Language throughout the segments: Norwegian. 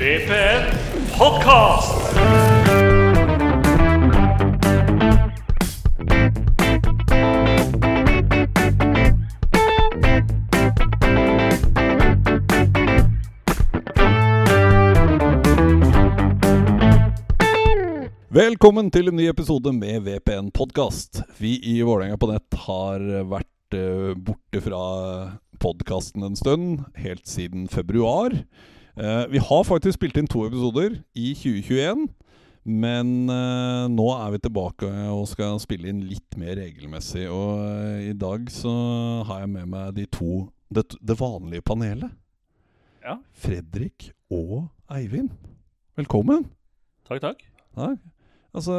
VPN Podcast! Velkommen til en ny episode med VPN podkast. Vi i Vålerenga på nett har vært eh, borte fra podkasten en stund, helt siden februar. Eh, vi har faktisk spilt inn to episoder i 2021, men eh, nå er vi tilbake og skal spille inn litt mer regelmessig. Og eh, i dag så har jeg med meg de to Det, det vanlige panelet. Ja. Fredrik og Eivind. Velkommen. Takk, takk. Ja. Altså,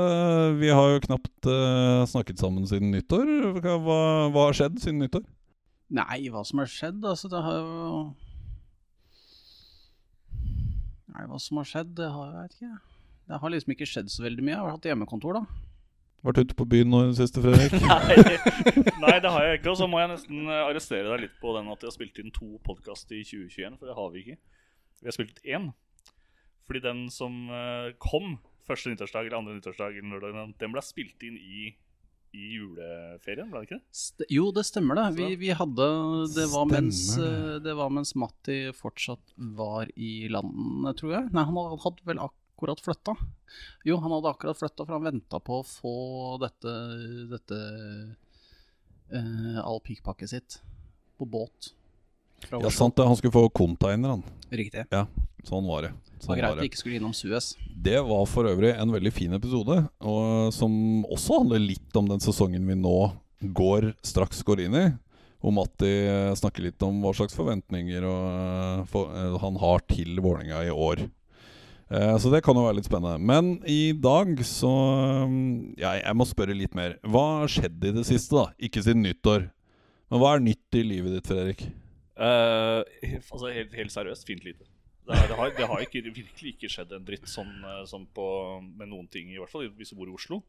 vi har jo knapt uh, snakket sammen siden nyttår. Hva, hva, hva har skjedd siden nyttår? Nei, hva som har skjedd, altså det har jo Nei, hva som har skjedd, det har jeg vet ikke. Det har liksom ikke skjedd så veldig mye. Jeg har hatt hjemmekontor, da. Vært ute på byen nå i det siste, Fredrik? Nei, nei, det har jeg ikke. Og så må jeg nesten eh, arrestere deg litt på den at jeg har spilt inn to podkaster i 2021, for det har vi ikke. Vi har spilt én. Fordi den som eh, kom første nyttårsdag eller andre nyttårsdag, den ble spilt inn i, i juleferien, ble det ikke det? St jo, det stemmer det. Vi, vi hadde Det var mens, det. eh, var mens Matti fortsatt var i landene, tror jeg. Nei, han hadde- hadde vel akkurat flytta. Jo, han hadde akkurat flytta, for han venta på å få dette, dette uh, all pikkpakket sitt på båt. Ja, sant det. Han skulle få container, han. Riktig. Ja, sånn var det. Det Sånn var greit at det det. ikke skulle innom Suez. Det var for øvrig en veldig fin episode, og som også handler litt om den sesongen vi nå går, straks går inn i. Og Matti snakker litt om hva slags forventninger og, eh, for, eh, han har til Vålerenga i år. Eh, Så det kan jo være litt spennende. Men i dag så Ja, jeg må spørre litt mer. Hva har skjedd i det siste, da? Ikke siden nyttår. Men hva er nytt i livet ditt, Fredrik? Eh, altså helt, helt seriøst, fint lite. Det, er, det, har, det har ikke, virkelig ikke skjedd en dritt sånn, eh, sånn på, med noen ting, i hvert fall hvis du bor i Oslo.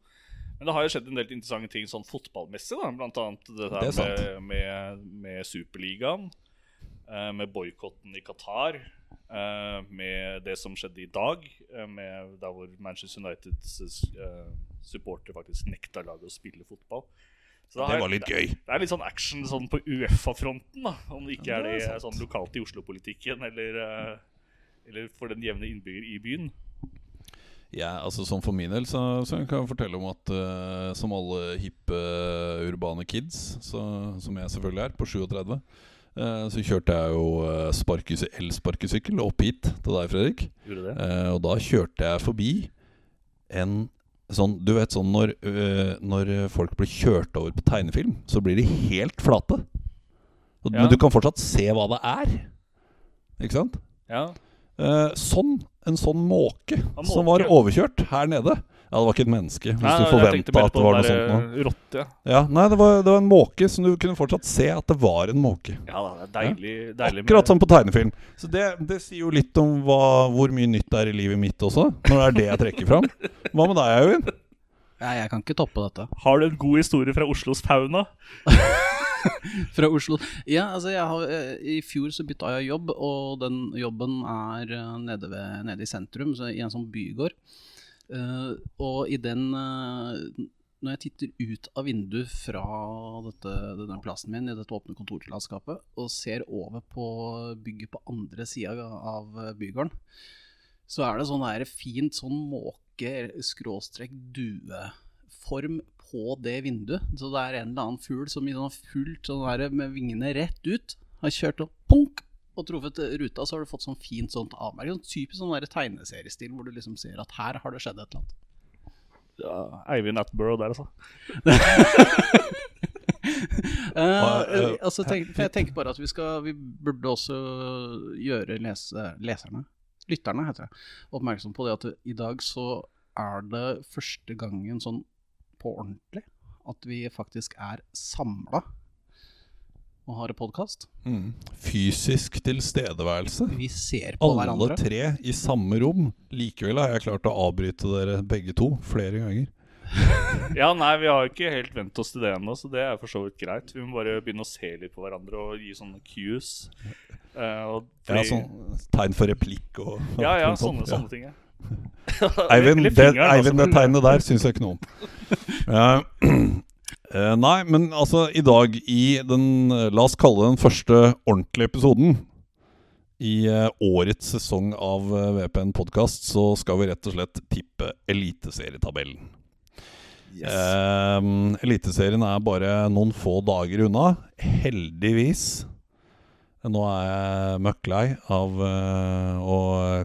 Men det har jo skjedd en del interessante ting sånn fotballmessig, da. Blant annet det Det er her sant. med, med, med Superligaen. eh, med boikotten i Qatar. med det som skjedde i dag, med der hvor Manchester Uniteds uh, supporter faktisk nekta laget å spille fotball. Så Det har- var litt gøy. det er litt sånn action sånn på Uefa-fronten, da. Om det ikke Ja, er det er, er det sånn lokalt i Oslo-politikken, eller, eh, eller for den jevne innbygger i byen. Ja, altså Som for min del så, så kan jeg fortelle om at uh, som alle hippe urbane kids, så, som jeg selvfølgelig er, på 37, uh, så kjørte jeg jo uh, sparkes- elsparkesykkel opp hit til deg, Fredrik. Gjorde det? Eh, og da kjørte jeg forbi en sånn Du vet sånn når, øh, når folk blir kjørt over på tegnefilm, så blir de helt flate. Og, Ja. Men du kan fortsatt se hva det er. Ikke sant? Ja. Eh, sånn, en sånn måke, måke som var overkjørt her nede. Ja, det var ikke et menneske, hvis Nei, du forventa at det var noe sånt noe. eh, Rotte. Ja, nei, det var, det var en måke, så du kunne fortsatt se at det var en måke. Ja det er deilig, deilig Akkurat som på tegnefilm. Så det, det sier jo litt om hva, hvor mye nytt det er i livet mitt også, når det er det jeg trekker fram. Hva med deg, Eivind? Nei, jeg kan ikke toppe dette. Har du en god historie fra Oslos fauna? Fra Oslo. Ja, altså jeg har, eh, I fjor så bytta jeg jobb, og den jobben er eh, nede, ved, nede i sentrum, så i en sånn bygård. Eh, og i den uh, Når jeg titter ut av vinduet fra dette, denne plassen min i dette åpne kontorlandskapet, og ser over på bygget på andre sida av bygården, så er det sånn der fint sånn måke-dueform på det vinduet. Så det er en eller annen fugl som i sånn fullt sånn der med vingene rett ut har kjørt og punk og truffet ruta, så har du fått sånn fint sånt avmerke. Sånn typisk sånn der tegneseriestil hvor du liksom ser at her har det skjedd et eller annet. Ja, Eivind Atborough der, altså. uh, eh, altså, tenk, for jeg tenker bare at vi skal Vi burde også gjøre lese, leserne, lytterne heter det, oppmerksom på det at i dag så er det første gangen sånn på ordentlig at vi faktisk er samla og har en podkast. Mm. Fysisk tilstedeværelse. Vi ser på Alle hverandre. tre i samme rom. Likevel har jeg klart å avbryte dere begge to flere ganger. Ja, nei, vi har ikke helt vent oss til det ennå, så det er for så vidt greit. Vi må bare begynne å se litt på hverandre og gi sånne cues. Uh, og Ja, sånn tegn for replikk og ja, ja, sånn, sånne, sånne ting. Ja. Eivind, det, Eivind, det altså. tegnet der syns jeg ikke noe om. Ja, eh, nei, men altså, i dag i den eh, La oss kalle den første ordentlige episoden i uh, årets sesong av uh, VPN podkast, så skal vi rett og slett tippe Eliteserietabellen. Eh, Eliteserien er bare noen få dager unna. Heldigvis. Nå er jeg møkk lei av å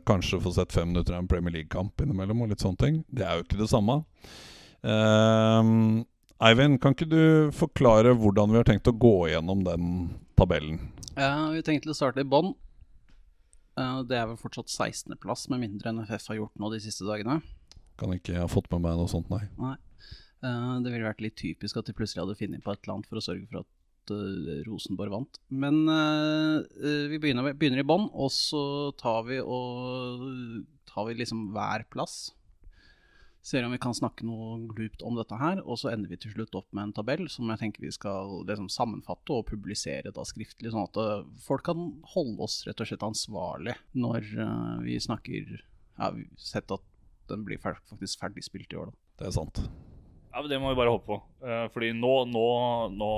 kanskje få sett fem minutter av en Premier League-kamp innimellom. og litt sånne ting. Det er jo ikke det samme. Eh, Eivind, kan ikke du forklare hvordan vi har tenkt å gå gjennom den tabellen? Ja, vi tenkte å starte i bånn. Det er vel fortsatt 16.-plass, med mindre NFF har gjort noe de siste dagene. Kan ikke ha fått med meg noe sånt, nei. Nei. Det ville vært litt typisk at de plutselig hadde funnet på et eller annet for å sørge for at eh, Rosenborg vant. Men eh, eh, vi begynner, begynner i bånn, og så tar vi, og, tar vi liksom hver plass. Ser om vi kan snakke noe glupt om dette her, og så ender vi til slutt opp med en tabell som jeg tenker vi skal liksom sammenfatte og publisere da skriftlig, sånn at eh, folk kan holde oss rett og slett ansvarlig når eh, vi snakker Ja, vi har sett at den blir faktisk ferdigspilt i år, da. Det er sant. Ja, men Det må vi bare håpe på. Uh, fordi nå, nå, nå,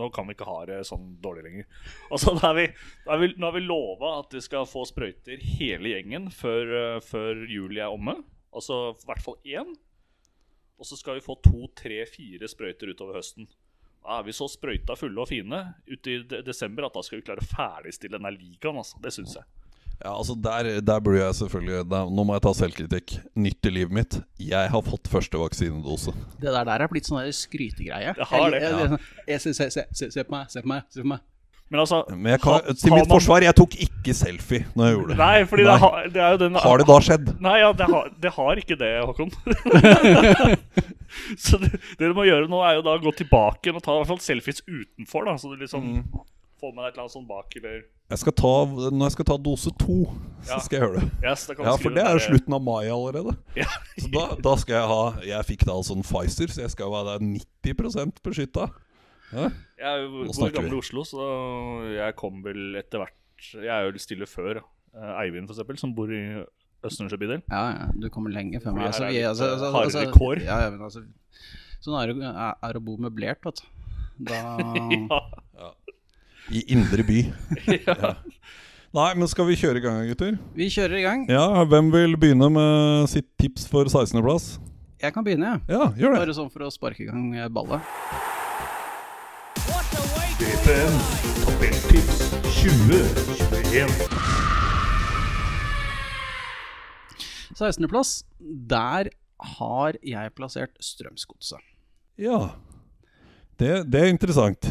nå kan vi ikke ha det sånn dårlig lenger. Altså, da er vi, da er vi, Nå har vi lova at vi skal få sprøyter hele gjengen før, uh, før juli er omme. Altså i hvert fall én. Og så skal vi få to, tre, fire sprøyter utover høsten. Da er vi så sprøyta fulle og fine ute i de desember at da skal vi klare å ferdigstille denne ligaen. Altså. Det syns jeg. Ja, altså Der, der burde jeg selvfølgelig der, Nå må jeg ta selvkritikk. Nytt i livet mitt. Jeg har fått første vaksinedose. Det der, der er blitt sånn skrytegreie. Jeg har det, Jeg- jeg- jeg- Se, se, se, se, se på meg, se på meg. se på meg Men altså Men jeg kan, til mitt man- forsvar, jeg tok ikke selfie når jeg gjorde det. Nei, fordi Nei. Det, har, det er jo den Har det da skjedd? Nei, ja, det har, det har ikke det, Håkon. så det, det du må gjøre nå, er jo da å gå tilbake og ta i hvert fall selfies utenfor. da Så du liksom Mm. får med deg et eller annet sånt bak, eller Jeg skal ta, når jeg skal ta dose to, så Ja. skal jeg gjøre det. yes, det Ja, for det er jo slutten av mai allerede. Ja. Så da, da skal jeg ha Jeg fikk da altså en Pfizer, så jeg skal være 90% beskytta. Ja. Jeg er jo bor i gamle Oslo, så jeg kom vel etter hvert Jeg er jo stille før. Eh, Eivind, for eksempel, som bor i Østensjø bydel. Ja, ja, du kommer lenge før meg. Altså, vi, altså, altså, hardere altså, kår. Ja, ja, men altså Sånn er det er, å bo møblert, vet du. Da Ja. I indre by. ja. Nei, men skal vi kjøre i gang, gutter? Vi kjører i gang. Ja, Hvem vil begynne med sitt tips for 16.-plass? Jeg kan begynne, jeg. Ja, gjør det. Bare sånn for å sparke i gang ballet. VPN tabelltips 2021. 16.-plass. Der har jeg plassert Strømsgodset. Ja. Det, det er interessant.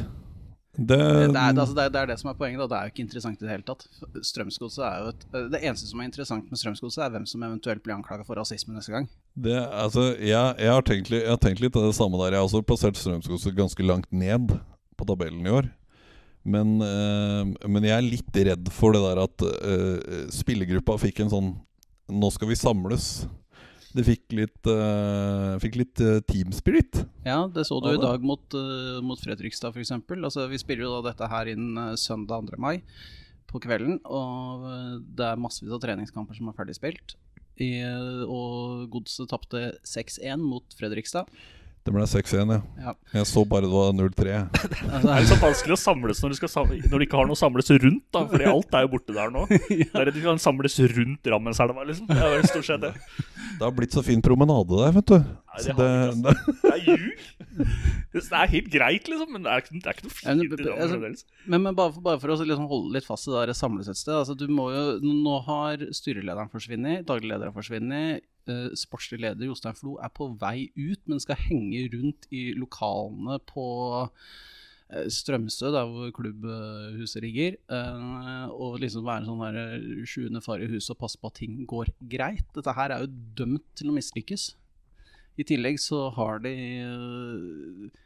Det, Det er, altså, det, er, det er som er poenget. Da. Det er jo ikke interessant i det hele tatt. Strømsgodset er jo et, eh, Det eneste som er interessant med Strømsgodset, er hvem som eventuelt blir anklaga for rasisme neste gang. det, altså, jeg, jeg, har tenkt jeg har tenkt litt det samme der. Jeg har også plassert Strømsgodset ganske langt ned på tabellen i år. Men, eh, men jeg er litt redd for det der at uh, spillergruppa fikk en sånn Nå skal vi samles. Det fikk litt, uh, fikk litt uh, team spirit. Ja, det så du i dag mot, uh, mot Fredrikstad f.eks. Altså, vi spiller jo da dette her inn eh, søndag 2. mai på kvelden. Og det er massevis av treningskamper som er ferdig spilt. I, og Godset tapte 6-1 mot Fredrikstad. Det ble 6-1, ja. Ja, Jeg så bare det var 0-3. altså, Det er så vanskelig å samles når du, skal sam når du ikke har noe å samles rundt. da Fordi alt er jo borte der nå. Det er at Du kan samles rundt Rammenselva, liksom. Det er vel stort sett det. Det har blitt så fin promenade der, vet du. Nei, Så det det, det det, Det er ljug. Det er helt greit, liksom, men det er ikke, det er ikke noe fint men- i Drammen altså- fremdeles. Men, men bare, for, bare for å liksom holde litt fast i det der samles et sted. Altså, du må jo, nå har styrelederen forsvunnet, daglig leder har forsvunnet. Eh, sportslig leder Jostein Flo er på vei ut, men skal henge rundt i lokalene på eh, Strømsø, der hvor klubbhuset ligger. eh, og liksom være sånn der eh, sjuende far i huset og passe på at ting går greit. Dette her er jo dømt til å mislykkes. I tillegg så har de eh,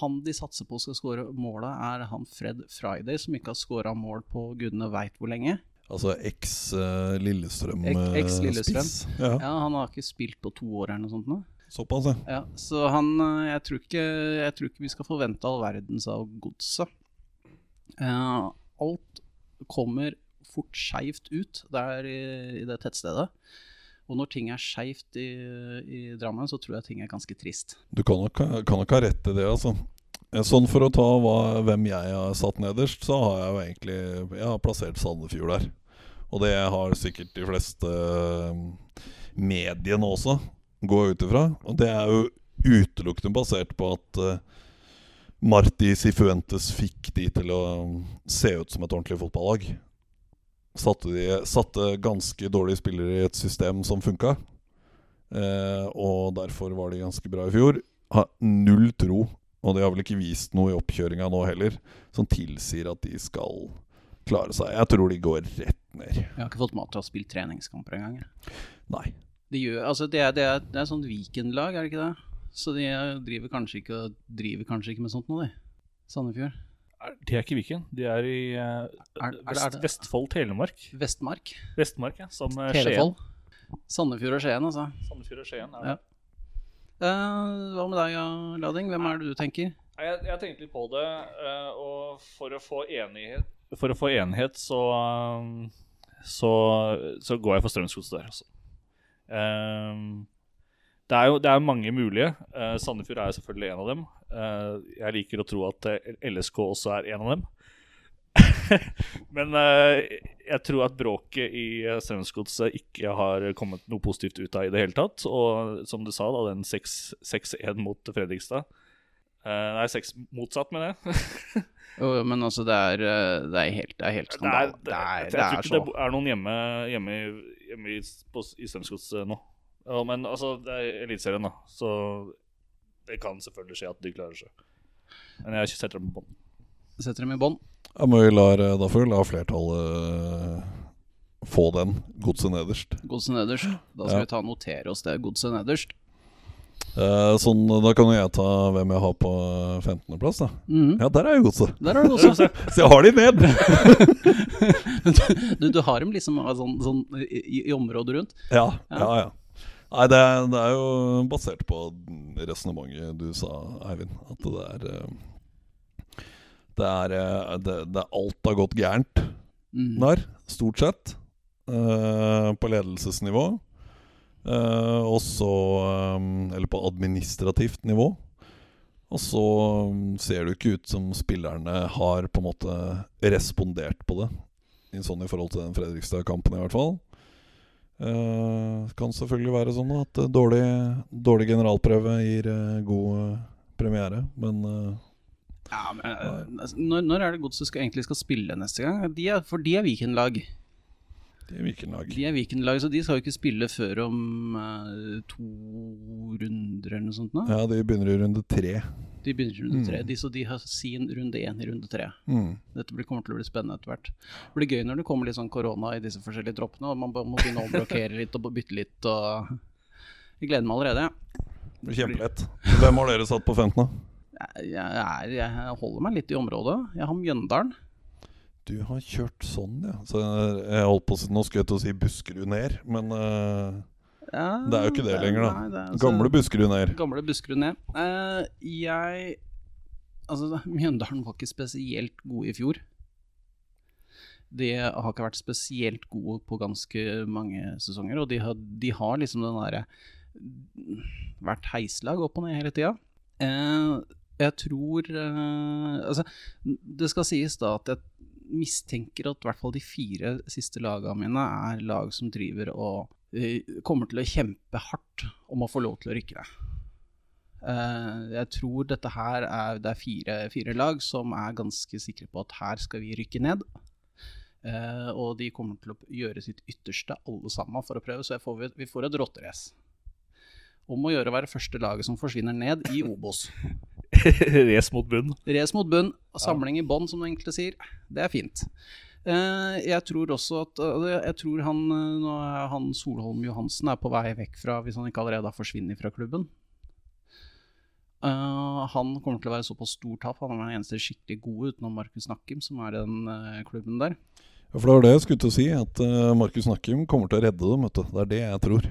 han de satser på skal skåre måla, er han Fred Friday, som ikke har skåra mål på gudene veit hvor lenge. Altså eks uh, Lillestrøm eks eh, Lillestrøm. Ja. Ja, Han har ikke spilt på to år eller noe sånt nå. Såpass, ja. Ja, så han eh, jeg tror, ikke, jeg tror ikke vi skal forvente all verdens av godset. Eh, alt kommer fort skeivt ut der i, i det tettstedet. Og når ting er skeivt i, i Drammen, så tror jeg ting er ganske trist. Du kan nok, kan nok ha rett i det, altså. Eh, Sånn For å ta hva, hvem jeg har satt nederst, så har jeg jo egentlig Jeg har plassert Sandefjord der. Og det har sikkert de fleste eh, mediene også, går jeg ut ifra. Og det er jo utelukkende basert på at eh, Marti Sifuentes fikk de til å se ut som et ordentlig fotballag. Satte, de, satte ganske dårlige spillere i et system som funka. Eh, og derfor var de ganske bra i fjor. Har null tro, og de har vel ikke vist noe i oppkjøringa nå heller, som tilsier at de skal klare seg. Jeg tror de går rett ned. Jeg har ikke fått mat til å spille treningskamper engang. Nei. De gjør, altså det, er, det, er, det er sånn Viken-lag, er det ikke det? Så de driver kanskje ikke, driver kanskje ikke med sånt nå, de. Sandefjord. De er ikke i Viken. De er i uh, Er- er det- Vest, er Vestfold, Telemark. Vestmark. Vestmark, ja. Som Skien. Sandefjord og Skien, altså. Sandefjord og Skien. er Ja. det. Eh, hva med deg, Lading? Hvem er det du tenker? Jeg, jeg tenkte litt på det, eh, og for å få enighet For å få enighet, så um, så, så går jeg for Strømsgodset der, altså. Det er jo det er mange mulige. Sandefjord er selvfølgelig en av dem. Eh, jeg liker å tro at eh, LSK også er en av dem. Men uh, jeg tror at bråket i uh, Strømsgodset ikke har kommet noe positivt ut av i det hele tatt. Og som du sa, da, den 6 6-1 mot Fredrikstad uh, Nei, 6 motsatt, mener jeg. Jo, men altså, det er, eh, det er helt, det er helt Det er, det, Det er, jeg tror ikke det er noen hjemme, hjemme, hjemme i, på, i Strømsgodset nå. Ja, men altså, det er Eliteserien, da. Så det kan selvfølgelig skje at de klarer seg. Men jeg setter dem i bånn. Setter dem i bånn. Ja, men vi lar, da får vi la flertallet eh, få den. Godset nederst. Godset nederst. Da skal Ja. vi ta notere oss det. Godset nederst. Eh, sånn, da kan jo jeg ta hvem jeg har på 15.-plass, da. Mhm. Ja, der er jo godset. Der har det godset. Så jeg har de ned! du, du har dem liksom sånn, sånn i, i området rundt. Ja, ja, ja. Nei, det, er- det er jo basert på resonnementet du sa, Eivind. At det er eh, Det er, eh, det, det er Alt har gått gærent mm. der, stort sett. Uh, på ledelsesnivå. Uh, og så um, Eller på administrativt nivå. Og så um, ser det jo ikke ut som spillerne har på en måte respondert på det. I sånn i forhold til den Fredrikstad-kampen, i hvert fall. Uh, kan selvfølgelig være sånn at dårlig, dårlig generalprøve gir uh, god premiere, men Ja, men eh, når, når er det Godset skal, egentlig skal spille neste gang? De er, for de er Viken-lag. De er Viken-lag. De er Viken-lag, så de skal jo ikke spille før om uh, to runder eller noe sånt. nå. Ja, de begynner i runde tre. De begynner i runde Mm. tre, de, så de har sin runde én i runde tre. Mm. Dette blir, kommer til å bli spennende etter hvert. Det blir gøy når det kommer litt sånn korona i disse forskjellige troppene, og man må begynne å blokkere litt og bytte litt. og... Jeg gleder meg allerede. Det blir Kjempelett. Hvem har dere satt på 15, da? Jeg, er, jeg holder meg litt i området. Jeg har Mjøndalen. Du har kjørt sånn, ja. Så jeg holdt på å si Nå skulle jeg til å si Buskerud ned, men uh, Ja, det er jo ikke det lenger, da. nei, det er altså- Gamle Buskerud ned. Gamle Buskerud ned. Uh, jeg Altså, Mjøndalen var ikke spesielt gode i fjor. De har ikke vært spesielt gode på ganske mange sesonger, og de har, de har liksom den derre Vært heislag opp og ned hele tida. Eh, jeg tror eh, Altså, det skal sies da at jeg mistenker at i hvert fall de fire siste lagene mine er lag som driver og eh, kommer til å kjempe hardt om å få lov til å rykke ned. Eh, jeg tror dette her er Det er fire, fire lag som er ganske sikre på at her skal vi rykke ned. Og de kommer til å gjøre sitt ytterste, alle sammen, for å prøve. Så får, vi får et rotterace. Om å gjøre å være første laget som forsvinner ned i Obos. Race mot bunn. Race mot bunn, samling i bånn, som du egentlig sier. Det er fint. Eh, jeg tror også at eh, Jeg tror han, eh, nå er han Solholm Johansen er på vei vekk fra, hvis han ikke allerede har forsvunnet fra klubben. Eh, han kommer til å være såpass stor tap. Han er den eneste skikkelig gode utenom Markus Nakkim, som er i den klubben der. Ja, for det var det jeg skulle til å si, at uh, Markus Nakkim kommer til å redde dem, vet du. Det er det jeg tror.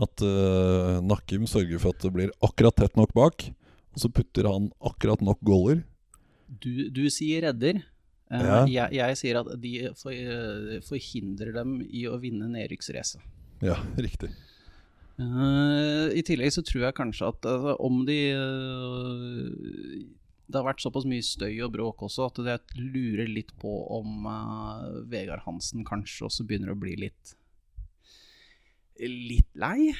At uh, Nakkim sørger for at det blir akkurat tett nok bak, og så putter han akkurat nok goaler. Du, du sier redder. Eh, Ja. jeg, jeg sier at de eh, forhindrer dem i å vinne nedrykksracet. Ja, riktig. Eh, I tillegg så tror jeg kanskje at altså, om de Det har vært såpass mye støy og bråk også at jeg lurer litt på om uh, Vegard Hansen kanskje også begynner å bli litt Litt lei.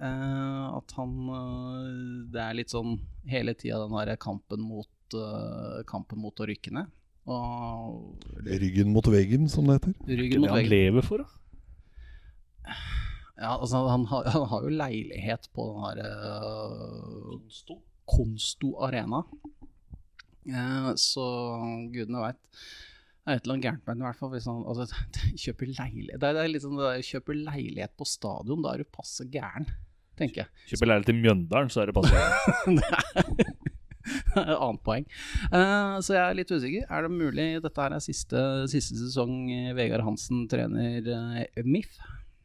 Eh, at han eh, Det er litt sånn hele tida den derre kampen mot eh, Kampen mot å rykke ned. Og Ryggen mot veggen, som det heter. ryggen Det mot han veggen. lever for, da. Ja, altså han, har, han har jo leilighet på den her uh, Konsto. Konsto Arena. Eh, så gudene veit. Det er et eller annet gærent med den i hvert fall. Hvis han altså, kjøper leilighet Det er, det er litt sånn det der, kjøper leilighet på stadion, da er du passe gæren, tenker jeg. Kjøper leilighet i Mjøndalen, så er det passende. Et annet poeng. Uh, så jeg er litt usikker. Er det mulig dette her er siste, siste sesong eh, Vegard Hansen trener uh, MIF?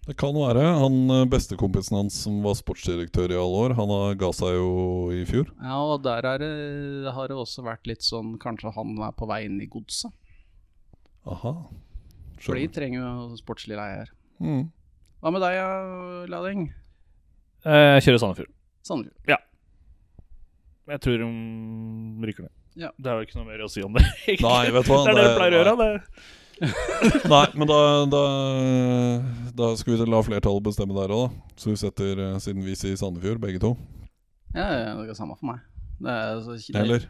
Det kan være. Han eh, Bestekompisen hans som var sportsdirektør i alle år, han ga seg jo i fjor. Ja, og der er det, har det også vært litt sånn Kanskje han er på vei inn i godset. Aha. For de trenger jo sportslig leier. Mm. Hva med deg, Lading? Eh, Jeg kjører Sandefjord. Sandefjord. Ja. Jeg tror de rykker ned. Ja. Det er jo ikke noe mer å si om det. egentlig. Nei, vet du hva, Det er det det- de pleier å gjøre. Det. Nei, men da, da, da skal vi la flertallet bestemme der òg, da. Så vi setter, eh, siden vi sier Sandefjord, begge to. Ja, ja, det er samme for meg. Det er, så, det, Eller?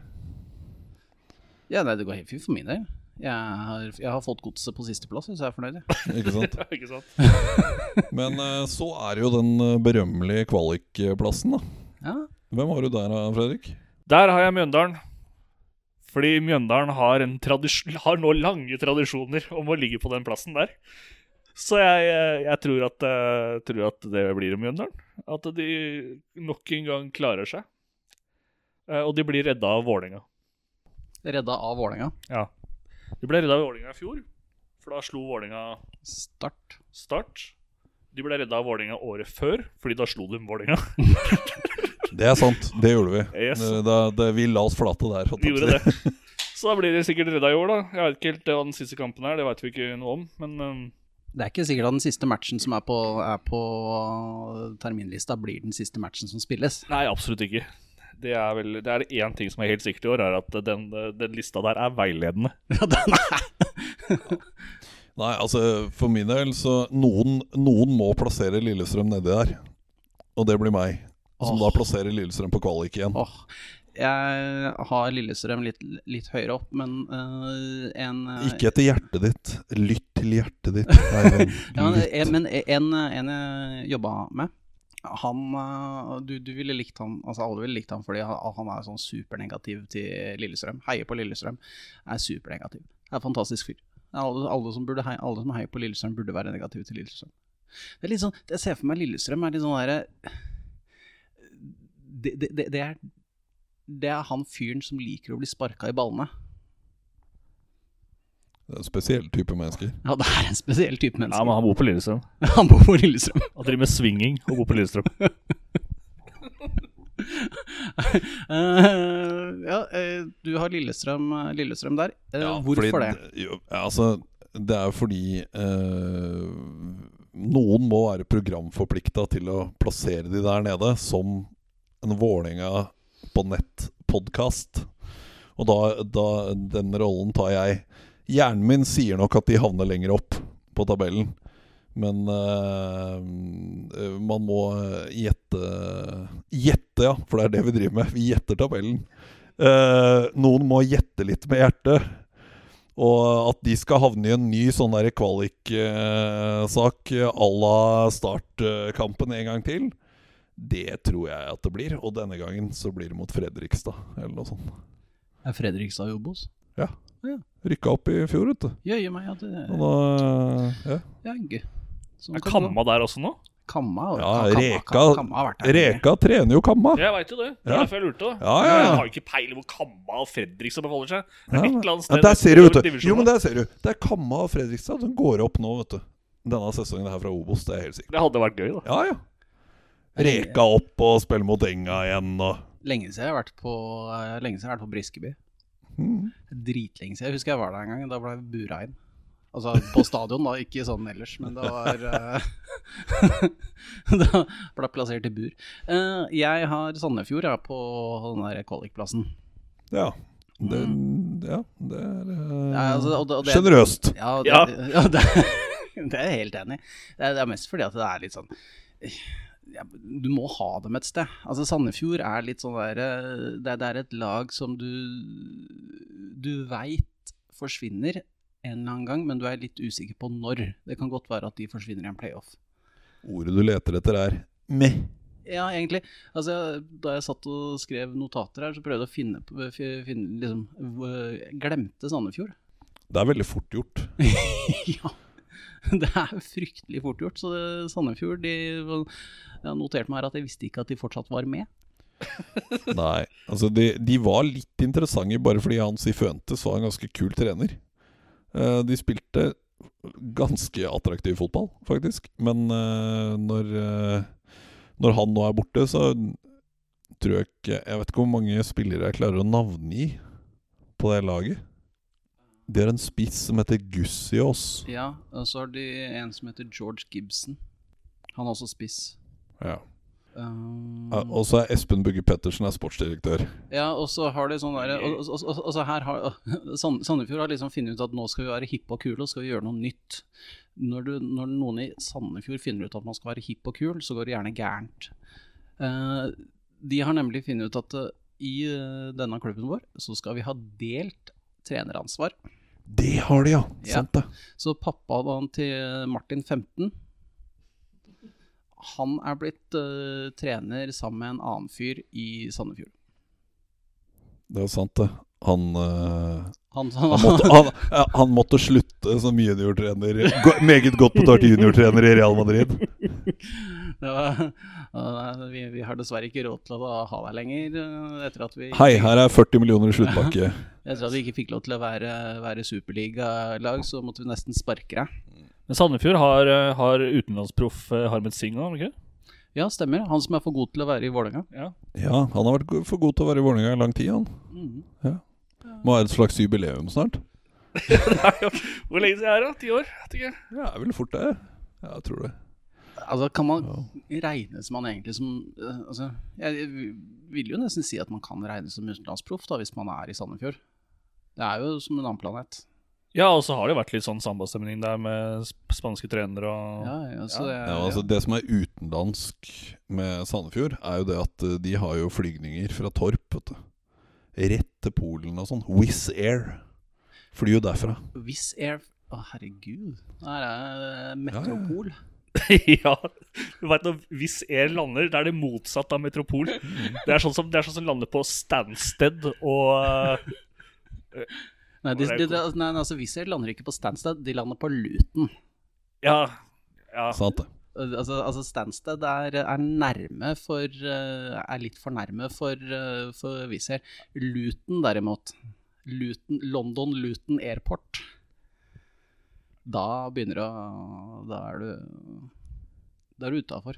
Ja, nei, det går helt fint for min del. Jeg har, jeg har fått godset på sisteplass, så jeg er fornøyd. Ikke sant? Ikke sant? Men eh, så er det jo den eh, berømmelige kvalikplassen, da. Ja, Hvem har du der, Fredrik? Der har jeg Mjøndalen. Fordi Mjøndalen har, en har nå lange tradisjoner om å ligge på den plassen der. Så jeg, eh, jeg tror, at, tror at det blir om Mjøndalen. At de nok en gang klarer seg. Eh, Og de blir redda av Vålerenga. Redda av Vålerenga. Ja. De ble redda av Vålerenga i fjor, for da slo Vålerenga Start. Start. De ble redda av Vålerenga året før, fordi da slo de Vålerenga. Det er sant, det gjorde vi. Yes. Da, det, vi la oss flate der. å gjorde det. Så da blir de sikkert redda i år, da. Jeg vet ikke helt hva den siste kampen er, det vet vi ikke noe om. Men um, Det er ikke sikkert at den siste matchen som er på, er på terminlista, blir den siste matchen som spilles. nei, absolutt ikke. Det er vel Det er én ting som er helt sikkert i år, er at den, den lista der er veiledende. Ja, den er Nei, altså for min del så Noen, noen må plassere Lillestrøm nedi der. Og det blir meg. Som oh. da plasserer Lillestrøm på kvalik igjen. Oh. jeg har Lillestrøm litt, litt høyere opp, men uh, en uh, Ikke etter hjertet ditt. Lytt til hjertet ditt. Nei, ja, men, en, en, en jeg jobba med, han øh, du, du ville likt han Altså alle ville likt han fordi han, er sånn supernegativ til Lillestrøm. Heier på Lillestrøm. Er supernegativ. Er en fantastisk fyr. Alle, alle, som burde hei, alle som heier på Lillestrøm, burde være negative til Lillestrøm. Det er litt sånn, jeg ser for meg Lillestrøm er litt sånn derre det, det, det, det, det er han fyren som liker å bli sparka i ballene. Det er en spesiell type mennesker. Ja, det er en spesiell type mennesker. Ja, men han bor på Lillestrøm. han bor på Lillestrøm. Han driver med swinging og bor på Lillestrøm. uh, ja, eh, du har Lillestrøm, Lillestrøm der. Ja, hvorfor fordi, det? Jo, altså, det er fordi eh, noen må være programforplikta til å plassere de der nede som en Vålerenga på nett-podkast. Og da, da den rollen tar jeg. Hjernen min sier nok at de havner lenger opp på tabellen. Men uh, man må gjette Gjette, ja, for det er det vi driver med. Vi gjetter tabellen. Uh, noen må gjette litt med hjertet. Og at de skal havne i en ny sånn der kvaliksak à la startkampen en gang til, det tror jeg at det blir. Og denne gangen så blir det mot Fredrikstad, eller noe sånt. Er Fredrikstad i Obos? Rykka opp i fjor, vet du. Jøye meg at det Og da ja. ja, gøy. Sånn Er kan det gå. Kamma der også nå? Kamma, Ja, Kamma, Reka- Kamma, Kamma har vært der. Reka trener jo Kamma. Jeg veit jo det. Det er Ja. derfor jeg lurte. da Ja, ja, ja. Jeg har jo ikke peiling hvor Kamma og Fredrikstad beholder seg. Det er Ja, et eller annet Ja, sted der ser du, vet du. Jo, men der ser du. Det er Kamma og Fredrikstad som går opp nå, vet du. Denne sesongen her fra Obos, det er helt sikkert. Det hadde vært gøy, da. Ja, ja. Reka opp og spille mot Enga igjen og Lenge siden jeg har vært på, eh, lenge siden jeg har vært på Briskeby. Mm. Dritlenge siden. Jeg husker jeg var der en gang. Da ble jeg bura inn. Altså på stadion, da. Ikke sånn ellers, men det var uh, Da ble jeg plassert i bur. Uh, jeg har Sandefjord jeg, på den der kvalikplassen. Ja. Det, ja, det er uh, Ja, altså, det- sjenerøst. Ja, det, Ja. ja. det, det er jeg helt enig i. Det, er- det er mest fordi at det er litt sånn Du må ha dem et sted. Altså Sandefjord er litt sånn der eh, Det, det er et lag som du Du veit forsvinner en eller annen gang, men du er litt usikker på når. Det kan godt være at de forsvinner i en playoff. Ordet du leter etter, er meh. Ja, egentlig. Altså, da jeg satt og skrev notater her, så prøvde jeg å finne, finne liksom, glemte Sandefjord. Det er veldig fort gjort. ja. Det er fryktelig fort gjort. Så Sandefjord de, Jeg noterte meg her at jeg visste ikke at de fortsatt var med. Nei, altså de, de var litt interessante bare fordi han Sifuentes var en ganske kul trener. Eh, de spilte ganske attraktiv fotball, faktisk. Men eh, når, eh, når han nå er borte, så tror jeg ikke Jeg vet ikke hvor mange spillere jeg klarer å navngi på det laget. De har en spiss som heter Gussiås. Ja, og så har de en som heter George Gibson. Han er også spiss. Ja. Um, Ja, Og så er Espen Bugge Pettersen er sportsdirektør. ja, og så har de sånn derre Sandefjord har liksom funnet ut at nå skal vi være hippe og kule, og skal vi gjøre noe nytt. Når, du, når noen i Sandefjord finner ut at man skal være hipp og kul, så går det gjerne gærent. Uh, de har nemlig funnet ut at uh, i uh, denne klubben vår så skal vi ha delt treneransvar. Det har de, ja! Ja. Sant det. Så pappaen til Martin 15 Han er blitt uh, trener sammen med en annen fyr i Sandefjord. Det er sant, det. Han uh, Han, Han måtte, han, måtte slutte som juniortrener. Meget godt betalt juniortrener i Real Madrid. det var, eh, vi, vi har dessverre ikke råd til å ha deg lenger eh, etter at vi, Hei, her er 40 millioner i sluttpakke. etter at vi ikke fikk lov til å være, være superligalag, så måtte vi nesten sparke deg. Men Sandefjord har, eh, har utenlandsproff Harmet Singh òg, ikke? Ja, stemmer. Han som er for god til å være i Vålerenga. Ja. Ja, han har vært for god til å være i Vålerenga i lang tid, han. Mhm. Må ha et slags jubileum snart. Er Hvor lenge siden er det? Ti år? jeg ikke. Ja, det er vel fort det. Ja, jeg tror det. Altså, kan man regnes man egentlig som eh, altså, Jeg vil jo nesten si at man kan regnes som utenlandsproff hvis man er i Sandefjord. Det er jo som en annen planet. Ja, og så har det vært litt sånn sambastemning der med spanske trenere og Ja, ja, så det, Ja, altså Det som er utenlandsk med Sandefjord, er jo det at eh, de har jo flygninger fra Torp. vet du Rett til Polen og sånn. Wizz Air flyr jo derfra. Wizz Air Å, herregud. Det er Metropol. ja. Du vet når Hvis Air lander, da er det motsatt av Metropol. Det er sånn som, det er sånn som lander på Stansted og uh, Nei, de, de, de, nei, altså, Wizz Air lander ikke på Stansted, de lander på Luton. Ja. ja. Sant det. Altså, altså Stansted er, er nærme for eh, Er litt for nærme for, uh, for Wizz Air. Luton derimot Luton, London Luton Airport Da begynner det å Da er du Da er du utafor.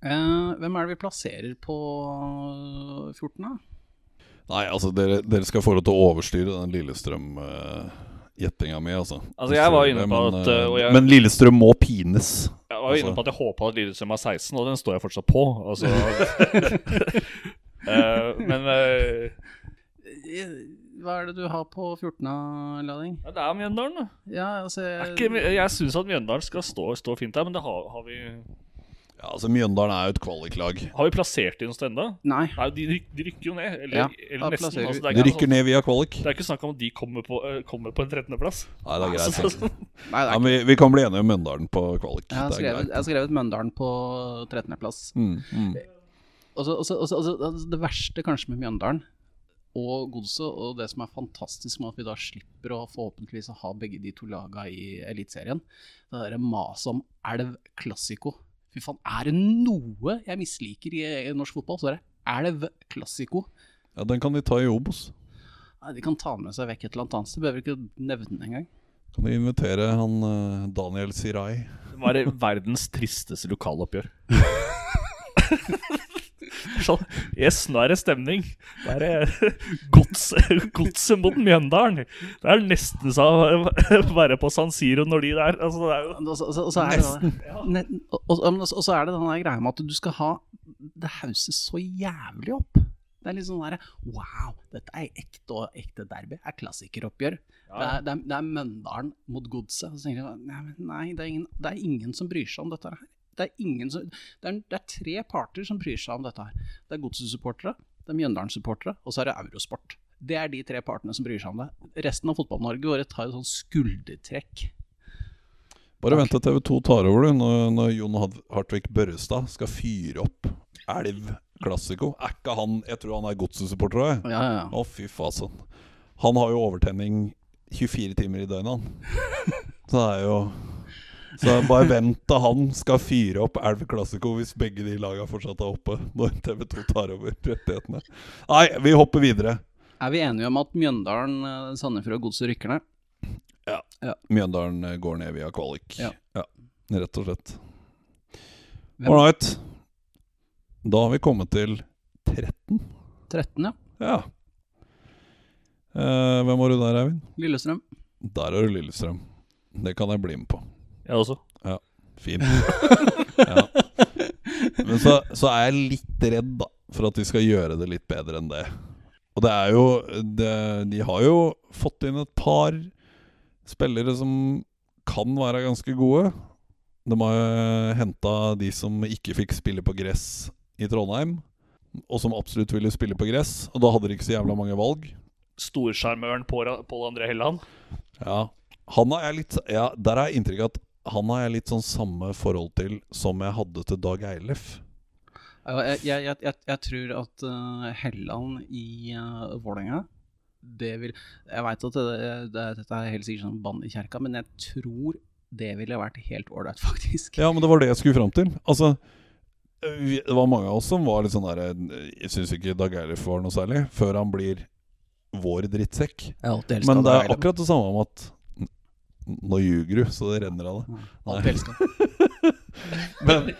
hvem er det vi plasserer på 14, da? Nei, altså dere, dere skal få lov til å overstyre den Lillestrøm-gjettinga mi, altså. Altså, jeg var inne på men, at, eh, uh, og jeg- Men Lillestrøm må pines. Jeg var jo inne på at jeg håpa at Lillestrøm var 16, og den står jeg fortsatt på. Altså, uh, men eh, Hva er det du har på 14. lading? ja, det er Mjøndalen, da. Ja, altså er ikke, jeg syns at Mjøndalen skal stå, stå fint der, men det har, har, vi, Ja, altså Mjøndalen er jo et kvaliklag. har vi plassert dem noe sted ennå? Nei. Nei, de, de rykker jo ned. Eller, Ja, eller nesten. Altså, det, er De rykker rykker ned via kvalik. det er ikke snakk om at de kommer på, eh, kommer på en 13.-plass. Nei, det er greit. Altså, sånn. Nei, det er ja, vi, vi kan bli enige om Mjøndalen på kvalik. Jeg har skrevet, jeg har skrevet Mjøndalen på 13.-plass. Mm, mm. Og så- og så- og så- og så- altså, Det verste kanskje med Mjøndalen og Godset, og det som er fantastisk med at vi da slipper å forhåpentligvis ha begge de to laga i Eliteserien, det derre maset om elv klassiko. Fy faen, er det noe jeg misliker i i norsk fotball, så er det elv klassiko. Ja, den kan de ta i Obos. Nei, De kan ta med seg vekk et eller annet sted, behøver ikke nevne den engang. Kan de invitere han eh, Daniel Sirai? Det var verdens tristeste lokaloppgjør. Sånn, yes, nå er det stemning. Det er det godset godset mot Mjøndalen. Det er nesten så å være på San Siro når de der altså, det er jo Og så, og så- er det, ne, og, så er det den greia med at du skal ha det hauses så jævlig opp. Det er litt sånn der Wow, dette er ekte og ekte derby. Det er klassikeroppgjør. Det, er, det, er, det er Møndalen mot Godset. Og så tenker jeg nei, nei det, er ingen, det er ingen som bryr seg om dette her. Det er, ingen som, det, er, det er tre parter som bryr seg om dette her. Det er Godset-supportere, det er Mjøndalen-supportere, og så er det Eurosport. Det er de tre partene som bryr seg om det. Resten av Fotball-Norge våre tar et sånn skuldertrekk. Bare vent til TV2 tar over, du, når, når Jon Hartvig Børrestad skal fyre opp Elv Classico. Er ikke han Jeg tror han er godset-supporter òg, jeg. Ja, ja, ja. Å, fy fasen. Han har jo overtenning 24 timer i døgnet, han. Så det er jo Så bare vent til han skal fyre opp Elv Classico hvis begge de laga fortsatt er oppe, når TV2 tar over rettighetene. Nei, vi hopper videre. Er vi enige om at Mjøndalen, eh, Sandefjord og Godset rykker ned? Ja, Mjøndalen eh, går ned via kvalik. Ja. rett og slett. Right. Da har vi kommet til 13. 13, ja. Ja. Eh, hvem var du der, Eivind? Lillestrøm. Der er du Lillestrøm. Det kan jeg bli med på. Jeg også. Fint. ja. Men så, så er jeg litt redd da for at de skal gjøre det litt bedre enn det. Og det er jo det, De har jo fått inn et par spillere som kan være ganske gode. De har jo henta de som ikke fikk spille på gress i Trondheim, og som absolutt ville spille på gress. Og da hadde de ikke så jævla mange valg. Storsjarmøren Pål André Helland. Ja, han er litt Ja, der har jeg inntrykk av at han har jeg litt sånn samme forhold til som jeg hadde til Dag Eilif. Jeg, jeg, jeg, jeg, tror at eh, Helland i uh, Vålerenga det vil Jeg veit at det, det, dette er helt sikkert sånn bann i kjerka, men jeg tror det ville vært helt ålreit, faktisk. Ja, men det var det jeg skulle fram til. Altså vi, Det var mange av oss som var litt sånn der Jeg syns ikke Dag Eilif var noe særlig, før han blir vår drittsekk. Ja, Men det er akkurat det samme om at Nå ljuger du, så det renner av det. Alltid elsker Men,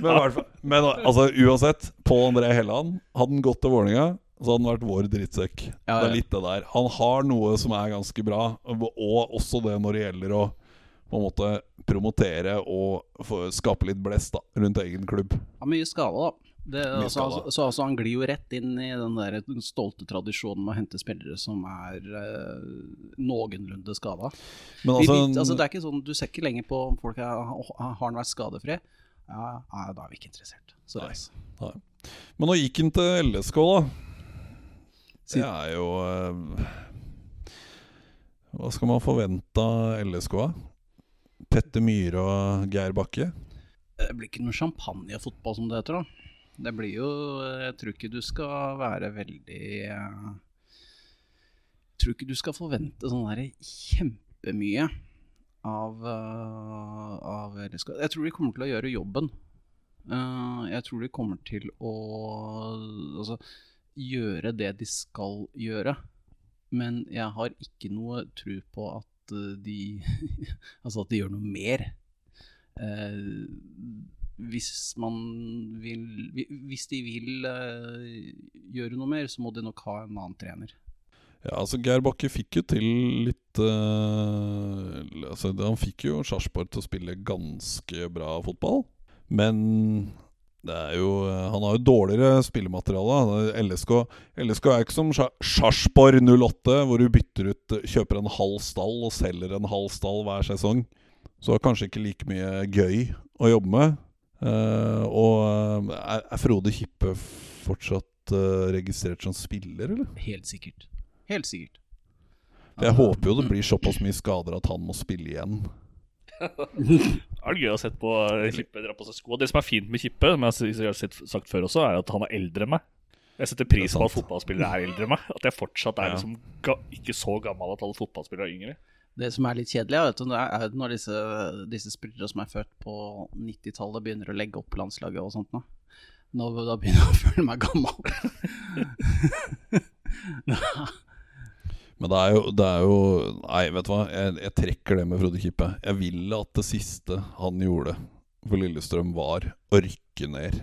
men, men altså, uansett, Pål André Helland Hadde han gått til Vålerenga, så hadde han vært vår drittsekk. Ja, Det er litt det der. Han har noe som er ganske bra, og og også det når det gjelder å på en måte promotere og få, skape litt blest da, rundt egen klubb. Ja, mye skade, da. Det, altså, altså, så altså, han glir jo rett inn i den der stolte tradisjonen med å hente spillere som er eh, noenlunde skada. Altså, altså, det er ikke sånn, du ser ikke lenger på om folk er, har han vært skadefri. Ja, ja, da er vi ikke interessert. Så, Nei. nei. men nå gikk han til LSK, da. Det er jo eh, Hva skal man forvente av LSK? Petter Myhre og Geir Bakke? Det blir ikke noe champagnefotball, som det heter. da. Det blir jo Jeg tror ikke du skal være veldig eh, Jeg tror ikke du skal forvente sånn derre kjempemye av, eh, av Jeg tror de kommer til å gjøre jobben. Eh, jeg tror de kommer til å altså, gjøre det de skal gjøre. Men jeg har ikke noe tro på at de Altså at de gjør noe mer. Hvis man vil Hvis de vil eh, gjøre noe mer, så må de nok ha en annen trener. Ja, altså Geir Bakke fikk jo til litt uh, altså, Han fikk jo Sarpsborg til å spille ganske bra fotball. Men det er jo eh, Han har jo dårligere spillemateriale. LSK, LSK er ikke som Sa- Sarpsborg 08, hvor du bytter ut kjøper en halv stall og selger en halv stall hver sesong. Så har kanskje ikke like mye gøy å jobbe med. Eh, og eh, er, er Frode Kippe fortsatt uh, registrert som spiller, eller? Helt sikkert. Helt sikkert. Jeg håper jo det blir såpass mye skader at han må spille igjen. Det er gøy å sette på Kippe dra på seg sko. Det som er fint med Kippe, som jeg har sagt før også, er at han er eldre enn meg. Jeg setter pris på at fotballspillere er eldre enn meg. At jeg fortsatt er Ja. liksom ga, ikke så gammel at alle fotballspillere er yngre. Det som er litt kjedelig, vet er er når disse, disse spillere som er født på 90-tallet, begynner å legge opp landslaget og sånt nå. Nå da begynner jeg å føle meg gammel. Men det er jo, det er jo Nei, vet du hva. Jeg, jeg trekker det med Frode Kippe. Jeg vil at det siste han gjorde for Lillestrøm, var å rykke ned.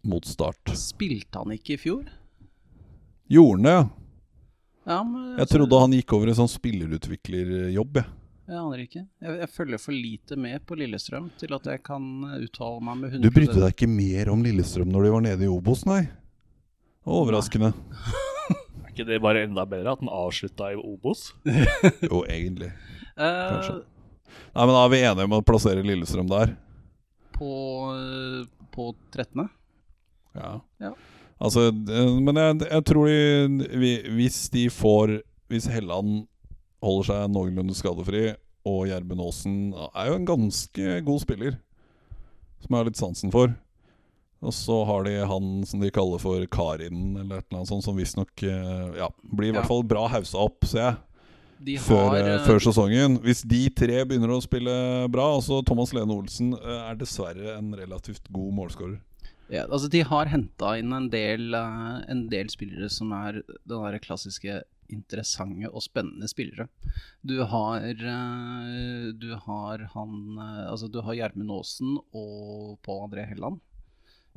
mot Start. Spilte han ikke i fjor? Gjorde han det, ja? Ja, men Jeg trodde han gikk over i sånn spillerutviklerjobb, jeg. Jeg aner ikke. Jeg, jeg følger for lite med på Lillestrøm til at jeg kan uttale meg med 100 Du brydde deg ikke mer om Lillestrøm når de var nede i Obos, nei? Overraskende. Er ikke det bare enda bedre at den avslutta i Obos? Jo, egentlig. Eh, Kanskje. Nei, men Da er vi enige om å plassere Lillestrøm der? på, eh, på 13. Ja. Ja. Altså, eh, men jeg, jeg tror de, hvis de får Hvis Helland holder seg noenlunde skadefri, og Gjermund Aasen er jo en ganske god spiller, som jeg har litt sansen for. Og så har de han som de kaller for Karin, eller et eller annet sånt, som visstnok eh, ja, blir i hvert fall bra hausa opp, ser jeg, De før, har eh, eh, før sesongen. Hvis de tre begynner å spille bra, altså Thomas Lene Olsen uh, er dessverre en relativt god målskårer. Ja, altså De har henta inn en del, eh, en del spillere som er den der klassiske interessante og spennende spillere. Du har, eh, du har han eh, Altså du har Gjermund Aasen og Pål André Helland.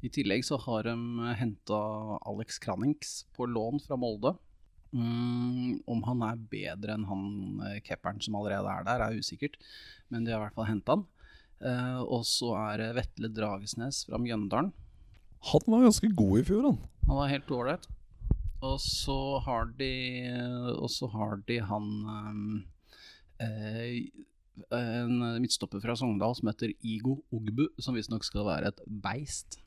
I tillegg så har de henta Alex Krannings på lån fra Molde. Mm, om han er bedre enn han kepperen som allerede er der, er usikkert, men de har i hvert fall henta han. Eh, og så er det Vetle Dragesnes fra Mjøndalen. Han var ganske god i fjor, han. Han var helt ålreit. Og så har de Og så har de han ehm, eh, En midtstopper fra Sogndal som heter Igo Ogbu, som visstnok skal være et beist.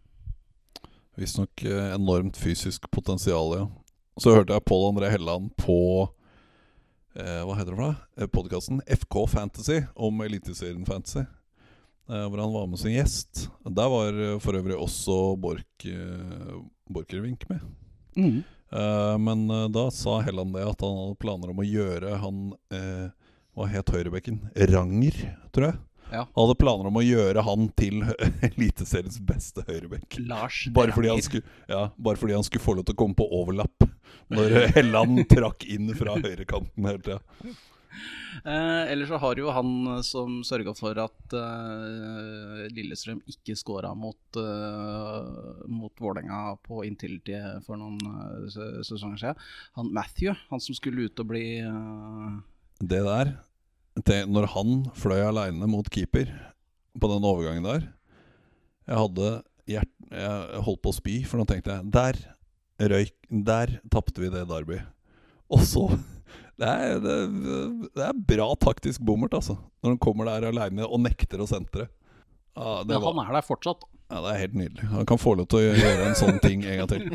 Visstnok eh, enormt fysisk potensial, ja. Så hørte jeg Pål André Helland på eh, Hva heter det for noe? Podkasten FK Fantasy om Eliteserien Fantasy. Eh, hvor han var med som gjest. Der var eh, for øvrig også Borch eh, Borchgrevink med. Mm. men da sa Helland det at han hadde planer om å gjøre han Hva het høyrebekken? Ranger, tror jeg. Ja. Han hadde planer om å gjøre han til Eliteseriens beste høyrebekk. Bare fordi, skulle, ja, bare fordi han skulle få lov til å komme på overlapp når Helland trakk inn fra høyrekanten hele tida. Eh, Eller så har jo han eh, som sørga for at eh, Lillestrøm ikke scora mot, uh, mot Vålerenga på Intility for noen eh, sesonger siden. Han Matthew, han som skulle ut og bli eh, Det der det, Når han fløy aleine mot keeper på den overgangen der Jeg hadde hjert, Jeg holdt på å spy, for nå tenkte jeg Der røyk Der tapte vi det derby. Og så det er, det, det er bra taktisk bommert, altså. Når han kommer der aleine og nekter å sentre. Ja, det Men var- han er der fortsatt. Ja, Det er helt nydelig. Han kan få lov til å gjøre en sånn ting en gang til.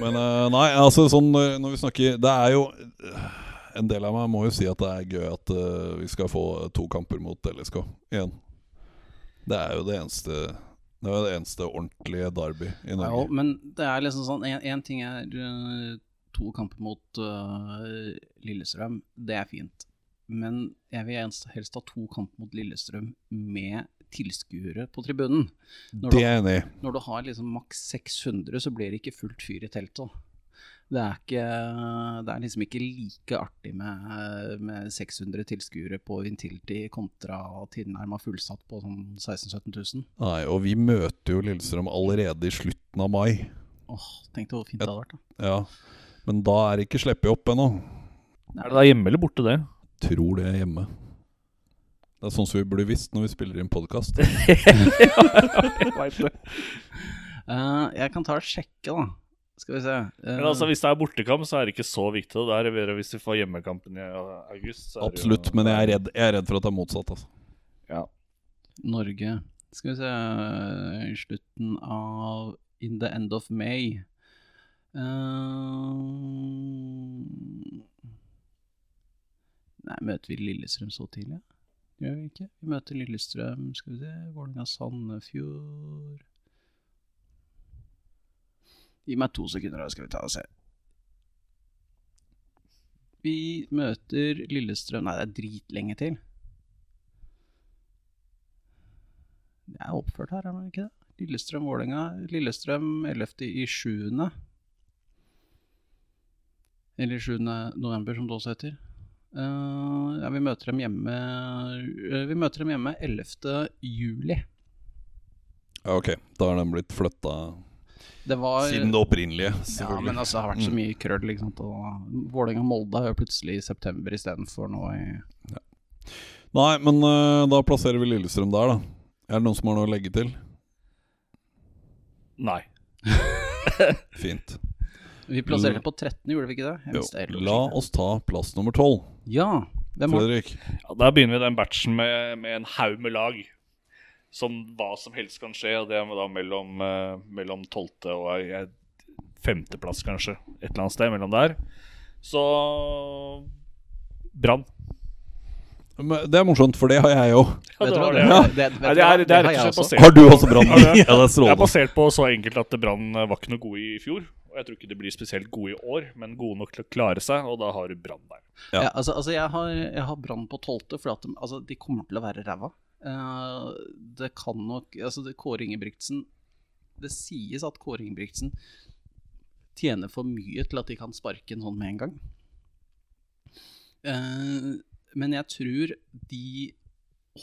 Men eh, nei, altså sånn når vi snakker Det er jo En del av meg må jo si at det er gøy at uh, vi skal få to kamper mot LSK igjen. Det er jo det eneste Det er jo det eneste ordentlige derby i Norge. Ja, men det er liksom sånn Én ting er eh, to kamper mot uh, Lillestrøm, det er fint. Men jeg vil helst, ha to kamper mot Lillestrøm med tilskuere på tribunen. Når Det er enig når du har liksom maks 600, så blir det ikke fullt fyr i teltet. Det er, ikke, det er liksom ikke like artig med, med 600 tilskuere på Vintility kontra tilnærma fullsatt på sånn 16 000-17 000. Nei, og vi møter jo Lillestrøm allerede i slutten av mai. Åh, Tenk deg hvor fint det hadde vært. da. Ja, Men da er det ikke sluppet opp ennå. Er det da hjemme eller borte, det? Tror det er hjemme. Det er sånn som vi burde visst når vi spiller inn podkast. Jeg vet det. Eh, jeg kan ta og sjekke, da. Skal vi se. Uh, Men altså, hvis det er bortekamp, så er det ikke så viktig. Det er bedre hvis vi får hjemmekampen i august. Så er det jo- Absolutt, men jeg er redd, jeg er redd for at det er motsatt. Altså. Ja. Norge Skal vi se I slutten av In the end of May. Eh, nei, møter vi Lillestrøm så tidlig? Gjør vi ikke? Vi møter Lillestrøm, skal vi se Vålerenga-Sandefjord Gi meg to sekunder, da skal vi ta og se. Vi møter Lillestrøm Nei, det er dritlenge til. Det er oppført her, er det ikke det? Lillestrøm-Vålerenga. Lillestrøm 11. i 7. Eller 7. november, som det også heter. Uh, ja, vi møter dem hjemme uh, Vi møter dem hjemme 11. juli. Ja, ok, da har den blitt flytta Det var siden det opprinnelige, Ja, men altså, det har vært så mye krøll. Ikke sant? Og Vålerenga-Molde er jo plutselig i september istedenfor nå i Nei, men uh, da plasserer vi Lillestrøm der, da. Er det noen som har noe å legge til? Nei. Fint. Vi plasserte på 13., gjorde vi ikke det? Jo, la oss ta plass nummer tolv. Ja. Hvem har Fredrik. Ja, da begynner vi den batchen med, med en haug med lag. Som hva som helst kan skje. Og det er da mellom, eh, mellom 12. og eh, femteplass, kanskje. Et eller annet sted mellom der. Så Brann. Det er morsomt, for det har jeg òg. Har du også Brann? Ja, det er Det er basert på så enkelt at Brann var ikke noe god i fjor. Og jeg tror ikke de blir spesielt gode i år, men gode nok til å klare seg, og da har du Brann der. Ja. Ja, altså, altså jeg har, jeg har Brann på tolvte, for at de, altså, de kommer til å være ræva. Uh, det kan nok altså, det, Kåre Ingebrigtsen Det sies at Kåre Ingebrigtsen tjener for mye til at de kan sparke en hånd med en gang. Uh, men jeg tror de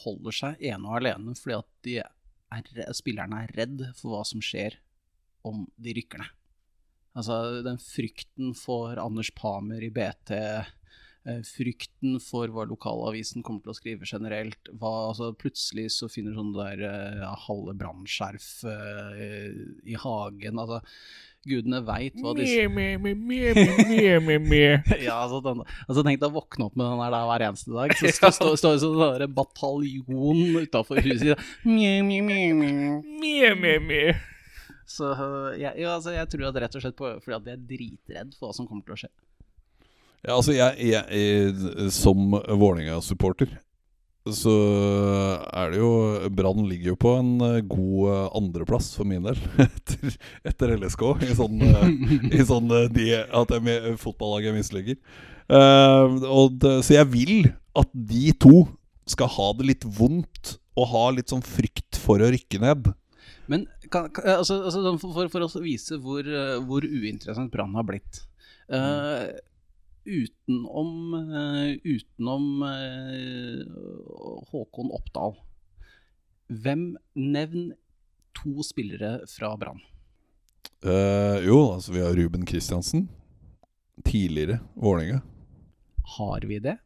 holder seg ene og alene fordi at de er, spillerne er redd for hva som skjer om de rykker ned. Altså den frykten for Anders Pamer i BT, eh, frykten for hva lokalavisen kommer til å skrive generelt. Hva, altså, plutselig så finner du sånne der eh, ja, halve brannskjerf eh, i hagen. Altså, gudene veit hva disse ja, altså, den, altså Tenk deg å våkne opp med den der hver eneste dag. Så står stå, stå, stå, sånn en bataljon utafor huset. Mjau, mjau, mjau. Så øh, jeg, jo, altså, jeg tror at rett og slett på, fordi at jeg er dritredd for hva som kommer til å skje. Ja, altså, jeg, jeg, Som Vålerenga-supporter så er det jo Brann ligger jo på en eh, god eh, andreplass for min del etter, etter LSK. I sånn, i sånn de, at jeg fotballaget misligger. Uh, det, så jeg vil at de to skal ha det litt vondt og ha litt sånn frykt for å rykke ned. Men kan, altså, altså, for, for, for å vise hvor, øh, hvor uinteressant Brann har blitt uh, Utenom, uh, utenom uh, Håkon Oppdal Hvem Nevn to spillere fra Brann. Eh, jo, altså vi har Ruben Kristiansen. Tidligere Vålerenga. Har vi det?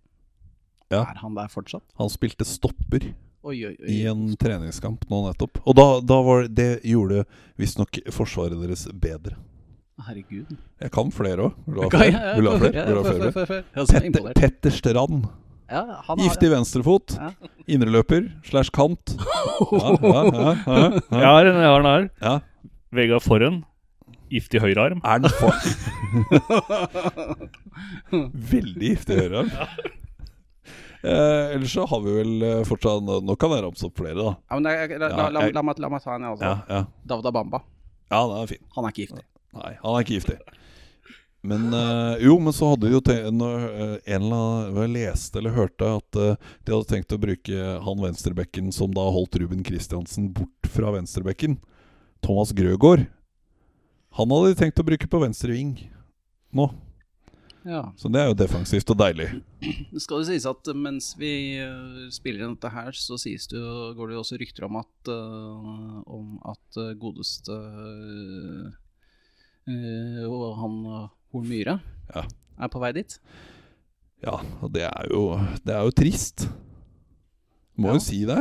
Ja. Er han der fortsatt? Han spilte stopper. Oi, oi, oi. i en treningskamp nå nettopp. Og da, da var det, gjorde visstnok forsvaret deres bedre. Herregud. Jeg kan flere òg. Vil du ha flere? Vil du ha flere? ja, Vil du ha flere? er Petter. Petter Strand. Ja, han har Giftig venstrefot. Ja. Indreløper slash kant. Ja, ja, ja, ja, Jeg ja. har en, jeg har den her. ja. Vegard Forhen. Giftig høyrearm. Er den for Veldig giftig høyrearm. Eh, ellers så har vi vel eh, fortsatt Nå kan jeg ramse opp flere, da. Ja, men det, la, la, la, la, meg, la meg ta en, jeg også. Ja, ja. Davda Bamba. ja den er fin. Han er ikke giftig. Nei, han er ikke giftig. Men øh, jo, men så hadde de jo tenkt når, eh, en eller annen Jeg leste eller hørte at øh, de hadde tenkt å bruke han venstrebekken som da holdt Ruben Kristiansen bort fra venstrebekken. Thomas Grøgaard. Han hadde de tenkt å bruke på venstre ving nå. Ja. Så det er jo defensivt og deilig. Det skal jo sies at mens vi øh, spiller inn dette her, så sies det jo, går det jo også rykter om at, øh, om at øh, godeste og han Horn Myhre Ja. er på vei dit. Ja, og det er jo, det er jo trist. Må Ja. jo si det.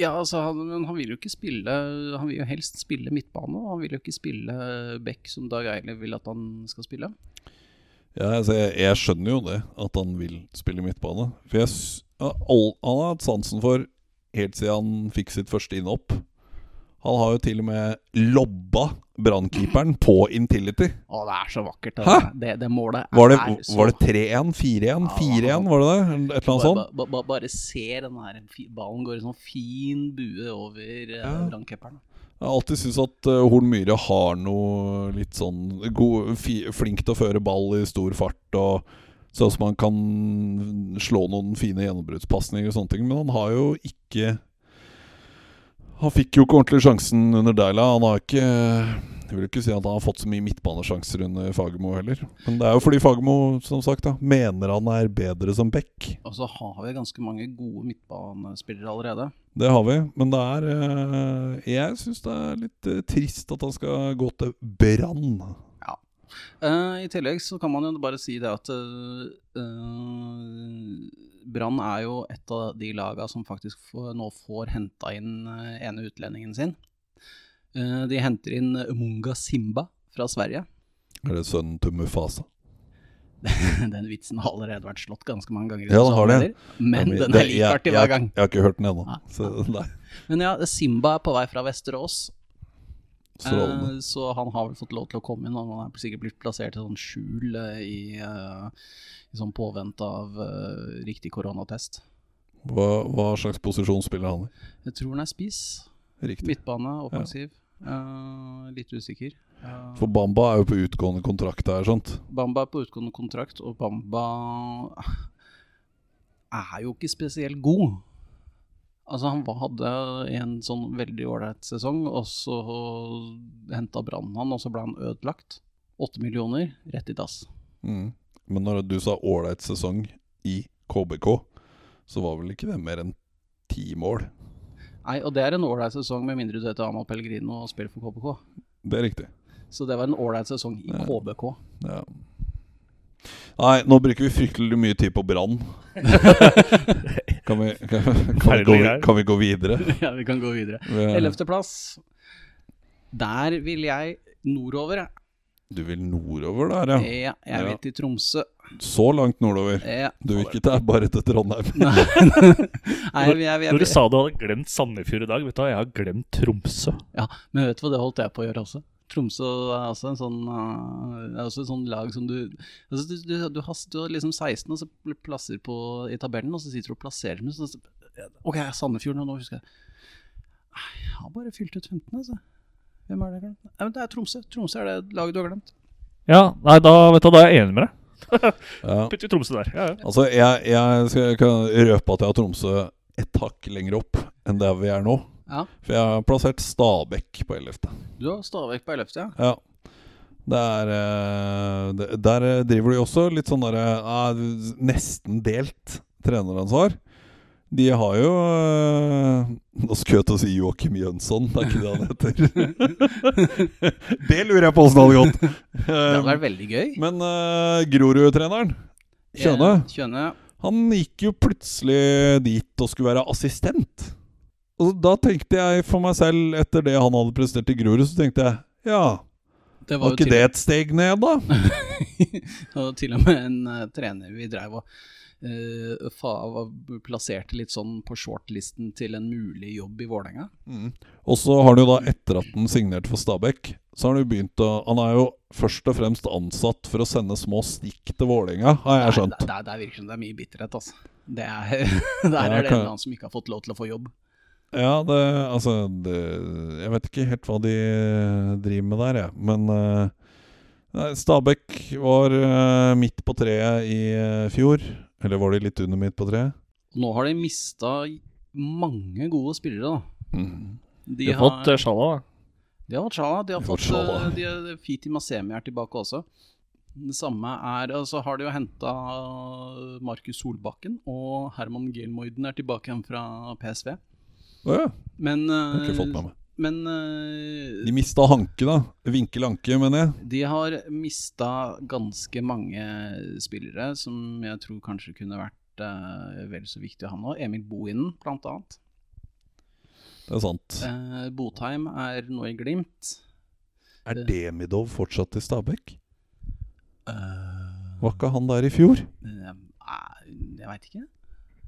Ja, altså, han, men han vil jo ikke spille Han vil jo helst spille midtbane. og Han vil jo ikke spille back, som Dag Eiliv vil at han skal spille. Ja, altså, jeg, jeg skjønner jo det, at han vil spille midtbane. For jeg, all, han har hatt sansen for helt siden han fikk sitt første innhopp. Han har jo til og med lobba brannkeeperen på Intility. Å, det er så vakkert. Hæ? Det, det, det målet Var det, er så var det 3-1? 4-1? 4-1, var det det? Et eller annet sånt? Ba, ba, ba, bare se den her ballen går i sånn fin bue over uh, Ja. brannkeeperen. Jeg har alltid syntes at uh, Horn Myhre har noe litt sånn god, Flink til å føre ball i stor fart og sånn som han kan slå noen fine gjennombruddspasninger og sånne ting. Men han har jo ikke Han fikk jo ikke ordentlig sjansen under Deila. Han har ikke Jeg vil ikke si at han har fått så mye midtbanesjanser under Fagermo heller. Men det er jo fordi Fagermo som sagt da mener han er bedre som back. Og så har vi ganske mange gode midtbanespillere allerede. Det har vi. Men det er eh, Jeg syns det er litt eh, trist at han skal gå til Brann. Eh, I tillegg så kan man jo bare si det at uh, Brann er jo et av de laga som faktisk får, nå får henta inn eh, ene utlendingen sin. Uh, de henter inn Munga Simba fra Sverige. Er det sønnen til Mufasa? den vitsen har allerede vært slått ganske mange ganger. Ja, den har det. Men den er like artig hver gang. Jeg har ikke hørt den ennå. Men ja, Simba er på vei fra Vesterås. Strålende. Eh, så han har vel fått lov til å komme inn. og Han er sikkert blitt plassert i sånn skjul eh, i, eh, i sånn påvente av riktig koronatest. Hva, hva slags posisjon spiller han i? Jeg tror han er spiss. Riktig. Midtbane, offensiv. Eh, litt usikker. Uh, For Bamba er jo på utgående kontrakt der, sant? Bamba er på utgående kontrakt, og Bamba er jo ikke spesielt god. Altså Han hadde en sånn veldig ålreit sesong, og så henta Brann han, og så ble han ødelagt. Åtte millioner, rett i dass. Mm. Men når du sa ålreit sesong i KBK, så var vel ikke det mer enn ti mål? Nei, og det er en ålreit sesong, med mindre du heter Amal Pellegrino og spiller for KBK. Det er riktig. Så det var en ålreit sesong i Ja. KBK. Ja. Nei, nå bruker vi fryktelig mye tid på Brann. kan, vi, kan, kan, vi gå, kan vi gå videre? ja, vi kan gå videre. Vi- Ellevteplass. Der vil jeg nordover, jeg. Du vil nordover der, ja. Ja, jeg Ja. vil til Tromsø. Så langt nordover. Ja. Du vil ikke til bare til Trondheim. Nei, jeg, jeg, jeg, Når du sa du hadde glemt Sandefjord i dag, vet du hva, jeg har glemt Tromsø. Ja, men vet du hva det holdt jeg på å gjøre også? Tromsø er også en sånn uh, er også et sånn lag som du altså du, du, du, har, du har liksom 16 og så plasser på, i tabellen, og så sitter du og plasserer dem. Så, så, ok, Sandefjord nå, nå husker jeg. Jeg har bare fylt ut 15, altså. Hvem er det glemt? Nei, men det er Tromsø. Tromsø er det laget du har glemt. Ja, nei, da vet du, da er jeg enig med deg. Ja. Putter vi Tromsø der. Ja, ja. Altså, jeg, jeg skal, jeg kan røpe at jeg har Tromsø et hakk lenger opp enn der vi er nå. Ja. For jeg har plassert Stabæk på 11. Du har Stabæk på 11., ja. Ja. Er, eh, der driver de også litt sånn derre eh, Nesten delt treneransvar. De har jo eh, Nå skulle jeg til å si Joakim Jønsson, det er ikke det han heter. det lurer jeg på åssen hadde gått. Det hadde vært veldig gøy. Men uh, Grorud-treneren, Kjøne, Eh, Kjøne. han gikk jo plutselig dit og skulle være assistent. Og da tenkte jeg for meg selv, etter det han hadde prestert i Grorud, så tenkte jeg ja, Det var var ikke det et steg ned, da? og til og med en uh, trener vi drev og uh, fa, var, plasserte litt sånn på shortlisten til en mulig jobb i Vålerenga. Og så har han jo da, etter at han signerte for Stabæk, så har han jo begynt å Han er jo først og fremst ansatt for å sende små stikk til Vålerenga, har jeg skjønt. Det, det, det virker som det er mye bitterhet, altså. Det er, der er det en eller annen som ikke har fått lov til å få jobb. Ja, det Altså det, Jeg vet ikke helt hva de driver med der, jeg. Men uh, Stabæk var uh, midt på treet i uh, fjor. Eller var de litt under midt på treet? Nå har de mista mange gode spillere, da. Mm. De, De har fått uh, Sjala, da. De har fått Sjala. De har fått fått eh, de Fiti Masemi er tilbake også. Det samme er Og så har de jo henta Markus Solbakken, og Herman Gelmoiden er tilbake igjen fra PSV. Å ja, Men uh, har ikke fått eh, med meg. Men uh, De mista Hanke, da. Vinkel Anke, mener jeg. de har mista ganske mange spillere som jeg tror kanskje kunne vært uh, vel så viktig å ha nå. Emil Bohinen, blant annet. Det er sant. Uh, Botheim er nå i Glimt. Er Demidov fortsatt i Stabæk? Eh, Var ikke han der i fjor? eh, jeg veit ikke.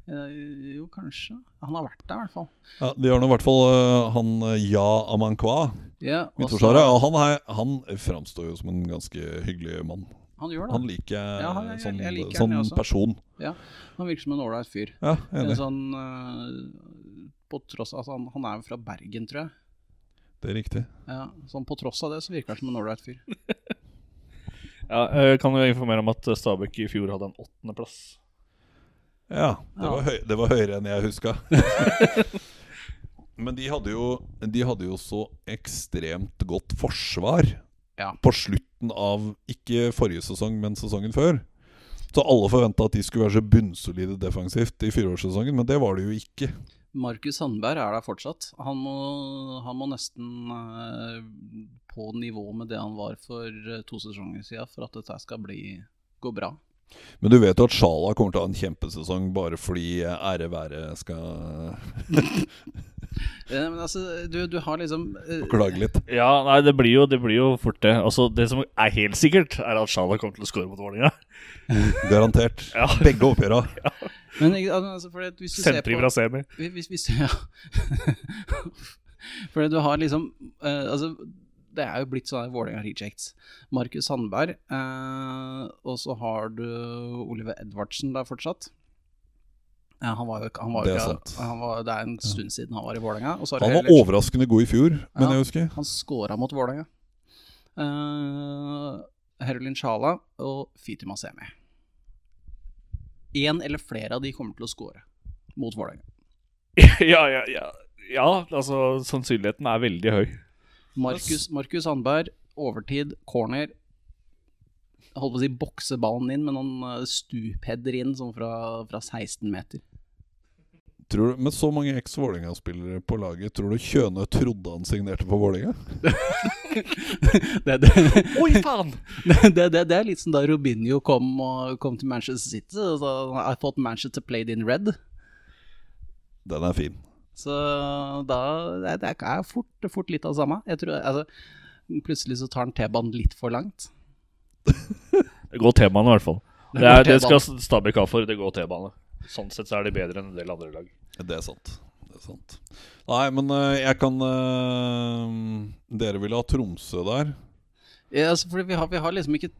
Eh, jo, kanskje. Han har vært der, i hvert fall. Ja, De har nå i hvert fall øh, han øh, Ja Amankwa, Ja, også midtforsvaret. Og han, er, han framstår jo som en ganske hyggelig mann. han gjør det. Han liker jeg Ja, han- jeg- sånn, jeg liker han, som jeg person Ja, Han virker som en ålreit fyr. Ja, En enig. sånn eh, På tross altså, han, han er jo fra Bergen, tror jeg. Det er riktig. Ja, sånn På tross av det så virker han som en ålreit fyr. Ja, jeg kan jo informere om at Stabæk i fjor hadde en åttendeplass. Ja, det, Var, høy, det var høyere enn jeg huska. Men de hadde, jo, de hadde jo så ekstremt godt forsvar Ja. på slutten av ikke forrige sesong, men sesongen før. Så alle forventa at de skulle være så bunnsolide defensivt i fireårssesongen, men det var de jo ikke. Markus Sandberg er der fortsatt. Han må, han må nesten eh, på nivå med det han var for eh, to sesonger siden for at dette skal bli, gå bra. Men du vet jo at Sjala kommer til å ha en kjempesesong bare fordi ære være skal ja, men altså, du, du har liksom eh, klage litt. Ja, nei, det blir jo, det blir jo fort det. Altså, det som er helt sikkert, er at Sjala kommer til å score mot Vålerenga. Garantert. Ja. Begge oppgjøra. Men altså, fordi hvis du på fra semi. hvis, hvis, ja. Fordi du har liksom uh, Altså, det er jo blitt sånne Vålerenga rejects. Markus Sandberg, eh, og så har du Oliver Edvardsen der fortsatt. Ja, han var jo han var jo Det er sant. han var, Det er en stund siden han var i Vålerenga. Han var heller- overraskende god i fjor, men Ja. jeg husker. Han scora mot Vålerenga. Eh, Herulin Sjala og Fiti Masemi. Én eller flere av de kommer til å score mot Vålerenga. ja, ja, ja. ja, altså sannsynligheten er veldig høy. Markus, Markus Sandberg, overtid, corner. Jeg holdt på å si bokse ballen inn, men han eh, stupheader inn sånn fra, fra 16 meter. Tror du, med så mange eks-Vålerenga-spillere på laget, tror du Kjønø trodde han signerte for Vålerenga? det, det, Oi, faen! det, det, det er litt som da Robinho kom, og, kom til Manchester City. Så, I thought Manchester played in red. Den er fin. Så da Det, det er fort, fort litt av det samme. Jeg tror, altså, plutselig så tar han T-banen litt for langt. Det går T-banen i hvert fall. Det er, det skal Stabæk ha for. Det går T-bane. Sånn sett så er de bedre enn en del andre lag. Det er sant. Det er sant. Nei, men eh, jeg kan eh, Dere ville ha Tromsø der. Ja, altså, fordi vi har, vi har liksom ikke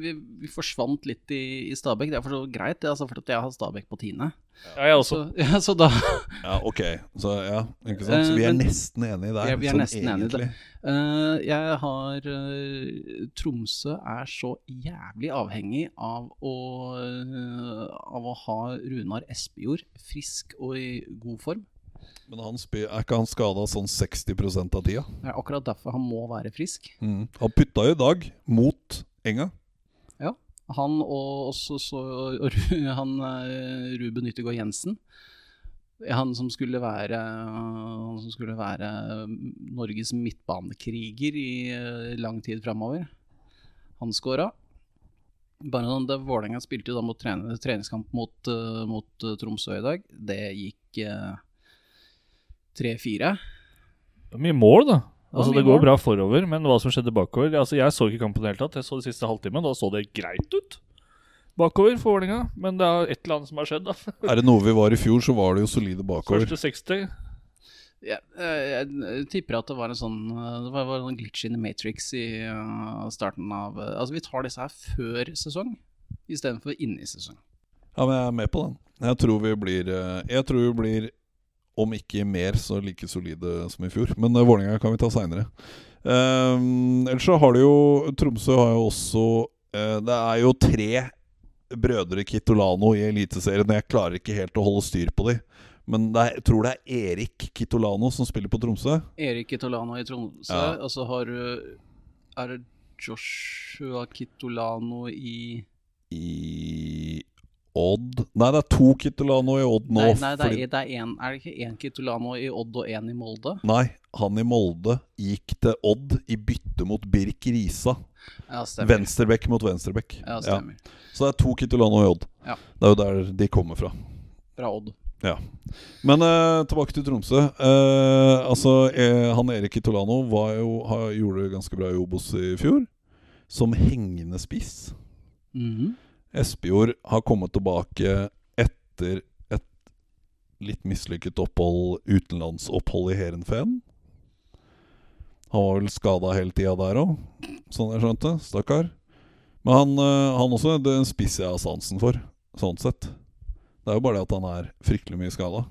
vi, vi forsvant litt i, i Stabæk. Det er for så greit, det, altså, for at jeg har Stabæk på tiende. Ja, jeg også. Så, ja, så da Ja, ok. Så ja, ikke sant? Så vi Eh, er men- nesten enige der. Ja, vi er sånn nesten enige der. Eh, Jeg har eh, Tromsø er så jævlig avhengig av å, eh, av å ha Runar Espejord frisk og i god form. Men han spi- er ikke han skada sånn 60% av tida? Det er akkurat derfor han må være frisk. Mm. Han putta jo i dag mot Enga. Ja. Han og også så, og han, eh, Ruben Yttergård Jensen. Han som skulle være Han som skulle være Norges midtbanekriger i eh, lang tid framover. Han scora. Bare sånn, det Vålerenga spilte da mot trening, treningskamp mot, eh, mot Tromsø i dag. Det gikk eh, 3-4. Det er Mye mål, da. Altså, det går bra forover, men hva som skjedde bakover altså, Jeg så ikke kampen i det hele tatt. Jeg så det siste halvtimen. Da så det greit ut bakover for Vålerenga. Men det er et eller annet som har skjedd. da Er det noe vi var i fjor, så var det jo solide bakover. Første 60 Ja, eh, jeg tipper at det var en sånn eh, Det var, var en glitch in the matrix i eh, starten av Altså, vi tar disse her før sesong istedenfor inni i sesong. Ja, men jeg er med på den. Jeg tror vi blir Jeg tror vi blir, om ikke mer, så like solide som i fjor. Men uh, Vålerenga kan vi ta seinere. ellers så har du jo Tromsø har jo også uh, Det er jo tre brødre Kitolano i Eliteserien. Jeg klarer ikke helt å holde styr på de. Men er, jeg tror det er Erik Kitolano som spiller på Tromsø. Erik Kitolano i Tromsø, Ja. og så har du Er det Joshua Kitolano i I Odd Nei, det er to Kitolano i Odd nå. Nei, nei det, er, det er, en, er det ikke én Kitolano i Odd og én i Molde? Nei, han i Molde gikk til Odd i bytte mot Birk Risa. Ja. Venstrebekk mot venstrebekk. Ja, stemmer. Så det er to Kitolano i Odd. Ja. Det er jo der de kommer fra. Fra Odd. Ja. Men eh, tilbake til Tromsø. Eh, altså, eh, han Erik Kitolano var jo, har, gjorde det ganske bra i Obos i fjor. Som hengende spiss. Mhm. Espejord har kommet tilbake etter et litt mislykket opphold, utenlandsopphold i Heerenveen. Han var vel skada hele tida der òg, sånn jeg skjønte. Stakkar. Men han, eh, han også det spisser jeg av sansen for, sånn sett. Det er jo bare det at han er fryktelig mye skada.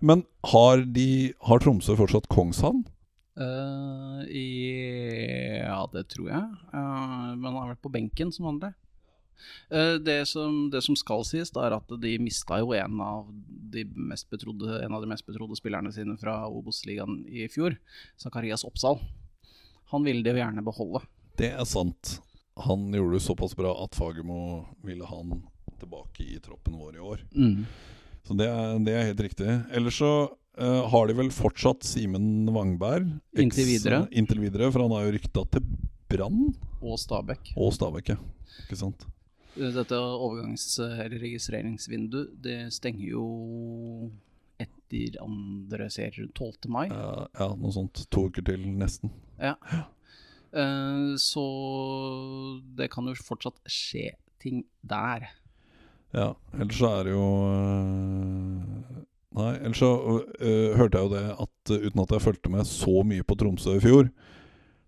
Men har, de, har Tromsø fortsatt Kongshavn? Uh, i, ja, det tror jeg. Uh, men han har vært på benken som vanlig. Eh, Det som, det som skal sies, da, er at de mista jo en av de mest betrodde, en av de mest betrodde spillerne sine fra Obos-ligaen i fjor, Zakarias Oppsal. Han ville de jo gjerne beholde. Det er sant. Han gjorde det såpass bra at Fagermo ville ha han tilbake i troppen vår i år. Så det er, det er helt riktig. Ellers så uh, har de vel fortsatt Simen Wangberg. Inntil videre. Inntil videre, For han har jo rykta til Brann Og Stabæk. og Stabæk, ja. Ikke sant? Eh, Dette overgangs- eller registreringsvinduet, det stenger jo etter andre serier 12. mai. Ja, ja, noe sånt. To uker til, nesten. Ja. Uh, Så det kan jo fortsatt skje ting der. Ja, ellers så er det jo uh, Nei, ellers så øh, hørte jeg jo det at uten at jeg fulgte med så mye på Tromsø i fjor,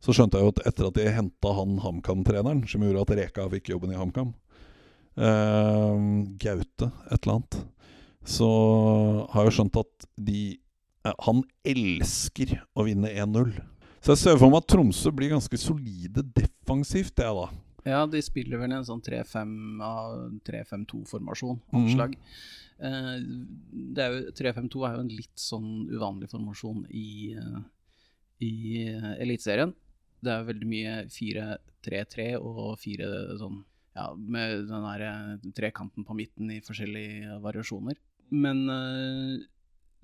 så skjønte jeg jo at etter at de henta han HamKam-treneren, som gjorde at Reka fikk jobben i HamKam, øh, Gaute et eller annet, så har jeg jo skjønt at de eh, Han elsker å vinne 1-0. Så jeg ser for meg at Tromsø blir ganske solide defensivt, det da. Ja, de spiller vel en sånn 3-5 av 3-5-2-formasjon, Mhm. anslag. Mm. det er jo 3-5-2 er jo en litt sånn uvanlig formasjon i, eh, i Eliteserien. Det er veldig mye 4-3-3 og 4 sånn ja, med den der eh, trekanten på midten i forskjellige variasjoner. Men eh,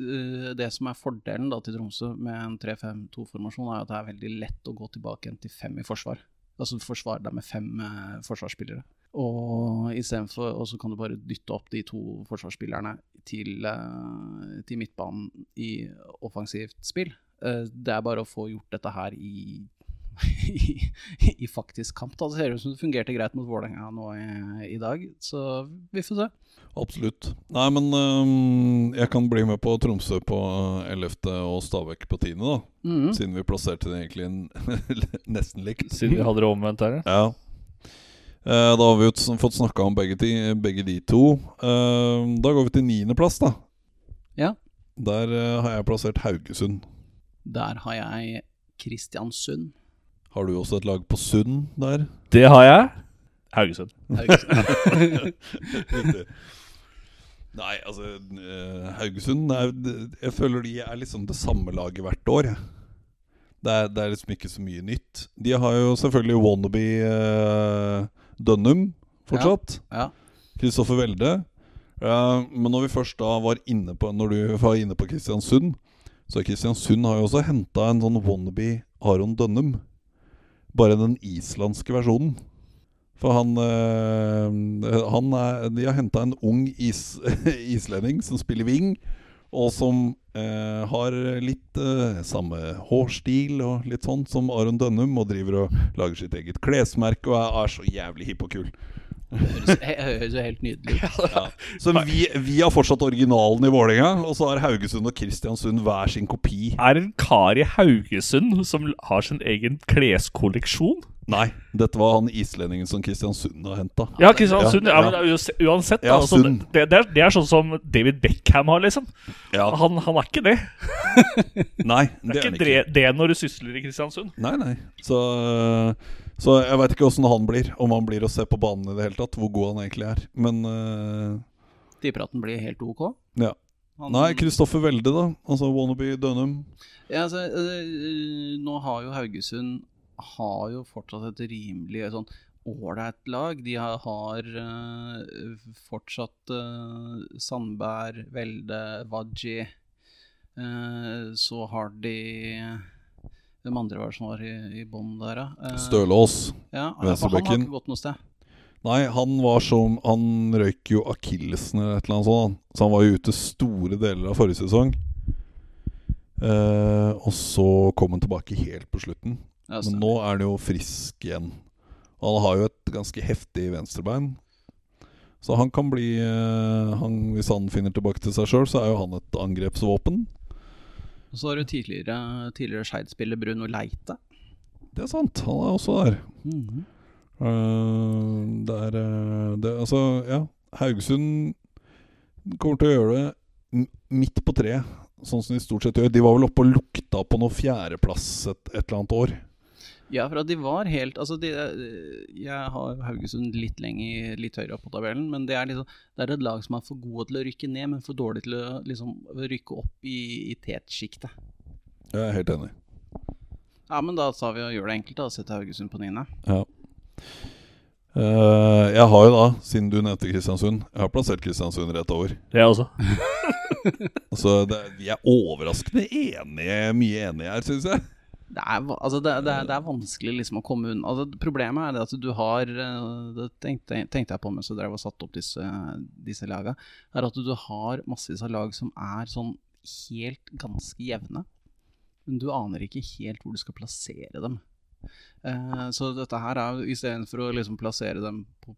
eh, det som er fordelen da til Tromsø med en 3-5-2-formasjon, er at det er veldig lett å gå tilbake til fem i forsvar. Altså forsvare deg med fem eh, forsvarsspillere. Og for, Og så kan du bare dytte opp de to forsvarsspillerne til, eh, til midtbanen i offensivt spill. Eh, det er bare å få gjort dette her i i, i faktisk kamp. Da. Det ser ut som det fungerte greit mot Vålerenga nå i, i dag, så vi får se. Absolutt. Nei, men um, jeg kan bli med på Tromsø på 11. og Stabæk på 10., da. Mhm. Siden vi plasserte det egentlig nesten likt. Siden vi hadde det omvendt her. ja. Ja. Eh, da har vi jo fått snakka om begge, de, begge de to. Eh, da går vi til niendeplass, da. Ja. Der eh, har jeg plassert Haugesund. Der har jeg Kristiansund. Har du også et lag på Sund der? Det har jeg. Haugesund. Haugesund. Nei, altså eh, Haugesund er, Jeg føler de er liksom det samme laget hvert år. Det er, det er liksom ikke så mye nytt. De har jo selvfølgelig wannabe uh, Dønnum fortsatt. ja. Kristoffer Welde. Uh, men når vi først da var inne på Når du var inne på Kristiansund, så Kristiansund har jo også henta en sånn wannabe Aron Dønnum. Bare den islandske versjonen. For han, øh, han er, De har henta en ung is, islending som spiller wing, og som øh, har litt øh, samme hårstil og litt sånn som Aron Dønnum, og driver og lager sitt eget klesmerke og er, er så jævlig hipp og kul. Høres, høres jo helt nydelig ut. Ja. Så vi, vi har fortsatt originalen i Vålerenga, og så har Haugesund og Kristiansund hver sin kopi. Er det en kar i Haugesund som har sin egen kleskolleksjon? Nei, dette var han islendingen som Kristiansund har henta. Ja, Kristiansund. Ja, Ja, uansett- Ja, altså, det, det, er, det er sånn som David Beckham har, liksom. Ja. Han, han er ikke det. Nei, Det er er han ikke det, ikke. det når du sysler i Kristiansund. Nei, nei. Så, så jeg veit ikke åssen han blir. Om han blir å se på banen i det hele tatt. Hvor god han egentlig er. Men uh, Tipper at den blir helt ok. ja. Han- Nei, Kristoffer Welde, da. Altså Wannabe Dønum. Ja, altså, øh, nå har jo Haugesund har jo fortsatt et rimelig sånn ålreit lag. De har, har øh, fortsatt øh, Sandberg, Welde, Wadji. Eh, så har de Hvem andre var det som var i, i bånn der, da? Eh, Stølås. Ja, Venstrebekken. han har ikke gått noe sted. Nei, han var som Han røyk jo akillesen eller et eller annet sånt. Så han var jo ute store deler av forrige sesong. Eh, og så kom han tilbake helt på slutten. Ja, Men nå er han jo frisk igjen. Han har jo et ganske heftig venstrebein. Så han kan bli eh, han, Hvis han finner tilbake til seg sjøl, så er jo han et angrepsvåpen. Og så har du tidligere, tidligere Skeid-spiller Bruno Leite. Det er sant. Han er også der. Mm -hmm. uh, det er eh, det, Altså, ja. Haugesund kommer til å gjøre det midt på treet, sånn som de stort sett gjør. De var vel oppe og lukta på noe fjerdeplass et, et eller annet år. Ja, for at de var helt Altså, de, jeg har Haugesund litt lenger, litt høyere opp på tabellen, men det er, liksom, det er et lag som er for gode til å rykke ned, men for dårlige til å liksom, rykke opp i, i tetsjiktet. Jeg er helt enig. Ja, men da sa vi å gjøre det enkelt, da. Sette Haugesund på niende. Ja. Uh, jeg har jo da, siden du nevnte Kristiansund, jeg har plassert Kristiansund rett over. Det er også. Altså, det, Vi er overraskende enige, mye enige her, syns jeg. Det er, altså det, det, det er vanskelig liksom å komme unna. Altså, problemet er det at du har eh, Det tenkte, tenkte jeg på mens jeg drev og satte opp disse, disse laga. Er at du har massevis av lag som er sånn helt ganske jevne. Men du aner ikke helt hvor du skal plassere dem. Eh, så dette her er istedenfor å liksom plassere dem på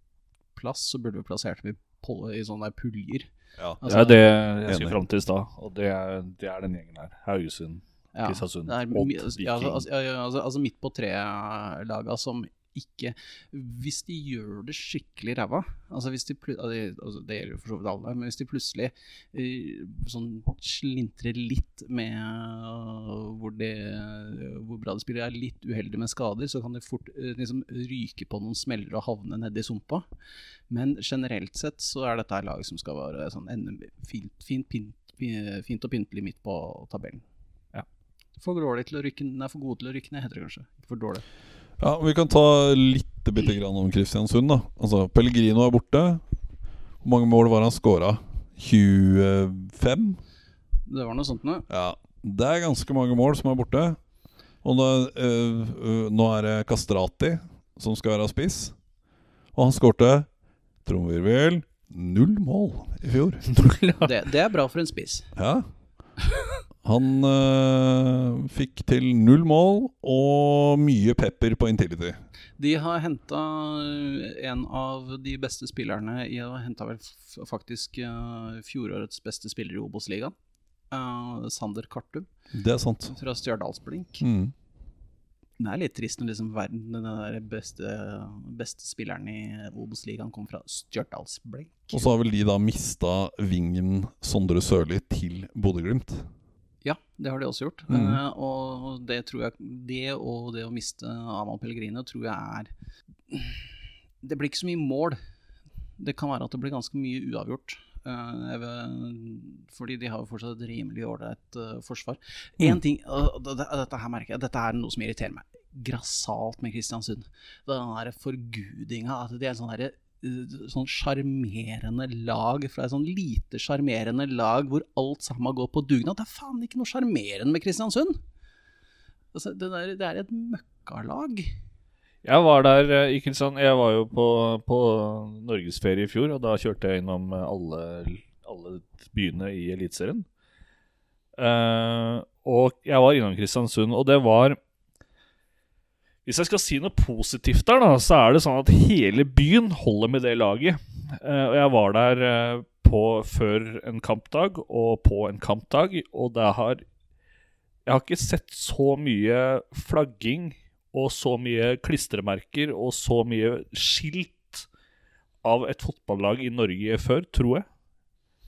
plass, så burde vi plassert dem i, i sånne der puljer. Ja. Det er det jeg skulle fram til i stad, og det er, det er den gjengen her. Haugesund, Kristiansund, Ja, er Odd, ja, altså, altså, ja, ja, altså, altså midt på tre-laga som ikke Hvis de gjør det skikkelig ræva altså hvis de, ja, altså Det gjelder jo for så vidt alle, men hvis de plutselig eh, sånn slintrer litt med eh, hvor, de, hvor bra de spiller, er litt uheldige med skader, så kan de fort eh, liksom ryke på noen smeller og havne nedi sumpa. Men generelt sett så er dette et lag som skal være sånn fint, fint, fint, fint og pyntelig midt på tabellen. For dårlig til å rykke Nei, for gode til å rykke ned, heter det kanskje. Ikke for dårlig. Ja, Vi kan ta litt bitte grann om Kristiansund. da Altså, Pellegrino er borte. Hvor mange mål var han scora? 25? Det var noe sånt noe. Ja, det er ganske mange mål som er borte. Og nå, øh, øh, nå er det Kastrati som skal være spiss. Og han skårte, trommevirvel, null mål i fjor. Det, det er bra for en spiss. Ja. Han øh, fikk til null mål og mye pepper på Intility. De har henta en av de beste spillerne i henta vel faktisk eh, fjorårets beste spiller i Obos-ligaen. Uh, Sander Kartum Det er sant. fra Stjørdalsblink. Mm. Det er litt trist når liksom verden, den beste, beste spilleren i Obos-ligaen kommer fra Stjørdalsblink. Og så har vel de da mista vingen Sondre Sørli til Bodø-Glimt. Ja, det har de også gjort. Mm. Uh, og det tror jeg Det og det å miste Amal Pellegrino tror jeg er Det blir ikke så mye mål. Det kan være at det blir ganske mye uavgjort. Uh, vil, fordi de har jo fortsatt et rimelig ålreit uh, forsvar. Én ting det- det- Dette her merker jeg Dette er noe som irriterer meg grassat med Kristiansund. Den der forgudinga. At det er sånn derre eh, sånn sjarmerende lag fra et sånn lite sjarmerende lag hvor alt sammen går på dugnad. Det er faen ikke noe sjarmerende med Kristiansund! Altså, det, der, det er et møkkalag. Jeg var der eh, i Kristiansand. Jeg var jo på, på norgesferie i fjor, og da kjørte jeg innom eh, alle, alle byene i Eliteserien. Uh, og jeg var innom Kristiansund, og det var Hvis jeg skal si noe positivt der, da, så er det sånn at hele byen holder med det laget. Eh, og jeg var der eh, på før en kampdag og på en kampdag, og det har Jeg har ikke sett så mye flagging og så mye klistremerker og så mye skilt av et fotballag i Norge før, tror jeg,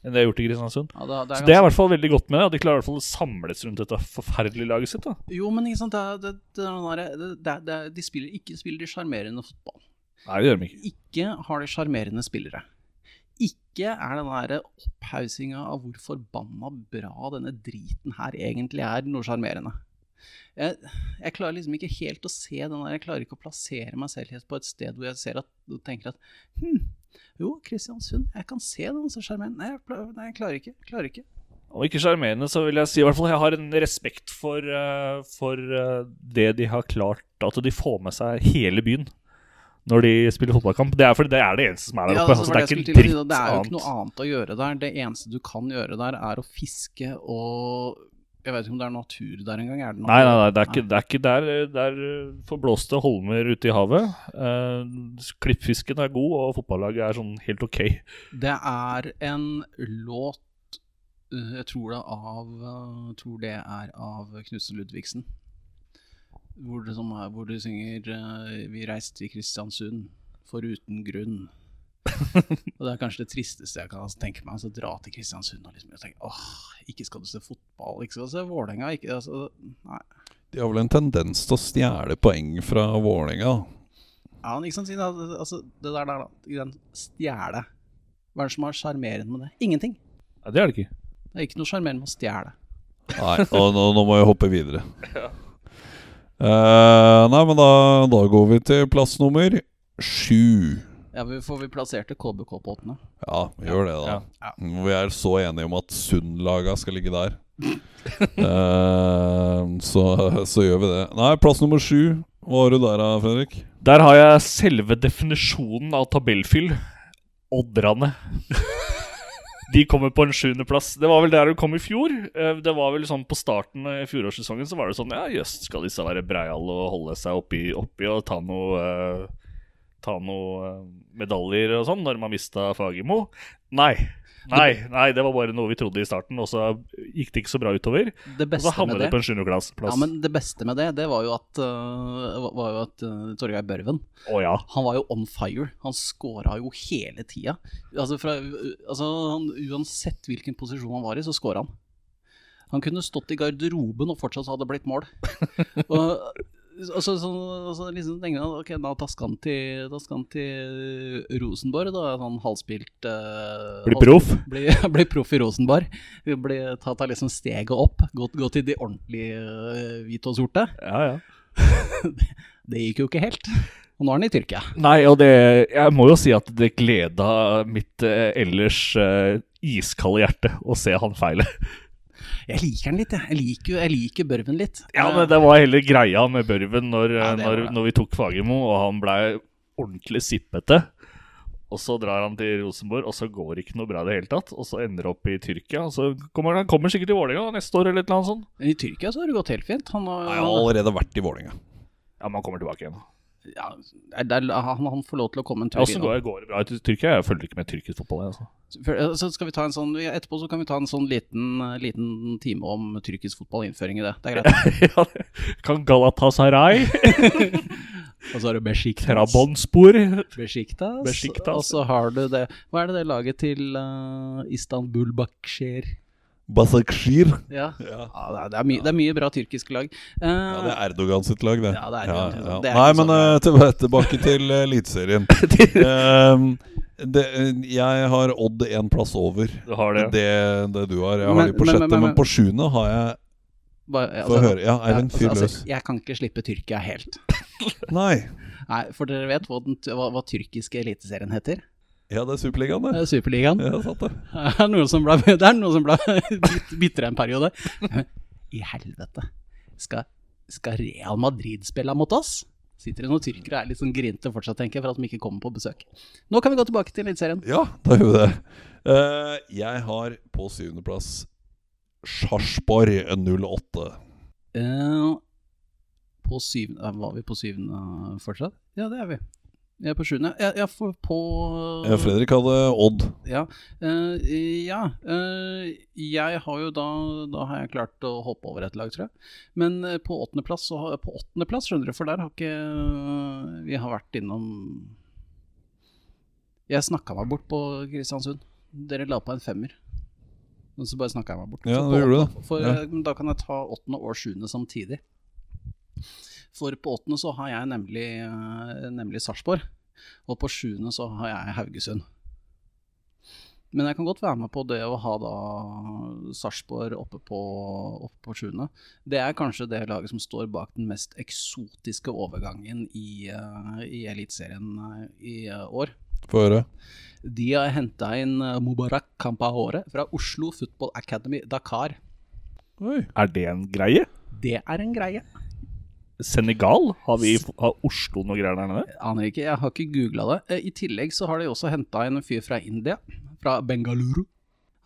enn det jeg har gjort i Kristiansund. Ja, det, det Så det er i hvert fall veldig godt med det. at De klarer i hvert fall å samles rundt dette forferdelige laget sitt. da Jo, men ikke sant, det, de spiller ikke spiller de sjarmerende fotball. Nei, det gjør de ikke. Ikke har de sjarmerende spillere. Ikke er den der opphaussinga av hvor forbanna bra denne driten her egentlig er, noe sjarmerende. Jeg, jeg klarer liksom ikke helt å se den der, jeg klarer ikke å plassere meg selv helt på et sted hvor jeg ser at, og tenker at hm, jo, Kristiansund, jeg kan se den så sjarmerende. Nei, jeg nei, jeg klarer ikke. Klarer ikke. Og ikke sjarmerende, så vil jeg si i hvert fall jeg har en respekt for, uh, for uh, det de har klart At de får med seg hele byen når de spiller fotballkamp. Det er fordi det er det eneste som er der oppe. Ja, altså, det er ikke til Det er jo ikke noe annet å gjøre der. Det eneste du kan gjøre der, er å fiske og Jeg vet ikke om det er natur der engang. Er det? Nei, nei, nei, det er ikke, det er ikke der. Det er eh, forblåste holmer ute i havet. Eh, klippfisken er god, og fotballaget er sånn helt ok. Det er en låt uh, Jeg tror det, av, uh, tror det er av Knutsen Ludvigsen. Hvor det, som hvor de synger uh, 'Vi reiste til Kristiansund foruten grunn'. og Det er kanskje det tristeste jeg kan tenke meg. Altså Dra til Kristiansund og liksom tenke åh, ikke skal du se fotball, ikke skal du se Vålerenga ikke, altså, Nei. De har vel en tendens til å stjele poeng fra Vålerenga. Ja, men ikke sant, siden, al- altså, det der, der da, stjele. Hva er det som er sjarmerende med det? Ingenting. Ja, det er det ikke. Det er ikke noe sjarmerende med å stjele. Nei, og nå, nå må jeg hoppe videre. Eh, nei, men da, da går vi til plass nummer sju. Ja, vi, For vi plasserte KBK på åttende. Ja, vi gjør det, da. Ja. Ja. Vi er så enige om at Sund-laga skal ligge der. uh, så, så gjør vi det. Nei, plass nummer sju. Hva har du der, Fredrik? Der har jeg selve definisjonen av tabellfyll. Odderne. De kommer på en sjuendeplass. Det var vel der de kom i fjor. Eh, Det var vel sånn På starten i fjorårssesongen så var det sånn Ja, jøss, skal disse være breiale og holde seg oppi, oppi og ta noe eh, Ta noe eh, medaljer og sånn når man mista Fagermo? Nei. Nei, nei, det var bare noe vi trodde i starten, og så gikk det ikke så bra utover. Og så havnet det de på en juniorplass. Ja, men det beste med det, det var jo at, uh, var jo at uh, Torgeir Børven oh, ja. Han var jo on fire. Han scora jo hele tida. Altså, fra, altså han, uansett hvilken posisjon han var i, så scora han. Han kunne stått i garderoben, og fortsatt hadde blitt mål. og, altså, så, altså, liksom tenker han, ok, Da tasker han til, tasker han til Rosenborg, da. Sånn halvspilt uh, Blir proff. Blir bli proff i Rosenborg. Bli, ta, ta liksom steget opp. Gå, gå til de ordentlige uh, hvite og sorte. Ja, ja. Det gikk jo ikke helt. Og nå er han i Tyrkia. Nei, og det Jeg må jo si at det gleda mitt eh, ellers eh, iskalde hjerte å se han feile. Jeg liker den litt, jeg. Jeg liker, jeg liker Børven litt. Ja, men det var hele greia med Børven når, Ja, når, når vi tok Fagermo, og han blei ordentlig sippete. Og så drar han til Rosenborg, og så går det ikke noe bra i det hele tatt. Og så ender det opp i Tyrkia. Og så kommer han kommer sikkert til Vålerenga neste år eller noe sånt. Men I Tyrkia så har det gått helt fint. Han har, Jeg har allerede vært i Vålerenga. Ja, men han kommer tilbake igjen. Ja, der, er- han, han får lov til å komme en tur innom. går, går det bra i Tyrkia? Jeg følger ikke med tyrkisk fotball. Altså. Så skal vi ta en sånn, etterpå så kan vi ta en sånn liten, liten time om tyrkisk fotball, innføring i det. Det er greit. ja, det- kan Galatasaray, Og så har du Besiktas. Trabonspor Besiktas. Besiktas. Og så har du det Hva er det det laget til uh, Istanbul Baksher? Basakshir. Ja. Ja. ja det, er, det, mye, det er mye bra tyrkiske lag. Uh, Ja, det er Erdogan sitt lag, det. Ja, det er Erdogan ja. Det er Nei, men uh, tilbake, til Eliteserien. uh, det, jeg har Odd én plass over Du har det. det, det du har. Jeg har Men- de på men- sjette, men- men, men- på sjuende har jeg bare- Få høre. Ja, Eivind, altså, fyr altså, løs. jeg kan ikke slippe Tyrkia helt. Nei. Nei, For dere vet hva den hva, hva tyrkiske eliteserien heter? Ja, det er Superligaen, Det det. er Superligaen. Ja, sant det. Det er noen som ble, det er noen som ble bit- bitre en periode. I helvete. Skal, skal Real Madrid spille mot oss? Sitter det noen tyrkere og er litt sånn grinte fortsatt, tenker jeg, for at de ikke kommer på besøk. Nå kan vi gå tilbake til Eliteserien. Ja, da gjør vi det. Uh, jeg har på syvendeplass Sarpsborg 08. Uh, på syvende eh, Var vi på syvende fortsatt? Ja, det er vi. Jeg er på sjuende. Jeg, jeg får på Ja, Fredrik hadde Odd. Ja. Uh, ja Uh, jeg har jo da Da har jeg klart å hoppe over et lag, tror jeg. Men eh, på åttendeplass, så har- på åttendeplass, skjønner du, for der har ikke Vi har vært innom Jeg snakka meg bort på Kristiansund. Dere la på en femmer. Og så bare snakka jeg meg bort. Ja, det gjorde du åttende- For, Ja. Da kan jeg ta åttende og sjuende samtidig. For på åttende så har jeg nemlig, eh, nemlig Sarpsborg. Og på sjuende så har jeg Haugesund. Men jeg kan godt være med på det å ha da Sarpsborg oppe på, oppe på sjuende. Det er kanskje det laget som står bak den mest eksotiske overgangen i, eh, i Eliteserien eh, i år. Få høre. De har henta inn Mubarak Kampahore fra Oslo Football Academy Dakar. Oi. Er det en greie? Det er en greie. Senegal? Har, vi, har Oslo noe greier der nede? Aner ikke, jeg har ikke googla det. Eh, I tillegg så har de også henta en fyr fra India, fra Bengaluru.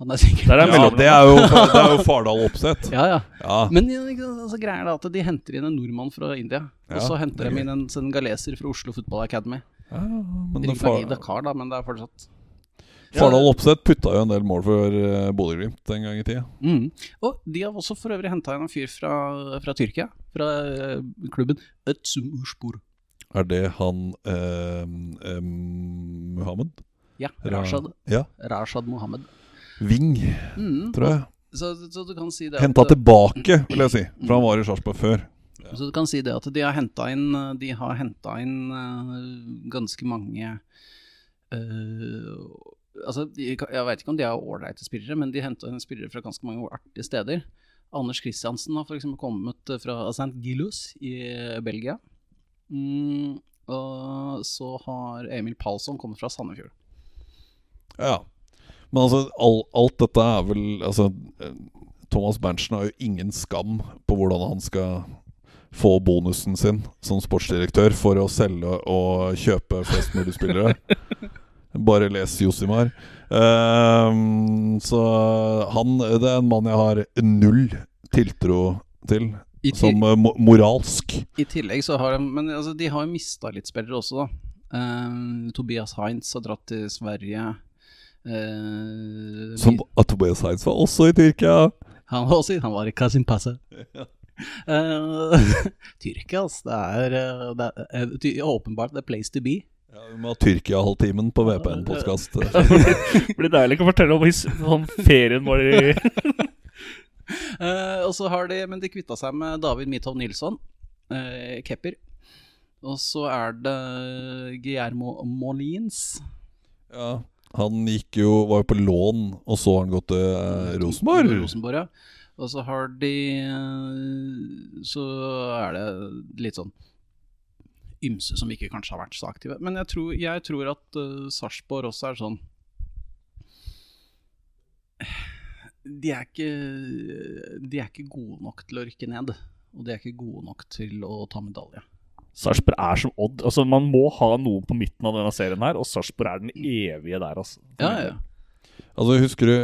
Han er sikkert Der er Ja, det er jo, det er jo Fardal Oppsett. Ja, ja. Ja. Men altså, greia er at de henter inn en nordmann fra India. Ja, og så henter er de inn en senegaleser fra Oslo Football Academy. Ja, men det Riktignok i Far- Dakar, da, men det er fortsatt Fardal Opseth putta jo en del mål for uh, Bodø-Glimt en gang i tida. mm. Og de har også for øvrig henta en fyr fra, fra Tyrkia. Fra eh, klubben Ötsum Urspor. Er det han eh, eh, Muhammed? Ja, Rashad, Ja. Rashad Mohammed. Ving, Mm. tror jeg. Så, så du kan si det Henta tilbake, vil jeg si. For han var i Sarpsborg før. Så du kan si det at de har henta inn, de har inn eh, ganske mange eh, Altså, de, jeg veit ikke om de er ålreite spillere, men de henta inn spillere fra ganske mange artige steder. Anders Kristiansen har f.eks. kommet fra St. Gilus i Belgia. Mm, og så har Emil Palsson kommet fra Sandefjord. Ja. Men altså, all, alt dette er vel Altså, eh, Thomas Berntsen har jo ingen skam på hvordan han skal få bonusen sin som sportsdirektør for å selge og kjøpe flest mulig spillere. Bare les Josimar. Um, så han Det er en mann jeg har null tiltro til som uh, moralsk. I tillegg så har de Men altså, de har jo mista litt spillere også, da. Um, Tobias Heinz har dratt til Sverige. Uh, Som at Tobias Heinz var også i Tyrkia. Han var også i Han var i Kasimpasa. Eh, Tyrkia, altså. Det er, eh, det er eh, åpenbart the place to be. Ja, vi må ha Tyrkia-halvtimen på VPN-podkast. Det blir deilig å fortelle om his- sånn ferien vår i Eh, og så har de Men de kvitta seg med David Mitov Nilsson, uh, kepper. Og så er det Guillermo Molins. Ja, han gikk jo, var jo på lån, og så har han gått til eh, Rosenborg. Rosenborg, ja. Og så har de eh, Så er det litt sånn ymse som ikke kanskje har vært så aktive. Men jeg tror, jeg tror at uh, Sarpsborg også er sånn de er, ikke, de er ikke gode nok til å rykke ned. Og de er ikke gode nok til å ta medalje. Sarpsborg er som Odd. Altså, man må ha noen på midten av denne serien her, og Sarpsborg er den evige der, altså. Ja, ja. Altså, husker du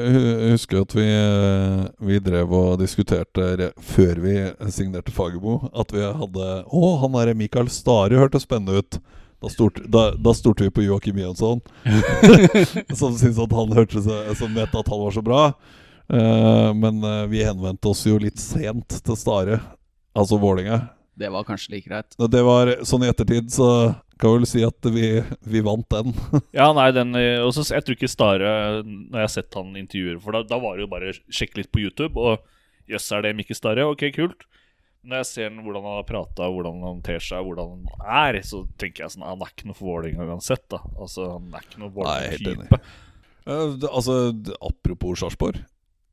husker at vi, eh, vi drev og diskuterte før vi signerte Fagermo, at vi hadde Å, han derre Mikael Stare hørtes spennende ut. Da stolte, da, da stolte vi på Joakim Jønsson, som syntes at han hørte seg, Som mente at han var så bra. Uh, men uh, vi henvendte oss jo litt sent til Stare, altså Vålinga. Det var kanskje like greit. Det var sånn i ettertid, så kan vi vel si at vi, vi vant den. Ja, nei, den eh, også, Jeg tror ikke Stare Når jeg har sett han intervjuer For da, da var det jo bare sjekke litt på YouTube, og jøss, er det Mikke Stare? Ok, kult. Når jeg ser hvordan han har prata, hvordan han ter seg, hvordan han er, så tenker jeg sånn Han er ikke noe for Vålerenga uansett, da. Altså, han er ikke noe. Vålerenga-type. Uh, altså, apropos Sarpsborg.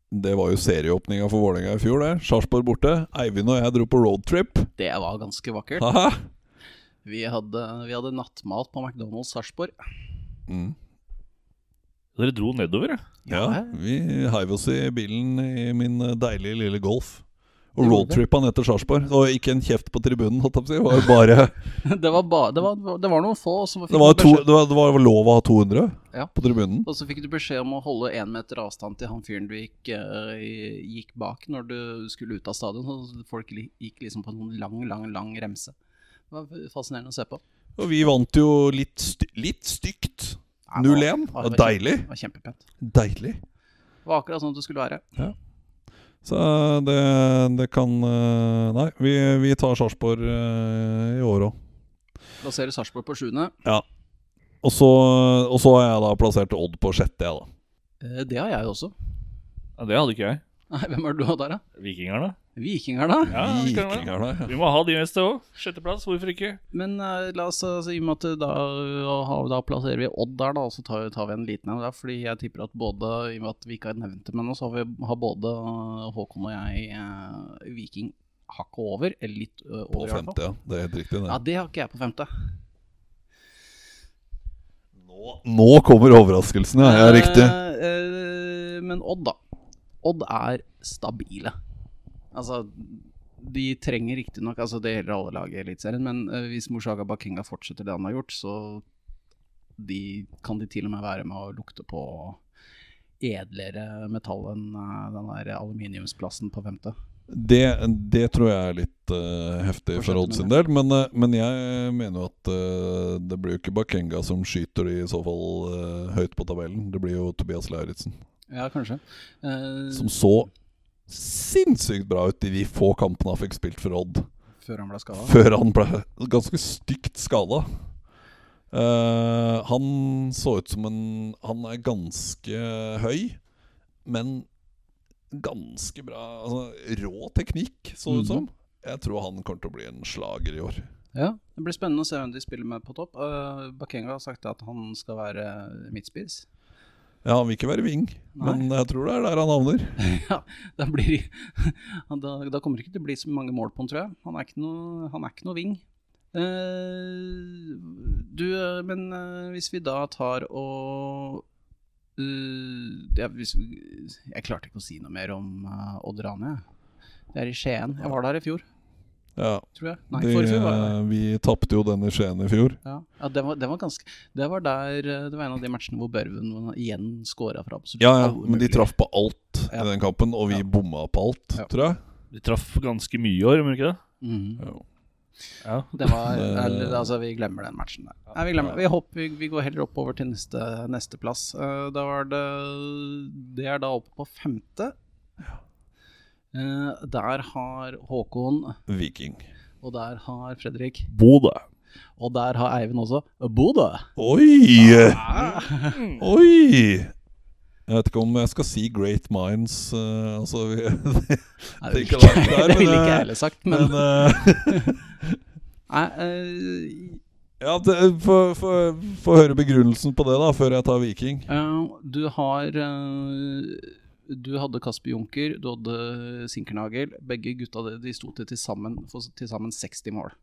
Det var jo serieåpninga for Vålerenga i fjor, det. Sarpsborg borte. Eivind og jeg dro på roadtrip. Det var ganske vakkert. Aha. Vi hadde, vi hadde nattmat på McDonald's Sarpsborg. Mm. Dere dro nedover, ja. Ja, vi heiv oss i bilen i min deilige lille Golf. Og roadtrippa ned til Sarpsborg. Og ikke en kjeft på tribunen. Det var bare Det var, ba, det var, det var noen få, Det var, to, det var, det var lov å ha 200 Ja. på tribunen. Og så fikk du beskjed om å holde én meter avstand til han fyren du gikk, uh, gikk bak når du skulle ut av stadion. Så folk gikk liksom på en lang, lang, lang remse. Det var fascinerende å se på. Og vi vant jo litt, st litt stygt. Ja, det var- 0-1. Det det var var Deilig. Deilig. Det var akkurat sånn det skulle være. Så det, det kan eh, Nei, vi, vi tar Sarpsborg eh, i år òg. Plasserer Sarpsborg på sjuende. Og så, og så har jeg da plassert Odd på sjette, jeg, da. Eh, Det har jeg også. ja. Det hadde ikke jeg. Nei, Hvem er det du har der, da? Vikingerne. Vikinger, da? Ja, Vikinger, ja. Vi må ha de neste òg. Sjetteplass, hvorfor ikke? Men uh, la oss, altså, i og med at da, ha- da plasserer vi Odd der, da, og så tar, tar vi en liten en der. Fordi jeg tipper at både, i og med at vi ikke har nevnt det med nå, så har, vi, har både eh, Håkon og jeg uh, Viking hakket over, eller litt uh, over På femte, ja. Det er helt riktig, det. Ja, det har ikke jeg på femte. Nå, nå kommer overraskelsen, ja. er riktig. Eh, eh, men Odd, da. Odd er stabile. Altså, de trenger riktignok altså Det gjelder alle lag i Eliteserien, men uh, hvis Mushaga Bakenga fortsetter det han har gjort, så de, kan de til og med være med å lukte på edlere metall enn uh, den der aluminiumsplassen på femte. Det, det tror jeg er litt uh, heftig for Odd sin del. Men, eh, men jeg mener jo at det blir jo ikke Bakenga som skyter de i så fall høyt på tabellen. Det blir jo Tobias Lauritzen. Ja, kanskje. Som så sinnssykt bra ut i de få kampene han fikk spilt for Odd. før han ble skada. Før han ble ganske stygt skada. han så ut som en Han er ganske høy, men ganske bra altså, Rå teknikk, så det ut som. Jeg tror han kommer til å bli en slager i år. Ja, Det blir spennende å se hvem de spiller med på topp. Uh, Bakenga har sagt at han skal være midtspiss. Ja, han vil ikke være wing, Nei. men jeg tror det er der han havner. ja, da, blir, da, da kommer det ikke til å bli så mange mål på han, tror jeg. Han er ikke noe, han er ikke noe wing. Uh, du, eh, men uh, hvis vi da tar og uh, ja, vi- Jeg klarte ikke å si noe mer om Odd Rane. Det er i Skien. Jeg var der i fjor, Ja, tror jeg. Nei, de, var det. eh, Vi tapte jo den i Skien i fjor. Ja, ja det, var, det var ganske Det var der eh, Det var en av de matchene hvor Børven igjen scora fra absolutt Ja, ja, men de traff på alt Ja. i den kampen, og vi Ja. bomma på alt, Ja. tror jeg. De traff ganske mye i år, gjorde de ikke det? Mhm. Ja. Ja. Det var, eller, altså, vi glemmer den matchen der. Nei, vi, glemmer, vi, hopper, vi, vi går heller oppover til neste, neste plass. Uh, da var det Det er da oppe på femte. Eh, der har Håkon, Viking. og der har Fredrik, Bodø. og der har Eivind også. Bodø! Oi! Ah. Oi! Jeg vet ikke om jeg skal si Great Minds. uh, altså vi, Det er det ikke langt der, det ville ikke eh, jeg heller sagt, men, Men eh, Nei, eh, Ja, få høre begrunnelsen på det, da, før jeg tar Viking. Uh, Du har eh, Du hadde Kasper Junker, du hadde Sinkernagel. Begge gutta de- sto til til sammen, for til sammen 60 mål.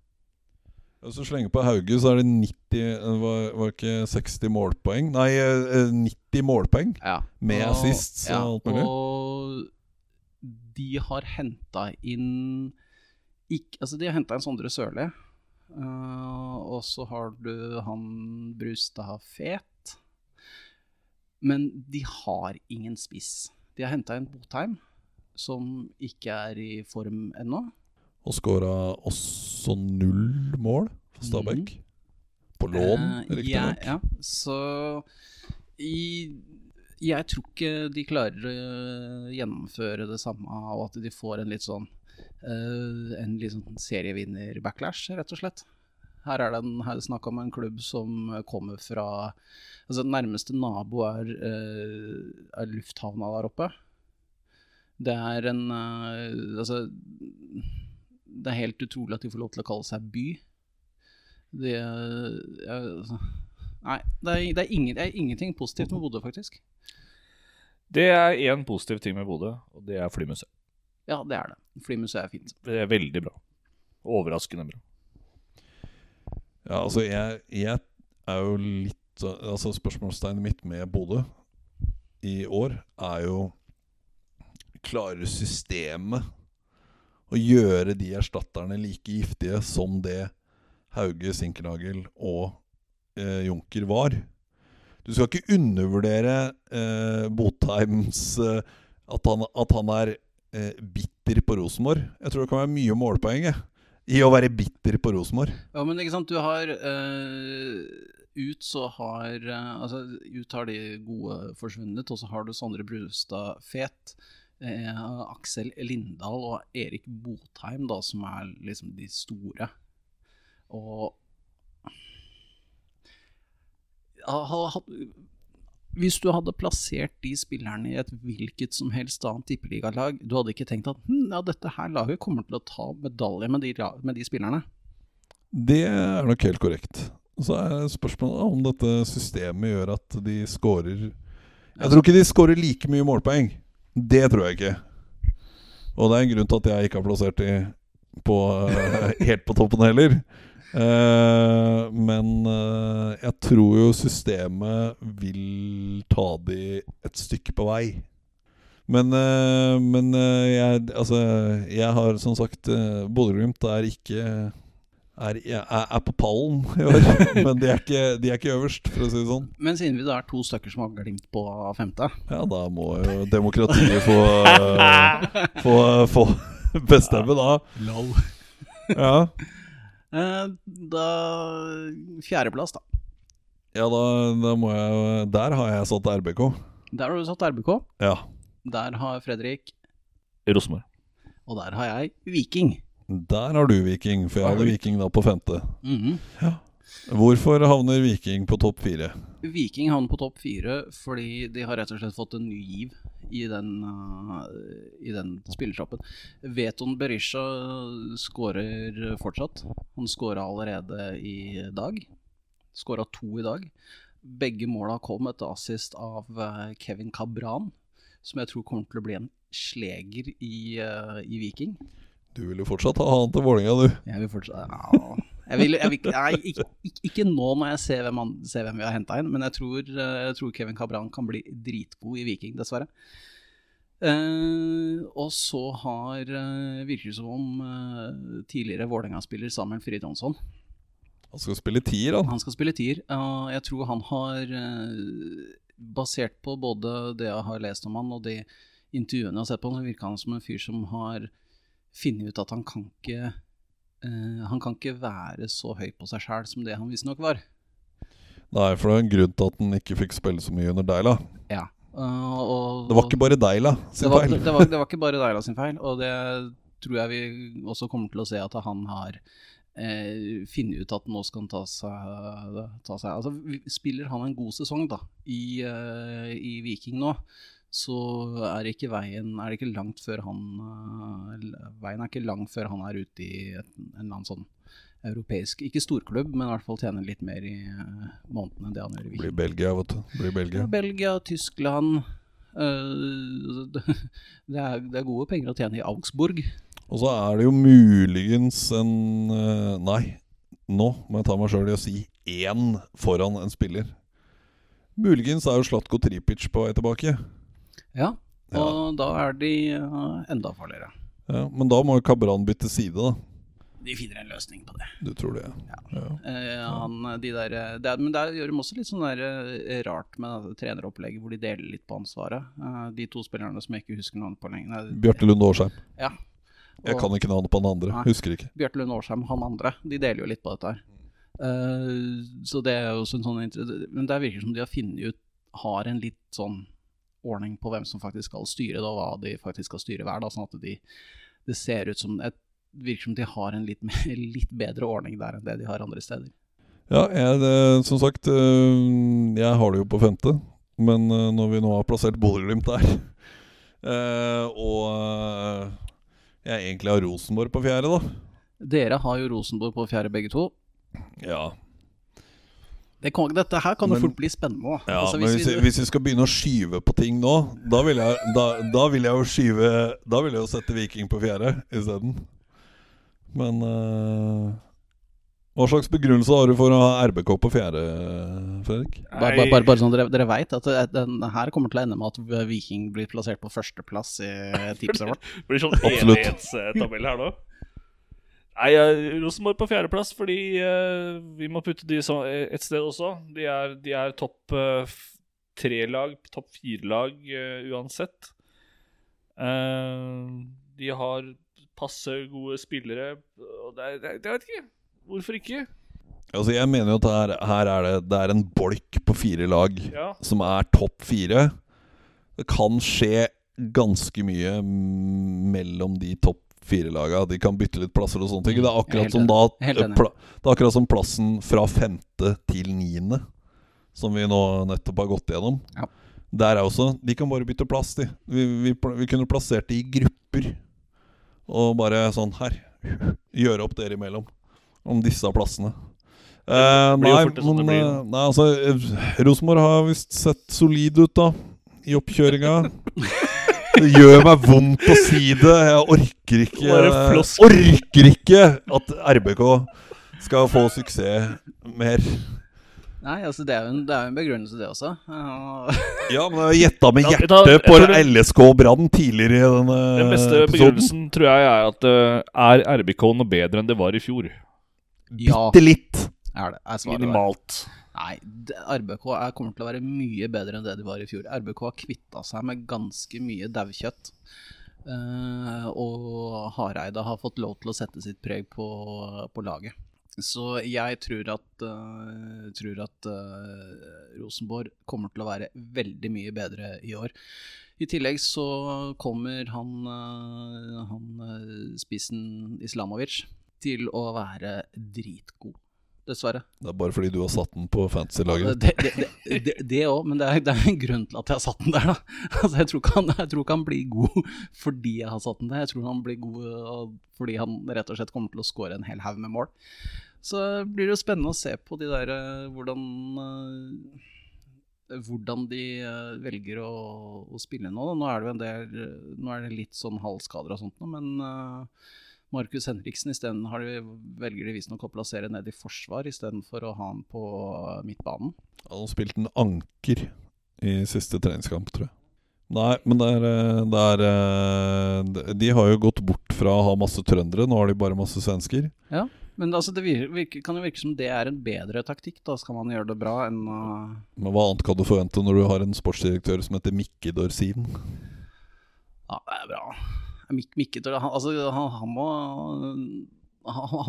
Hvis du slenger på Hauge, så er det 90 det var, var ikke 60 målpoeng? Nei, eh, 90 målpoeng. Ja. Med assist og alt mulig. Og de har henta inn ikke, Altså, de har henta inn Sondre Sørli. Uh, og så har du han Brustad Fet. Men de har ingen spiss. De har henta inn Botheim, som ikke er i form ennå. Og skåra også null mål for Stabæk. På lån, Mhm. Eh, riktignok. ja, ja, så i, Jeg tror ikke de klarer å gjennomføre det samme, og at de får en litt sånn uh, En litt sånn serievinner-backlash, rett og slett. Her er det en- her er det snakk om en klubb som kommer fra Altså Nærmeste nabo er, eh, er lufthavna der oppe. Det er en eh, Altså Det er helt utrolig at de får lov til å kalle seg by. Det er, Nei, det er, det, er ingen, det er ingenting positivt med Bodø, faktisk. Det er én positiv ting med Bodø, og det er flymuseet. Ja, det er det. Flymuseet er fint. Det er veldig bra. Overraskende bra. Ja, altså jeg, jeg er jo litt Altså Spørsmålstegnet mitt med Bodø i år er jo Klarer systemet å gjøre de erstatterne like giftige som det Hauge, Sinkernagel og eh, Junker var? Du skal ikke undervurdere eh, Botheims eh, at, han, at han er eh, bitter på Rosenborg. Jeg tror det kan være mye målpoeng i å være bitter på Rosenborg. Ja, men ikke sant, du har eh, Ut så har eh, Altså, ut har de gode forsvunnet, og så har du Sondre Brustad Fet. Eh, Aksel Lindahl og Erik Botheim, da, som er liksom de store. Og Hvis du hadde plassert de spillerne i et hvilket som helst annet tippeligalag, du hadde ikke tenkt at hm, ja, dette her laget kommer til å ta medalje med de, med de spillerne. Det er nok helt korrekt. Så er spørsmålet om dette systemet gjør at de scorer Jeg tror ikke de scorer like mye målpoeng. Det tror jeg ikke. Og det er en grunn til at jeg ikke har plassert de på, eh, helt på toppen heller. Uh, men uh, jeg tror jo systemet vil ta de et stykke på vei. Men, uh, men jeg, altså, jeg har som sagt Bodø-Glimt er ikke er, er, er på pallen i år. Men de er, ikke, de er ikke øverst, for å si det sånn. Men siden vi da er to stykker som har glimt på femte Ja, da må jo demokratiet få, få, få bestemme, da. Ja, eh, Da Fjerdeplass, da. ja da, da må jeg Der har jeg satt RBK. Der har du satt RBK. Ja. Der har Fredrik. Rosenborg. Og der har jeg Viking. Der har du Viking, for jeg hadde Viking da på femte. Ja Hvorfor havner Viking på topp fire? Viking havner på topp fire fordi de har rett og slett fått en ny giv i den, uh, i den spillertrappen. Veton Berisha skårer fortsatt. Han skåra allerede i dag. Skåra to i dag. Begge måla kom etter assist av uh, Kevin Cabran, som jeg tror kommer til å bli en sleger i, uh, i Viking. Du vil jo fortsatt ha han til Vålerenga, du. Jeg vil fortsatt ja. jeg vil, jeg vil, nei, ikke, ikke, nå når jeg ser hvem, han, ser hvem vi har henta inn, men jeg tror, jeg tror, Kevin Cabran kan bli dritgod i Viking, dessverre. Uh, og så har uh, virker det som om uh, tidligere Vålerenga-spiller Samuel Fridtjonsson Han skal spille tier, han. Han skal spille tier. Uh, jeg tror han har Basert på både det jeg har lest om han og de intervjuene jeg har sett på han, så virker han som en fyr som har funnet ut at han kan ikke Han kan ikke være så høy på seg sjæl som det han visstnok var. Nei, for det er en grunn til at han ikke fikk spille så mye under Deila. Ja. Uh, og, det var ikke bare Deila sin det var, feil. Det, var, det var ikke bare Deila sin feil, og det tror jeg vi også kommer til å se at han har eh, funnet ut at nå skal han ta seg, ta seg Altså, Spiller han en god sesong da i, uh, i Viking nå, så er ikke veien er det ikke langt før han uh, Veien er ikke lang før han er ute i et, en eller annen sånn europeisk Ikke storklubb, men i hvert fall tjener litt mer i uh, måneden enn det han gjør i Viking. Blir Belgia, vet du. Blir Belgia. Belgia, Tyskland uh, det, er, det, er, gode penger å tjene i Augsburg. Og så er det jo muligens en Nei, nå må jeg ta meg sjøl i å si én foran en spiller. Muligens er jo Slatko Tripic på vei tilbake. Ja, og ja. da er de enda farligere. Ja, Men da må jo Kabran bytte side, da de finner en løsning på det. Du tror det, ja. ja. Eh, han, de der, det er, men der gjør de også litt sånn der, eh, rart med treneropplegget, hvor de deler litt på ansvaret. Eh, de to spillerne som jeg ikke husker navnet på lenger. Bjarte Lund Årsheim. Ja. Og, jeg kan ikke navnet på den andre. Nei, husker ikke. Bjarte Lund Årsheim, han andre. De deler jo litt på dette her. Eh, så det er jo sånn, sånn Men det virker som de har funnet ut Har en litt sånn ordning på hvem som faktisk skal styre det, og hva de faktisk skal styre hver. Da, sånn at de, det ser ut som et virker som de har en litt, litt, bedre ordning der enn det de har andre steder. Ja, jeg, det, som sagt, eh, jeg har det jo på femte. Men eh, når vi nå har plassert Bodø-Glimt der, eh, og jeg egentlig har Rosenborg på fjerde, da Dere har jo Rosenborg på fjerde, begge to. Ja. Det kan, dette her kan jo fort bli spennende. Ja, altså, hvis, men hvis, vi, hvis, vi, skal begynne å skyve på ting nå, da vil jeg, da, da vil jeg jo skyve Da vil jeg jo sette Viking på fjerde isteden. Men uh, hva slags begrunnelse har du for å ha RBK på fjerde, Fredrik? Bare, bare, bare, bare sånn dere, dere veit at den her kommer til å ende med at Viking blir plassert på førsteplass i tipset vårt. det blir sånn evighetstabell her nå. Nei, Rosenborg på fjerdeplass fordi uh, vi må putte de så, et sted også. De er, de er topp uh, tre-lag, topp fire-lag uh, uansett. de har passe gode spillere. Og det, det, det vet ikke. Hvorfor ikke? Altså Jeg mener jo at her, her er det, det er en bolk på fire lag ja. som er topp fire. Det kan skje ganske mye mellom de topp fire laga. De kan bytte litt plasser og sånne ting. Det er akkurat, som, da, pla, det er akkurat som plassen fra femte til niende, som vi nå nettopp har gått gjennom. Ja. Der er også De kan bare bytte plass, de. Vi, vi, vi kunne plassert de i grupper. Og bare sånn her Gjøre opp dere imellom om disse plassene. Eh, nei, men, eh, nei, altså Rosenborg har visst sett solid ut, da. I oppkjøringa. Det gjør meg vondt å si det. Jeg orker ikke Orker ikke at RBK skal få suksess mer. Nei, altså det er jo en, det er en begrunnelse, det også. ja, men jeg gjetta med hjertet på LSK Brann tidligere i denne Den beste episoden. begrunnelsen tror jeg er at uh, er RBK noe bedre enn det var i fjor. Ja. Bitte litt. Er det, er Minimalt. Nei, RBK er, kommer til å være mye bedre enn det de var i fjor. RBK har kvitta seg med ganske mye daukjøtt. Uh, og Hareide har fått lov til å sette sitt preg på, på laget. Så jeg tror at, uh, tror at uh, Rosenborg kommer til å være veldig mye bedre i år. I tillegg så kommer han, uh, han spissen Islamovic til å være dritgod. Dessverre. Det er bare fordi du har satt den på fantasy-laget. Det òg, men det er, det er en grunn til at jeg har satt den der, da. Altså, jeg, tror ikke han, jeg tror ikke han blir god fordi jeg har satt den der. Jeg tror han blir god fordi han rett og slett kommer til å skåre en hel haug med mål. Så blir det jo spennende å se på de der øh, hvordan øh, hvordan de øh, velger å, å spille nå. Nå er det jo en del Nå er det litt sånn halvskader og sånt men Markus Henriksen isteden velger de visstnok å plassere ned i forsvar istedenfor å ha han på midtbanen. Han har spilt en anker i siste treningskamp, tror jeg. Nei, men det er, eh, det er eh, de- har jo gått bort fra å ha masse trøndere, nå har de bare masse svensker. Ja, men altså det virker, kan jo virke som det er en bedre taktikk. Da skal man gjøre det bra enn å Men hva annet kan du forvente når du har en sportsdirektør som heter Mikke Dorsin? Ja, det er bra. Mik Mikke Tør- han, altså, han, han, må,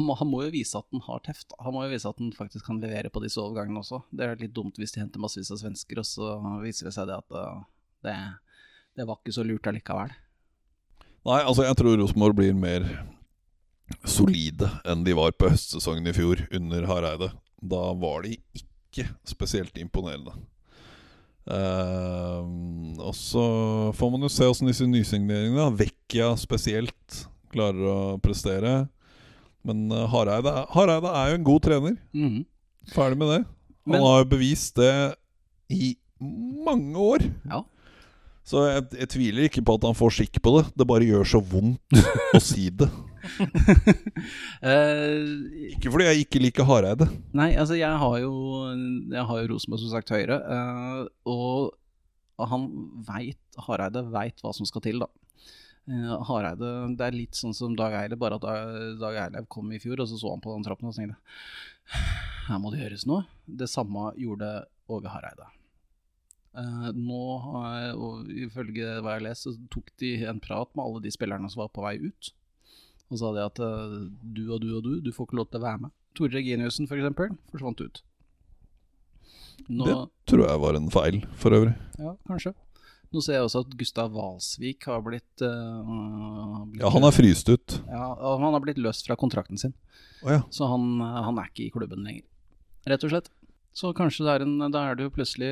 må, han må jo vise at han har teft. Han må jo vise at han faktisk kan levere på disse overgangene også. Det er litt dumt hvis de henter massevis av svensker, og så viser det seg det at uh, det, det var ikke så lurt allikevel. Nei, altså jeg tror Rosenborg blir mer solide enn de var på høstsesongen i fjor under Hareide. Da var de ikke spesielt imponerende. Ehm, og så får man jo se åssen disse nysigneringene, Vecchia spesielt, klarer å prestere. Men uh, Hareide, Hareide er jo en god trener. Mhm. Ferdig med det. Han Men- har jo bevist det i mange år. Ja. Så jeg, jeg tviler ikke på at han får skikk på det. Det bare gjør så vondt å si det. Eh, Ikke fordi jeg ikke liker Hareide. Nei, altså jeg har jo Jeg har jo Rosenborg som sagt høyre, Uh, og han veit Hareide veit hva som skal til, da. Uh, Hareide Det er litt sånn som Dag Eilev, bare at Dag, Eilev kom i fjor, og så så han på den trappen og tenkte her må det gjøres noe. Det samme gjorde Åge Hareide. Uh, nå, uh, og ifølge hva jeg lest, tok de en prat med alle de spillerne som var på vei ut. Og sa det at eh, du og du og du, du får ikke lov til å være med. Tore Reginiussen for eksempel, forsvant ut. Nå, Det tror jeg var en feil, for øvrig. ja, kanskje. Nå ser jeg også at Gustav Valsvik har blitt, uh, blitt Ja, han er fryst ut. ja, han har blitt løst fra kontrakten sin. Oh, ja. Så han, han er ikke i klubben lenger, rett og slett. Så kanskje det er en, da er det jo plutselig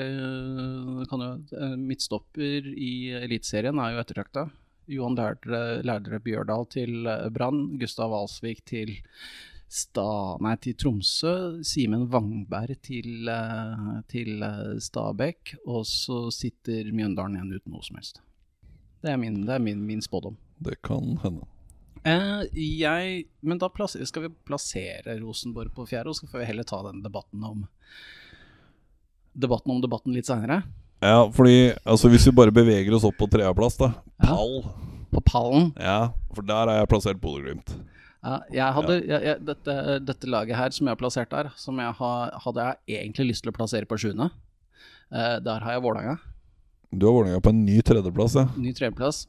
kan jo, Midtstopper i Eliteserien er jo ettertrakta. Johan Lærdre, Bjørdal til øh, Brann, Gustav Walsvik til Sta, nei, til Tromsø, Simen Wangberg til, øh, til Stabekk. Stabæk, og så sitter Mjøndalen igjen uten noe som helst. Det er min, det er min, min spådom. Det kan hende. Eh, jeg, men da plasser, skal vi plassere Rosenborg på fjerde, og så får vi heller ta den debatten om Debatten om debatten litt seinere. Ja, fordi altså, hvis vi bare beveger oss opp på tredjeplass, da. Ja. På pallen. Ja, for der er jeg plassert Bodø-Glimt. Ja, jeg hadde, ja. jeg, dette, dette laget her som jeg har plassert der, som jeg har, hadde jeg egentlig lyst til å plassere på sjuende. Eh, der har jeg Vålerenga. Du har Vålerenga på en ny tredjeplass, ja. Ny tredjeplass.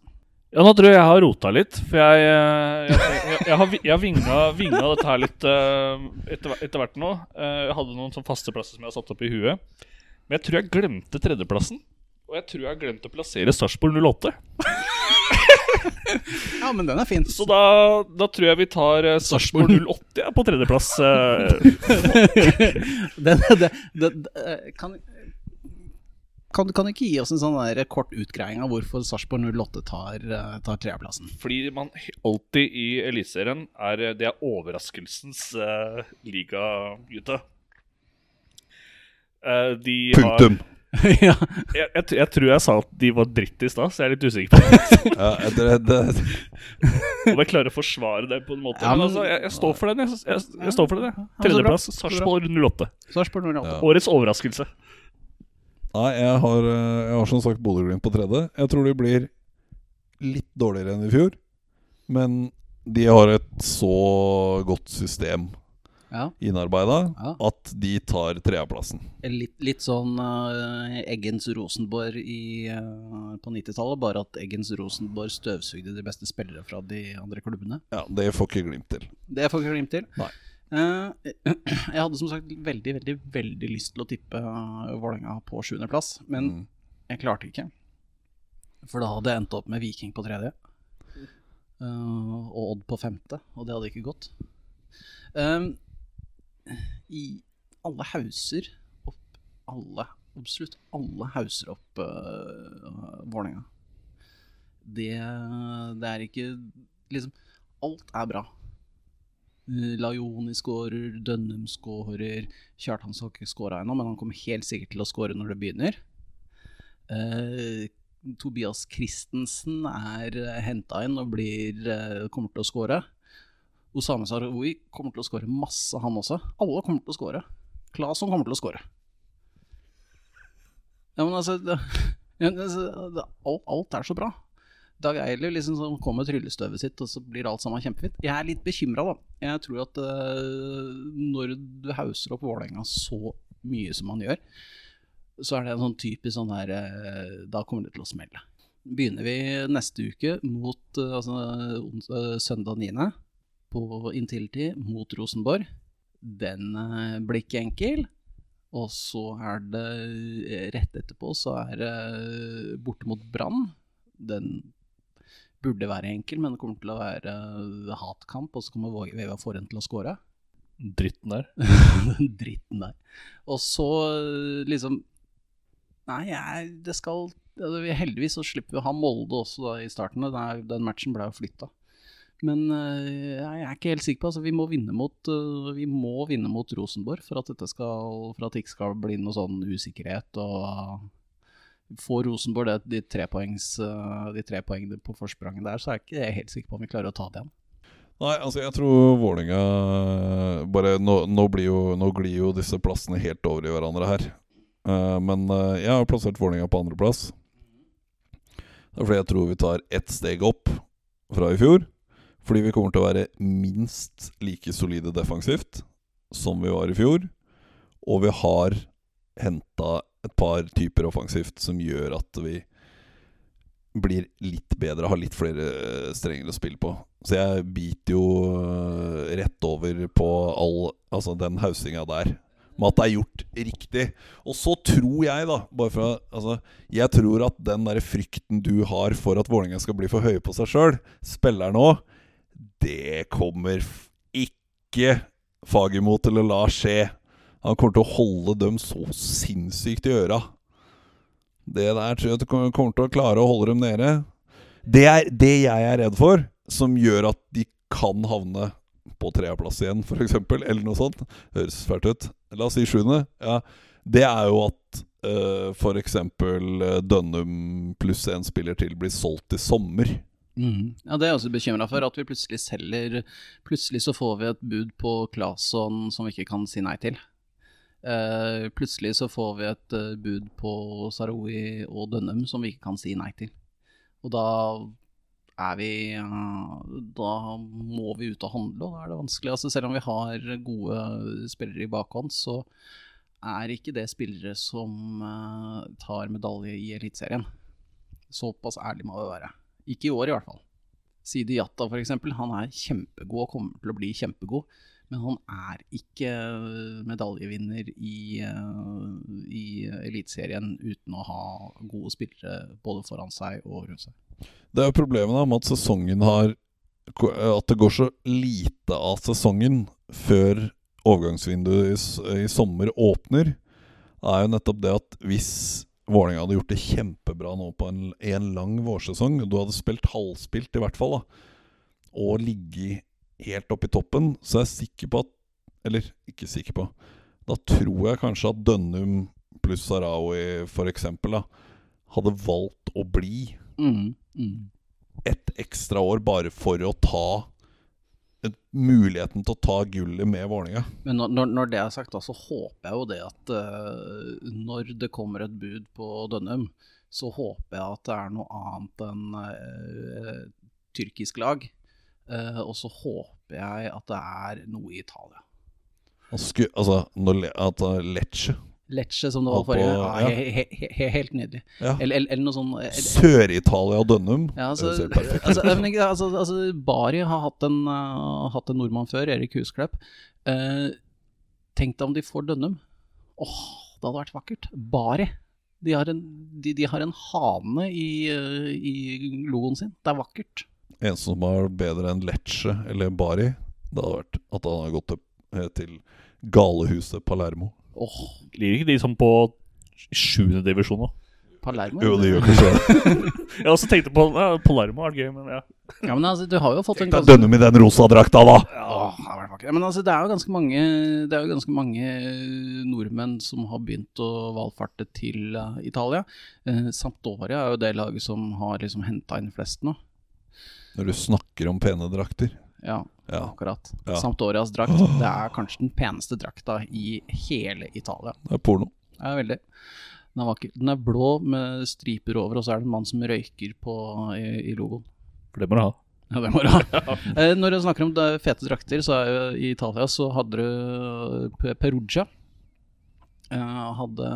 Ja, nå tror jeg jeg har rota litt. For jeg, eh, jeg, jeg, jeg har, jeg har vinga, vinga dette her litt uh, etter, etter hvert nå. Uh, Jeg hadde noen sånne faste plasser som jeg har satt opp i huet. Men jeg tror jeg glemte tredjeplassen. Og jeg tror jeg har glemt å plassere Sarpsborg 08. Ja, men den er fin. Så da, da tror jeg vi tar eh, Sarpsborg 08 ja, på tredjeplass. den, den, den, det, eh, kan, kan, kan du ikke gi oss en sånn der kort utgreiing av hvorfor Sarpsborg 08 tar, eh, tar tredjeplassen? Fordi man alltid i Eliteserien er Det er overraskelsens uh, liga, gutta. Eh, de Punktum. Har, jeg, jeg, jeg tror jeg sa at de var dritt i stad, så jeg er litt usikker på Ja, det, det, om jeg klarer å forsvare det på en måte. Ja, men men- altså, jeg, jeg står for den. Jeg, jeg, jeg står for den, jeg. Ja. Tredjeplass. Sarpsborg 08. Sarsborg 08. Ja. Årets overraskelse. Nei, jeg har, eh, jeg har som sagt Bodø-Glimt på tredje. Jeg tror de blir litt dårligere enn i fjor. Men de har et så godt system Ja. innarbeida Ja. at de tar tredjeplassen. Litt, litt sånn uh, Eggens Rosenborg i, uh, på 90-tallet, bare at Eggens Rosenborg støvsugde de beste spillere fra de andre klubbene. Ja, Det får ikke Glimt til. Det får ikke Glimt til. Nei. Uh, jeg hadde som sagt veldig, veldig veldig lyst til å tippe Vålerenga på sjuendeplass, men Mm. jeg klarte ikke. For da hadde jeg endt opp med Viking på tredje. Uh, og Odd på femte, og det hadde ikke gått. Um, i alle hauser opp alle, absolutt alle hauser opp uh, Vålerenga. Det, det er ikke liksom Alt er bra. Laioni skårer, Dønnum skårer, Kjartan har ikke skåra ennå, men han kommer helt sikkert til å skåre når det begynner. Uh, Tobias Christensen er henta inn og blir, uh, kommer til å skåre. Osame Sarawi kommer til å skåre masse, han også. Alle kommer til å skåre. Claesson kommer til å skåre. Ja, men altså, det, alt, alt er så bra. Dag Eiler liksom som kommer med tryllestøvet sitt, og så blir alt sammen kjempefint. Jeg er litt bekymra, da. Jeg tror at uh, når du hauser opp Vålerenga så mye som man gjør, så er det en sånn typisk sånn her uh, Da kommer det til å smelle. Begynner vi neste uke mot uh, altså, søndag 9. på Intility mot Rosenborg. Den blir ikke enkel. Og så er det rett etterpå så er det borte mot Brann. Den burde være enkel, men det kommer til å være hatkamp, og så kommer Veva Forhen til å skåre. Dritten der. Dritten der. Og så liksom Nei, jeg, det skal altså, Heldigvis så slipper vi å ha Molde også da, i starten. Den matchen ble jo flytta. Men uh, jeg er ikke helt sikker på altså, vi, må mot, uh, vi må vinne mot Rosenborg for at, skal, for at det ikke skal bli noe sånn usikkerhet. og uh, Får Rosenborg det, de, tre poengs, de tre poengene på forspranget der, så er jeg ikke helt sikker på om vi klarer å ta det igjen. Nei, altså jeg tror Vålinga bare nå, nå, jo, nå, glir jo disse plassene helt over i hverandre her. Uh, men uh, jeg har plassert Vålinga på andreplass. Det er fordi jeg tror vi tar ett steg opp fra i fjor. Fordi vi kommer til å være minst like solide defensivt som vi var i fjor. Og vi har henta et par typer offensivt som gjør at vi blir litt bedre, har litt flere strenger å spille på. Så jeg biter jo eh, rett over på all Altså den hausinga der. Med at det er gjort riktig. Og så tror jeg, da bare for, altså, Jeg tror at den der frykten du har for at Vålerenga skal bli for høye på seg sjøl, spiller òg, det kommer ikke Fagermo til å la skje. Han kommer til å holde dem så sinnssykt i øra. Det der tror jeg du kommer til å klare å holde dem nede. Det er det jeg er redd for, som gjør at de kan havne på tredjeplass igjen, f.eks., eller noe sånt. Høres fælt ut. La oss si sjuende. Ja, det er jo at uh, f.eks. Dønnum pluss en spiller til blir solgt i sommer. Mm. Ja, Det er jeg også bekymra for. At vi plutselig selger Plutselig så får vi et bud på Claesson som vi ikke kan si nei til. Uh, plutselig så får vi et uh, bud på Saroui og Dønnum som vi ikke kan si nei til. Og da er vi uh, Da må vi ut og handle, og da er det vanskelig. Altså, selv om vi har gode spillere i bakhånd, så er ikke det spillere som tar medalje i Eliteserien. Såpass ærlig må vi være. Ikke i år, i hvert fall. Sidi Jatta, f.eks., han er kjempegod og kommer til å bli kjempegod. Men han er ikke øh, medaljevinner i, øh, i Eliteserien uten å ha gode spillere både foran seg og rundt seg. Det er jo problemet med at sesongen har At det går så lite av sesongen før overgangsvinduet i, i sommer åpner, er jo nettopp det at hvis Vålerenga hadde gjort det kjempebra nå på en, en lang vårsesong, du hadde spilt halvspilt i hvert fall, da, og ligget helt oppe i toppen, så jeg er sikker på at Eller ikke sikker på. Da tror jeg kanskje at Dønnum pluss Sarawi f.eks. hadde valgt å bli mm, mm. et ekstra år bare for å ta muligheten til å ta gullet med Vålerenga. Men når, når, det er sagt, da, så håper jeg jo det at uh, når det kommer et bud på Dønnum, så håper jeg at det er noe annet enn uh, tyrkisk lag. Uh, og så håper jeg at det er noe i Italia. Sku, altså når, at Lecce Lecce, som det var forrige gang. Ja, he, he, he, helt nydelig. Ja. Eller, eller, eller, noe sånn eh, Sør-Italia og Dønnum. Ja, altså, altså, altså, altså, Bari har hatt en, uh, hatt en nordmann før, Erik Husklepp. Uh, tenk deg om de får Dønnum. Åh, oh, det hadde vært vakkert. Bari. De har en, de, de har en hane i, uh, i logoen sin. Det er vakkert. En som var bedre enn Lecce eller Bari, det hadde vært at han hadde gått eh, til galehuset Palermo. Åh, Ligger ikke de som på sjuende divisjon nå? Palermo. Jo, det gjør kanskje det. Jeg også tenkte på ja, Palermo er gøy, men ja. Ja, men altså, du har jo fått en ganske dønner vi den rosa drakta, da! Åh, det var vakkert. Men altså, det er jo ganske mange Det er jo ganske mange eh, nordmenn som har begynt å valfarte til uh, Italia. Uh, Sampdoria er jo det laget som har liksom henta inn flest nå. Når du snakker om pene drakter. Ja, Ja. akkurat. Ja. Sampdorias drakt. Det er kanskje den peneste drakta i hele Italia. Det er porno. Er veldig. Den er vakker. Den er blå med striper over, og så er det en mann som røyker på, i, i logoen. For det må du ha. Ja, det må du ha. Eh, Når jeg snakker om fete drakter, så er jo i Italia så hadde du Perugia. eh, Hadde,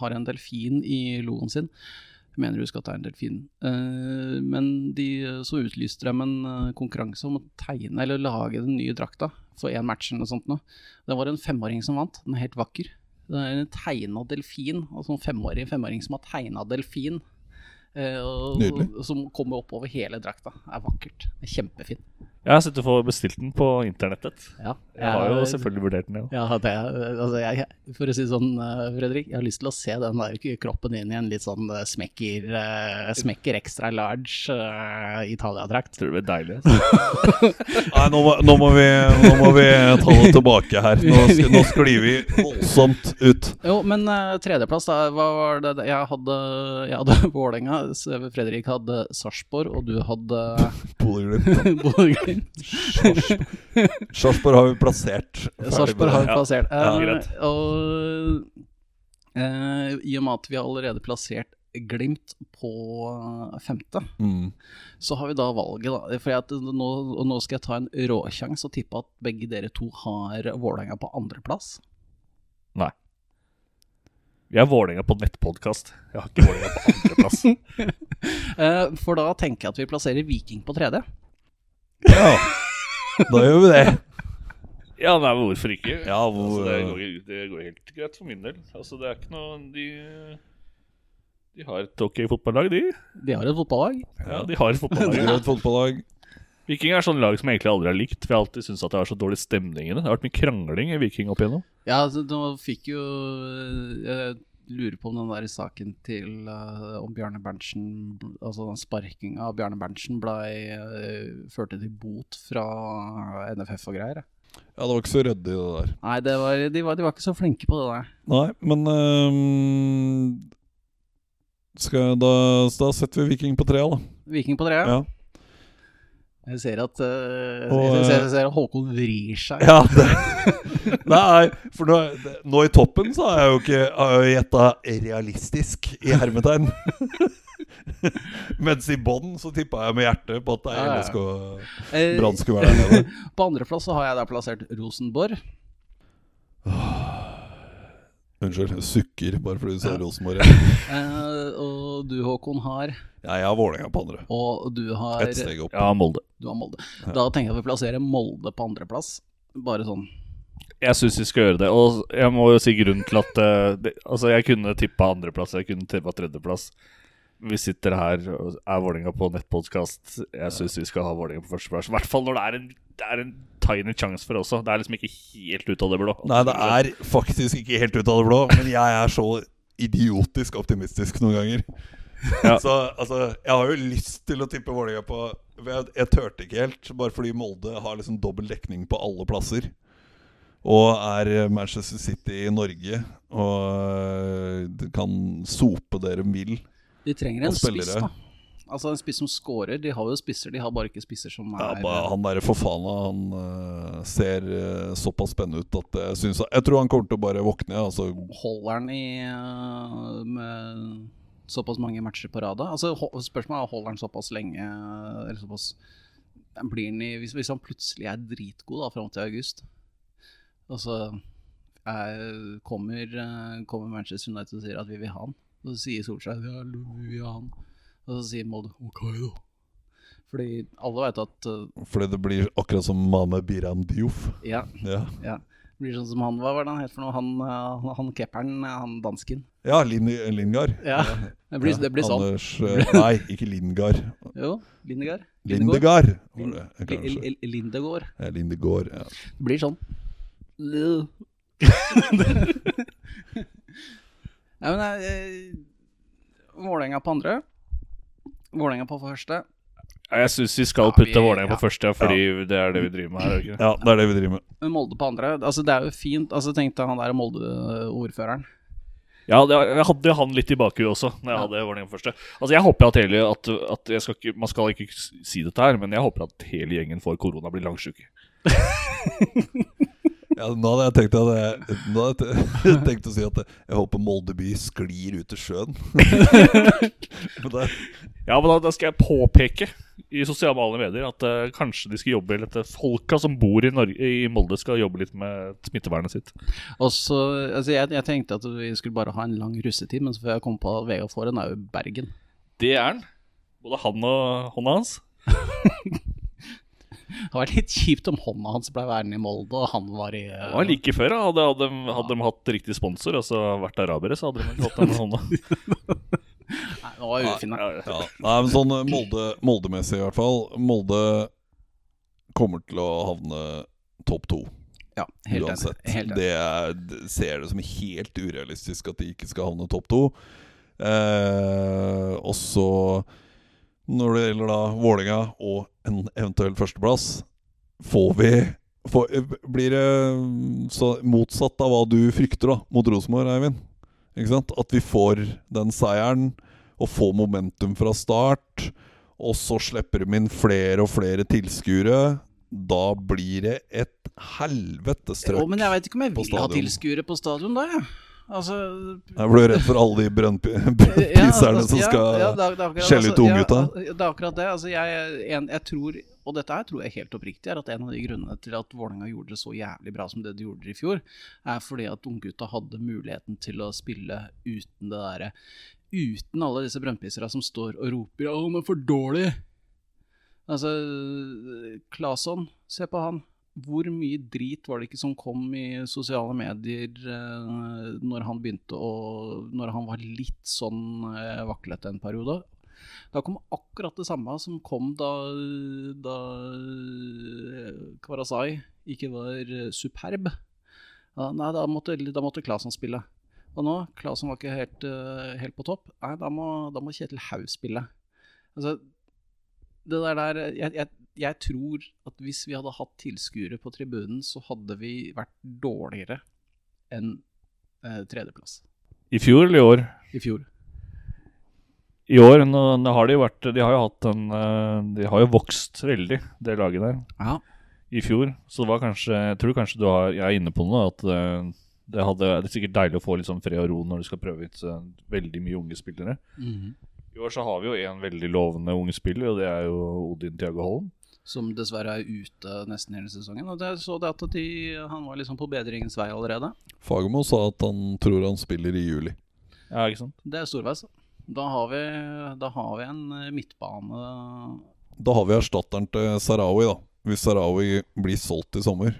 har en delfin i logoen sin. Mener du skal at det er en delfin. Eh, Men de, så utlyste de en eh, konkurranse om å tegne eller lage den nye drakta for én match eller noe sånt. nå. Det var en femåring som vant. Den er helt vakker. Det er en tegna delfin, altså en femåring, femåring som har tegna delfin. eh, og. Som kommer opp over hele drakta. Det er vakkert. Det er kjempefint. Jeg har sett du får bestilt den på internettet. Ja, Jeg har jo selvfølgelig vurdert den, ja. ja, det, altså jeg, For å si det sånn, eh, Fredrik, jeg har lyst til å se den der kroppen inn i en litt sånn eh, smekker, eh, smekker extra large uh, Italia-drakt. Tror det blir deilig. altså. Nei, nå må, nå, må vi, nå må vi ta det tilbake her. Nå, nå sklir vi voldsomt ut. Jo, men uh, tredjeplass, da. Hva var det? Jeg hadde, jeg hadde Vålerenga, Fredrik hadde Sarpsborg, og du hadde Bodø-Glimt. Bodø-Glimt. Sarpsborg har vi plassert. Sarpsborg har vi plassert. Ja, Uh, og uh, i og med at vi har allerede plassert Glimt på eh, femte, Mm. så har vi da valget, da. For at nå, og nå skal jeg ta en råsjanse og tippe at begge dere to har Vålerenga på andreplass. Nei. Vi er Vålerenga på nettpodkast. Jeg har ikke Vålerenga på andreplass. Eh, for da tenker jeg at vi plasserer Viking på tredje. Ja, da gjør vi det. Ja, nei, men hvorfor ikke? Ja, hvor- altså, det, går, det går helt greit for min del. Altså, det er ikke noe De, de har et ok fotballag, de. De har et fotballag. Ja, de har et fotballag. de er et fotballag. Viking er sånn lag som jeg egentlig aldri har likt. For jeg har alltid syntes at det har så dårlig stemning i det. Det har vært mye krangling i Viking opp igjennom. Ja, altså, nå fikk jo Jeg lurer på om den der saken til uh, om Bjarne Berntsen Altså den sparkinga av Bjarne Berntsen blei uh, førte til bot fra NFF og greier. Ja, det var ikke så ryddig, det der. Nei, det var, de, var, de var ikke så flinke på det der. Nei, men øhm, skal, da, da setter vi Viking på trea, da. Viking på trea? Ja. Jeg ser at, uh, Og, jeg ser, jeg ser at Håkon vrir seg. Ja, det, Nei, for nå, det, nå i toppen så har jeg jo ikke gjetta realistisk i hermetegn. Mens i bånn så tippa jeg med hjertet på at det ja. er LSK Eh, Brann skulle være der nede. På andreplass så har jeg da plassert Rosenborg. Unnskyld, jeg sukker bare fordi du sa Ja. Rosenborg. Eh, og du, Håkon, har Ja, jeg har Vålerenga på andre. Og du har Ett steg opp. Ja, Molde. Du har Molde. Da tenker jeg at vi plasserer Molde på andreplass. Bare sånn. Jeg syns vi skal gjøre det. Og jeg må jo si grunnen til at eh, det, Altså, jeg kunne tippa andreplass, jeg kunne tippa tredjeplass. Vi sitter her og er Vålerenga på nettpodkast. Jeg syns vi skal ha Vålerenga på førsteplass. I hvert fall når det er en, det er en tiny chance for også. Det er liksom ikke helt ut av det blå. Nei, det er faktisk ikke helt ut av det blå, men jeg er så idiotisk optimistisk noen ganger. Ja. Så altså, jeg har jo lyst til å tippe Vålerenga på Jeg, jeg turte ikke helt, bare fordi Molde har liksom dobbel dekning på alle plasser. Og er Manchester City i Norge, og øh, kan sope det de vil. De trenger en spiss, da. Altså en spiss som scorer. De har jo spisser, de har bare ikke spisser som Ja, er bare, han derre forfana, han øh, ser øh, såpass spennende ut at jeg syns Jeg tror han kommer til å bare våkne. Altså, Holder han i med såpass mange matcher på rad? Altså, spørsmålet er holder han såpass lenge Eller såpass i, hvis, hvis han plutselig er dritgod da fram til august, og så er, kommer, kommer Manchester United og sier at vi vil ha han, så sier Solskjær ja, vi vil ha han, og så sier Molde ok, da. Fordi alle vet at uh, fordi det blir akkurat som Mame Biram Diouf. Ja, Ja, ja. Det blir sånn som han, hva var det han het for noe? Han, øh, han, han kepperen, han dansken. ja Lin Lingard. Ja, det blir, det blir sånn. Anders, øh, nei, ikke Lingard. Jo, Lindegard. Lindegard. Lindegård. Ja, Lindegård. Ja. Det blir sånn. Nei, men eh, Vålerenga på andre. Vålerenga på første. Jeg syns vi skal Ja, putte vi- Vålerenga ja. på første, ja, fordi det er det vi driver med her. er ikke? Ja, det er det vi driver med. Men Molde på andre. Altså, det er jo fint. Altså, Tenkte han der Molde-ordføreren. Ja, det, jeg hadde han litt i bakhuet også, når jeg Ja. hadde Vålerenga på første. Altså, Jeg håper at hele at, at jeg skal ikke, Man skal ikke si dette her, men jeg håper at hele gjengen får korona og blir langsjuke. Ja, nå hadde jeg tenkt, at jeg, nå hadde jeg tenkt å si at jeg håper Molde by sklir ut i sjøen. Men det, Ja, men da, da skal jeg påpeke i sosiale medier at uh, kanskje de skal jobbe litt folka som bor i, Norge, i Molde, skal jobbe litt med smittevernet sitt. Også, altså jeg, jeg tenkte at vi skulle bare ha en lang russetid, men så får jeg komme på at Vegard Foren er jo Bergen. Det er han. Både han og hånda hans. Det var litt kjipt om hånda hans ble værende i Molde, og han var i Det var like før. da. Hadde, hadde, de- ja. de hatt riktig sponsor, altså vært arabere, så hadde de ikke hatt den med hånda. Nei, nå var ufin. Ja, ja. nei, men sånn eh, Molde, Molde-messig i hvert fall. Molde kommer til å havne topp to. Ja, helt uansett. Helt. Det er, det ser det som helt urealistisk at de ikke skal havne topp to. Eh, og så, når det gjelder da Vålerenga og en eventuell førsteplass, får vi får, Blir det så motsatt av hva du frykter da mot Rosenborg, Eivind? Ikke sant? At vi får den seieren og får momentum fra start, og så slipper de inn flere og flere tilskuere. Da blir det et helvetes trøkk på stadion. men jeg veit ikke om jeg vil ha tilskuere på stadion da, jeg. Altså Jeg ble redd for alle de Ja, brønnpiserne altså, som skal ja, det det akkurat- skjelle ut altså, unggutta. Ja, det er akkurat det. Altså, jeg, en, jeg tror, og dette her tror jeg helt oppriktig, er at en av de grunnene til at Vålerenga gjorde det så jævlig bra som det de gjorde i fjor, er fordi at unggutta hadde muligheten til å spille uten det derre Uten alle disse brønnpiserne som står og roper 'Å, han er for dårlig'. Altså, Claesson, se på han. Hvor mye drit var det ikke som kom i sosiale medier eh, når han begynte å Når han var litt sånn eh, vaklete en periode? Da kom akkurat det samme som kom da, da eh, Kvarasai ikke var eh, superb. Ja, nei, da måtte, da måtte Klasen spille. Og nå, Klasen var ikke helt, eh, helt på topp. Nei, da må, da må Kjetil Haug spille. Altså, det der der jeg, jeg, jeg tror at hvis vi hadde hatt tilskuere på tribunen, så hadde vi vært dårligere enn eh, tredjeplass I fjor eller i år? i fjor. I år nå, nå har de vært De har jo hatt en eh, De har jo vokst veldig, det laget der, Ja. i fjor. Så det var kanskje Jeg tror kanskje du har Jeg er inne på noe, at eh, det, hadde, det er sikkert deilig å få litt sånn fred og ro når du skal prøve ut eh, veldig mye unge spillere. I år så har vi jo en veldig lovende unge spiller, og det er jo Odin Tiago Holm. Som dessverre er ute nesten hele sesongen. Og det så det at de, han var liksom på bedringens vei allerede. Fagermo sa at han tror han spiller i juli. Ja, ikke sant? Det er storveis. Da har vi, da har vi en eh, midtbane Da har vi erstatteren til Sarawi, da. Hvis Sarawi blir solgt i sommer.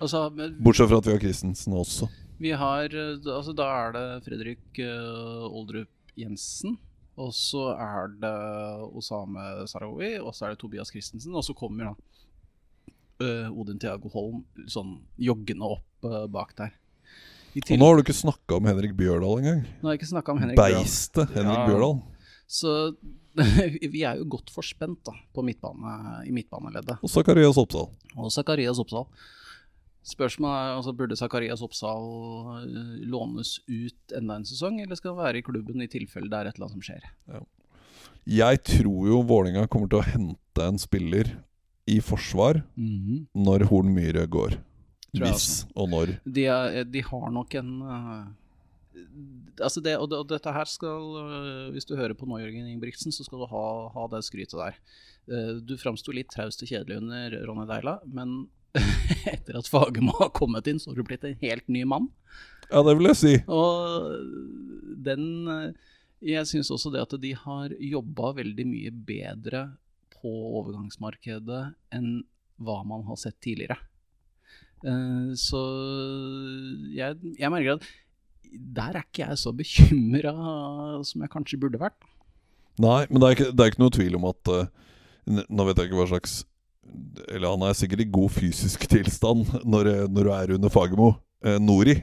Altså, men Bortsett fra at vi har Christensen også. vi har eh, Altså, da er det Fredrik eh, Oldrup Jensen. Og så er det Osame Sarawi, og så er det Tobias Christensen. Og så kommer da uh, Odin Tiago Holm sånn joggende opp uh, bak der. Og nå har du ikke snakka om Henrik Bjørdal engang. Nå har jeg ikke om Henrik. Beistet Henrik Ja. Bjørdal. Så vi er jo godt forspent da, på midtbane, i midtbaneleddet. Og Zakarias Oppsal. Og Zakarias Oppsal. Spørsmålet er altså, burde Zakarias Oppsal eh, lånes ut enda en sesong, eller skal han være i klubben i tilfelle det er et eller annet som skjer? Jeg tror jo Vålinga kommer til å hente en spiller i forsvar når Horn Myhre går. Hvis og når. De, er, de har nok en uh, Altså det, og, det, og dette her skal uh, Hvis du hører på nå, Jørgen Ingebrigtsen, så skal du ha, ha det skrytet der. Uh, du framsto litt traust og kjedelig under Ronny Deila, men etter at Fagermo har kommet inn, så har du blitt en helt ny mann. Ja, det vil jeg si. Og den Jeg syns også det at de har jobba veldig mye bedre på overgangsmarkedet enn hva man har sett tidligere. Eh, Så jeg, jeg merker at der er ikke jeg så bekymra som jeg kanskje burde vært. Nei, men det er ikke, det er ikke noe tvil om at eh, Nå vet jeg ikke hva slags Eller han er sikkert i god fysisk tilstand når, når du er under Fagermo. Eh, Nori.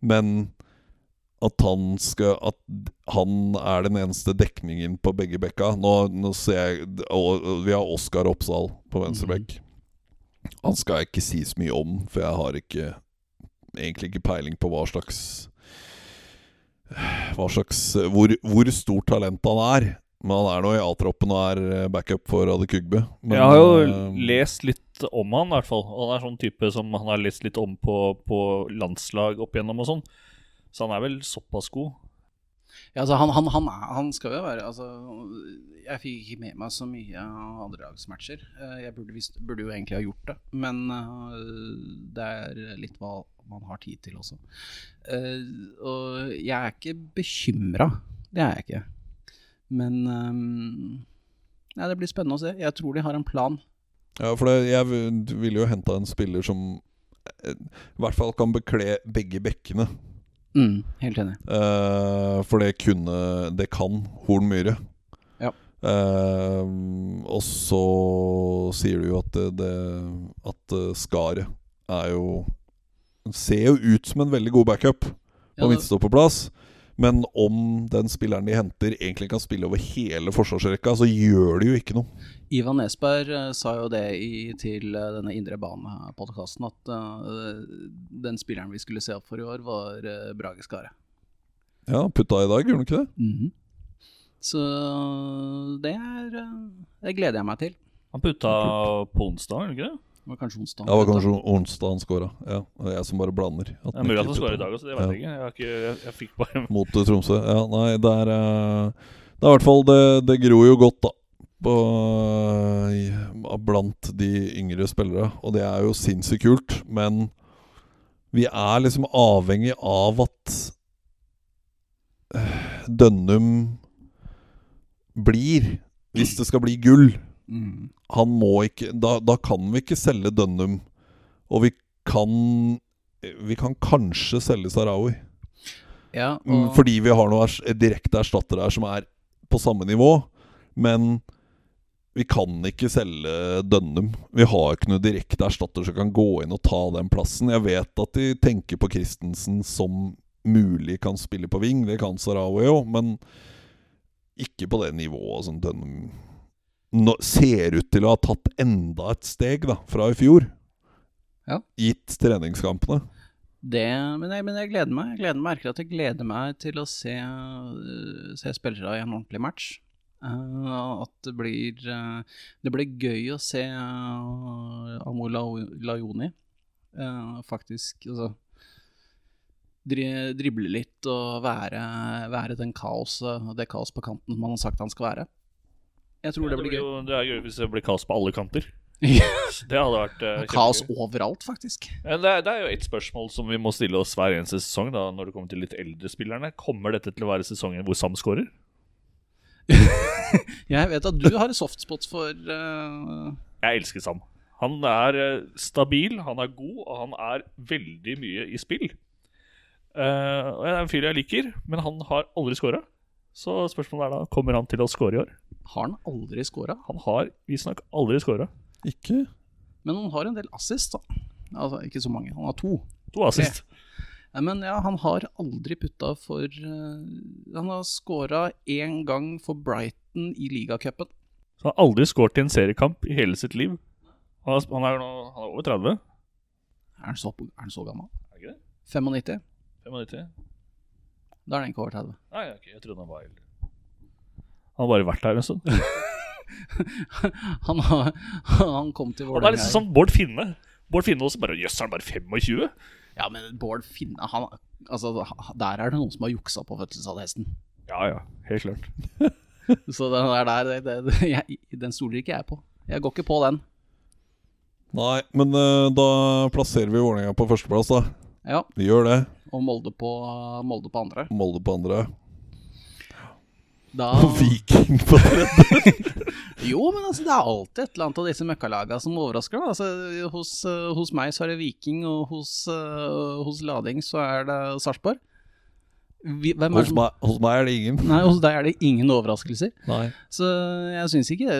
Men at han skal At han er den eneste dekningen på begge bekka Nå, nå ser jeg og, og Vi har Oskar Oppsal på venstre bekk. Han skal jeg ikke si så mye om, for jeg har ikke egentlig ikke peiling på hva slags Hva slags Hvor, hvor stort talent han er. Men han er nå i A-troppen og er eh, backup for Ade Kugbe. Men, jeg har jo uh, lest litt om han, i hvert fall. Han er sånn type som han har lest litt om på, på landslag opp igjennom og sånn. Så han er vel såpass god. Ja, altså han, han, han, er, han skal jo være altså, Jeg fikk ikke med meg så mye av andrelagsmatcher. Eh, Jeg burde, visst, burde jo egentlig ha gjort det, men det er litt hva man har tid til også. Eh, Og jeg er ikke bekymra, det er jeg ikke. Men um, ja, det blir spennende å se. Jeg tror de har en plan. Ja, for det, jeg ville jo henta en spiller som eh, i hvert fall kan bekle begge bekkene. Mm, helt enig. Uh, for det kunne Det kan Horn Myhre. Ja. Eh, og så sier du jo at det, det At Skaret er jo Ser jo ut som en veldig god backup på Ja, midtstopperplass. Men om den spilleren de henter, egentlig kan spille over hele forsvarsrekka, så gjør det jo ikke noe. Ivan Nesberg eh, sa jo det i, til eh, denne Indre Bane-podkasten, at uh, den spilleren vi skulle se opp for i år, var uh, Brage Skare. Ja, putta i dag, gjorde han ikke det? Mhm. Så det er Det gleder jeg meg til. Han putta på onsdag, gjorde han ikke det? Det var kanskje onsdag. Ja, det var kanskje onsdag han skåra. Ja, det er jeg som bare blander. At Det er mulig at han skårer i dag også, det vet Ja. jeg ikke. Jeg, jeg, jeg fikk bare Mot eh, Tromsø. Ja, nei, det er eh, Det er i hvert fall Det, det gror jo godt, da. På, eh, blant de yngre spillere. Og det er jo sinnssykt kult. Men vi er liksom avhengig av at Dønnum blir, hvis det skal bli gull. Mhm. Han må ikke da, da kan vi ikke selge Dønnum. Og vi kan Vi kan kanskje selge Sarawi. Ja, Mm, og, Fordi vi har noen direkte erstattere her som er på samme nivå. Men vi kan ikke selge Dønnum. Vi har ikke noen direkte erstatter som kan gå inn og ta den plassen. Jeg vet at de tenker på Christensen som mulig kan spille på ving. Det kan Sarawi òg, men ikke på det nivået som Dønnum nå, ser ut til å ha tatt enda et steg da, fra i fjor. Ja. Gitt treningskampene. det, men, jeg, men jeg gleder meg. Jeg gleder meg, merker at jeg gleder meg til å se, eh, se spillere i en ordentlig match. Uh, at det blir uh, Det blir gøy å se uh, Amo Lajoni eh, faktisk altså, dri, drible litt og være, være den kaos, det kaos på kanten man har sagt han skal være. Jeg tror Ja, det blir gøy. jo, det er gøy hvis det blir kaos på alle kanter. Det hadde vært uh, Kaos overalt, faktisk. Ja, Det er, det er jo et spørsmål som vi må stille oss hver eneste sesong da, når det kommer til litt eldre spillerne. Kommer dette til å være sesongen hvor Sam scorer? Jeg vet at du har softspot for uh... Jeg elsker Sam. Han er eh, stabil, han er god, og han er veldig mye i spill. Uh, og Det er en fyr jeg liker, men han har aldri scora. Så spørsmålet er da kommer han til å score i år. Har han aldri scora? Han har visstnok aldri scora. Ikke Men han har en del assist, da. Altså, ikke så mange. Han har to. To assist. Nei, Men ja, han har aldri putta for uh, Han har scora én gang for Brighton i ligacupen. Så han har aldri scoret i en seriekamp i hele sitt liv. Han er, han er, nå, han er over 30. Er han så, er han så gammel? Er ikke det? 95? 95? Da er han ikke over 30. Nei, okay, jeg trodde han var eldre. Han har bare vært her en stund. han, har, han kom til Han er litt liksom som Bård Finne. Bård Finne også bare Jøss, er han bare 25? Ja, men Bård Finne han, altså, Der er det noen som har juksa på fødselsattesten. Ja ja, helt klart. Så den der, der det, det, jeg, den stoler ikke jeg på. Jeg går ikke på den. Nei, men uh, da plasserer vi Vålerenga på førsteplass, da. Ja, Vi gjør det. Og Molde på, Molde på andre. Molde på andre. Da, Og Viking på tredje. jo, men altså, det er alltid et eller annet av disse møkkalagene som overrasker. Altså, hos, eh, hos meg så er det Viking, og hos, eh, hos Lading så er det Sarpsborg. Hos hos meg er det ingen. Nei, hos deg er det ingen overraskelser. Nei. Så jeg syns ikke,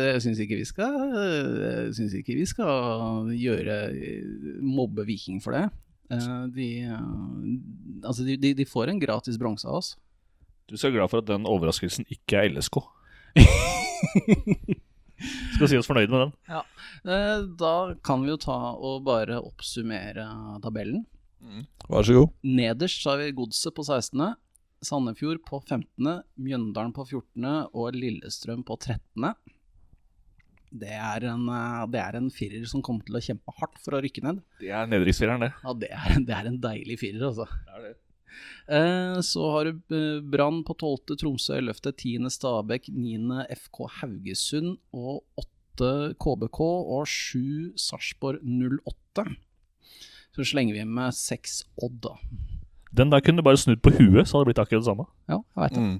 ikke vi skal Jeg syns ikke vi skal gjøre mobbe Viking for det. Eh, De, eh, altså de, de, de får en gratis bronse av oss. Du skal være glad for at den overraskelsen ikke er LSK. Skal si oss fornøyd med den. Ja. Da kan vi jo ta og bare oppsummere tabellen. Vær så god. Nederst har vi Godset på 16., Sandefjord på 15., Mjøndalen på 14. og Lillestrøm på 13. Det er, en, eh, det er en firer som kommer til å kjempe hardt for å rykke ned. Det er nedrykksfireren, det. Ja, det er, det er en deilig firer, altså. Eh, så har du eh, Brann på 12., Tromsø 11., 10. Stabæk, 9. FK Haugesund og 8. KBK og 7. Sarpsborg 08. Så slenger vi med 6 Odd, da. Den der kunne du bare snudd på huet, så hadde det blitt akkurat det samme. Ja, jeg vet det. Mm.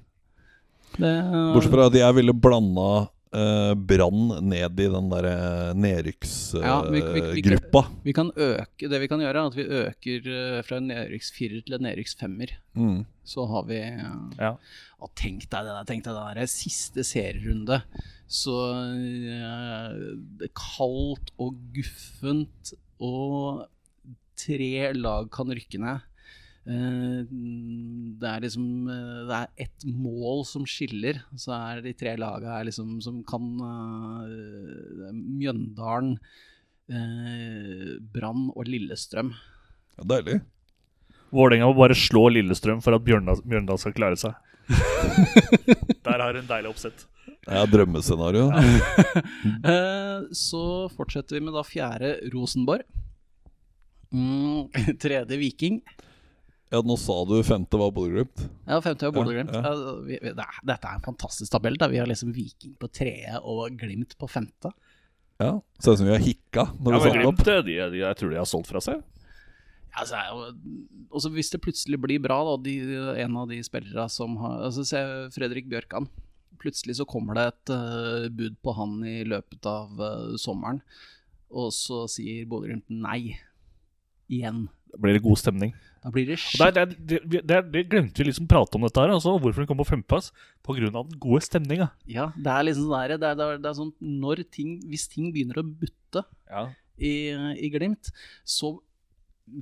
det. Bortsett fra at jeg ville blanda eh, Brann ned i den derre nedrykksgruppa. Ja, vi- vi- vi- Vi kan øke, det vi kan gjøre, er at vi øker eh, fra en nedrykksfirer til en nedrykksfemmer. mm. Så har vi eh, Ja. Og tenk deg det der, tenk deg det der siste serierunde. Så uh, det er kaldt og guffent, og tre lag kan rykke ned. Eh, det er liksom eh, Det er ett mål som skiller, så er de tre laga her liksom som kan eh, Mjøndalen, eh, Brann og Lillestrøm. Ja, deilig. Vålerenga må bare slå Lillestrøm for at Bjørndal, Bjørndal skal klare seg. Der har du en deilig oppsett. Det er drømmescenario. Eh, så fortsetter vi med da fjerde Rosenborg. Mm, tredje Viking. Ja, nå sa du femte var Bodø-Glimt. Ja, femte var Bodø-Glimt. Ja, Ja, er- dette er en fantastisk tabell. Der vi har liksom Viking på tredje og Glimt på femte. Ja. Ser ut som vi har hikka når Ja, vi men opp. Glimt, de, de, jeg tror de har solgt fra seg. Altså, og så også hvis det plutselig blir bra, da, de, en av de spillere som har altså, Se Fredrik Bjørkan. Plutselig så kommer det et uh, bud på han i løpet av uh, sommeren, og så sier Bodø-Glimt nei. Igjen. Da blir det god stemning. Da blir det Og det, det, det, det, glemte vi liksom prate om dette her. Altså, hvorfor den kom på femteplass. På grunn av den gode stemninga. Ja, det er liksom sånn der, det er, det er, sånn når ting, Hvis ting begynner å butte Ja. i, i Glimt, så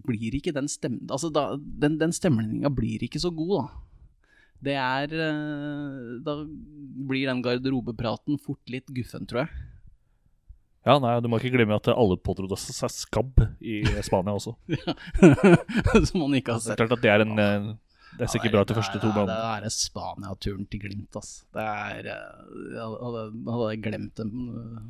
blir ikke den stemninga altså da, den, den stemninga blir ikke så god, da. Det er eh, Da blir den garderobepraten fort litt guffen, tror jeg. Ja, nei, du må ikke glemme at alle påtrodde seg skabb i Spania også. Som man ikke har Det er sett. klart at det er en en Det ser ikke bra til første to Det er- det er Spania-turen til Glimt, ass. Det er eh, Jeg hadde, hadde glemt dem. eh.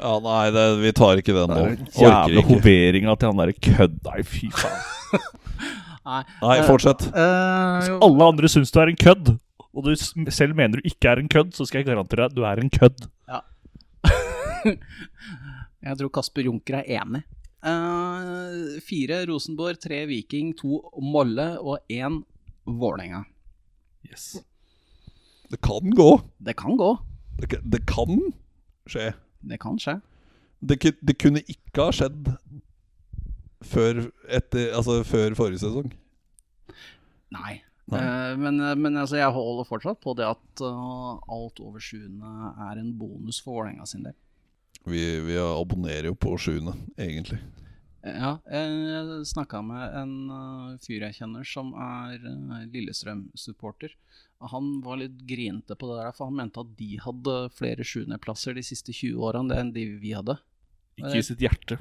Ja, nei, det, vi tar ikke den nå. Jævla hoveringa til han derre kødd. Nei, fy faen. Nei. Nei, fortsett. Hvis Alle andre syns du er en kødd, og du selv mener du ikke er en kødd, så skal jeg garantere deg at du er en kødd. Jeg tror Kasper Junker er enig. Uh, fire Rosenborg, tre Viking, to Molle og én Vålerenga. Yes. Det kan gå. Det kan gå. Det, kan- det kan skje. Det kan skje. Det, det kunne ikke ha skjedd før, etter, altså før forrige sesong. Nei. Nei. Eh, men men altså, jeg holder fortsatt på det at uh, alt over sjuende er en bonus for Vålerenga sin del. Vi, vi abonnerer jo på sjuende, egentlig. Ja, jeg snakka med en eh, fyr jeg kjenner som er eh, Lillestrøm-supporter. Han var litt grinete på det der, for han mente at de hadde flere sjuendeplasser de siste 20 årene enn de vi hadde. Ikke i sitt hjerte.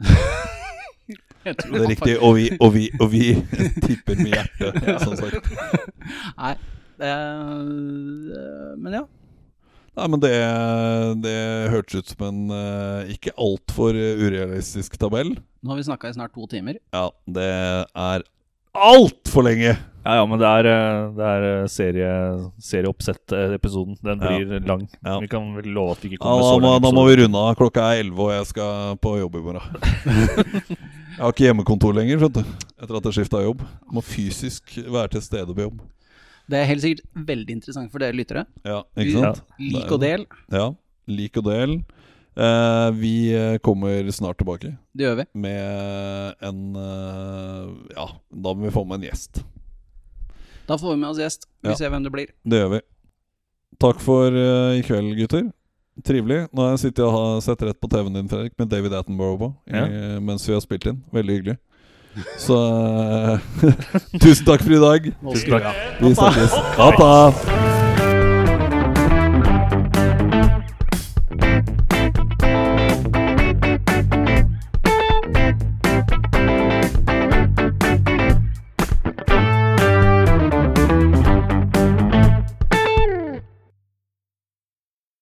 Det er riktig. Og vi, og vi, og vi tipper med hjertet, som sagt. Nei, eh, men ja. Nei, men det, det hørtes ut som en uh, ikke altfor urealistisk tabell. Nå har vi snakka i snart to timer. Ja, det er altfor lenge! Ja, ja, men det er, eh, det er eh, serie, serieoppsett-episoden. Den Ja. blir lang. Ja. Vi kan vel love at vi ikke Ja, kommer da, så langt. lang da må vi runde av. Klokka er 11, og jeg skal på jobb i morgen. jeg har ikke hjemmekontor lenger, skjønte du. Etter at jeg skifta jobb. Må fysisk være til stede på jobb. Det er helt sikkert veldig interessant for dere lyttere. Ja, ikke sant? Lik og del. Ja, lik og del. Eh, vi kommer snart tilbake. Det gjør vi. Med en eh, Ja, da må vi få med en gjest. Da får vi med oss gjest. Vi ja, ser hvem det blir. Det gjør vi. Takk for uh, i kveld, gutter. Trivelig. Nå har jeg sittet og sett rett på TV-en din, Fredrik, med David Attenborough på, ja. mens vi har spilt inn. Veldig hyggelig. Så eh, tusen takk for i dag. Tusen takk. Vi snakkes. Ha det.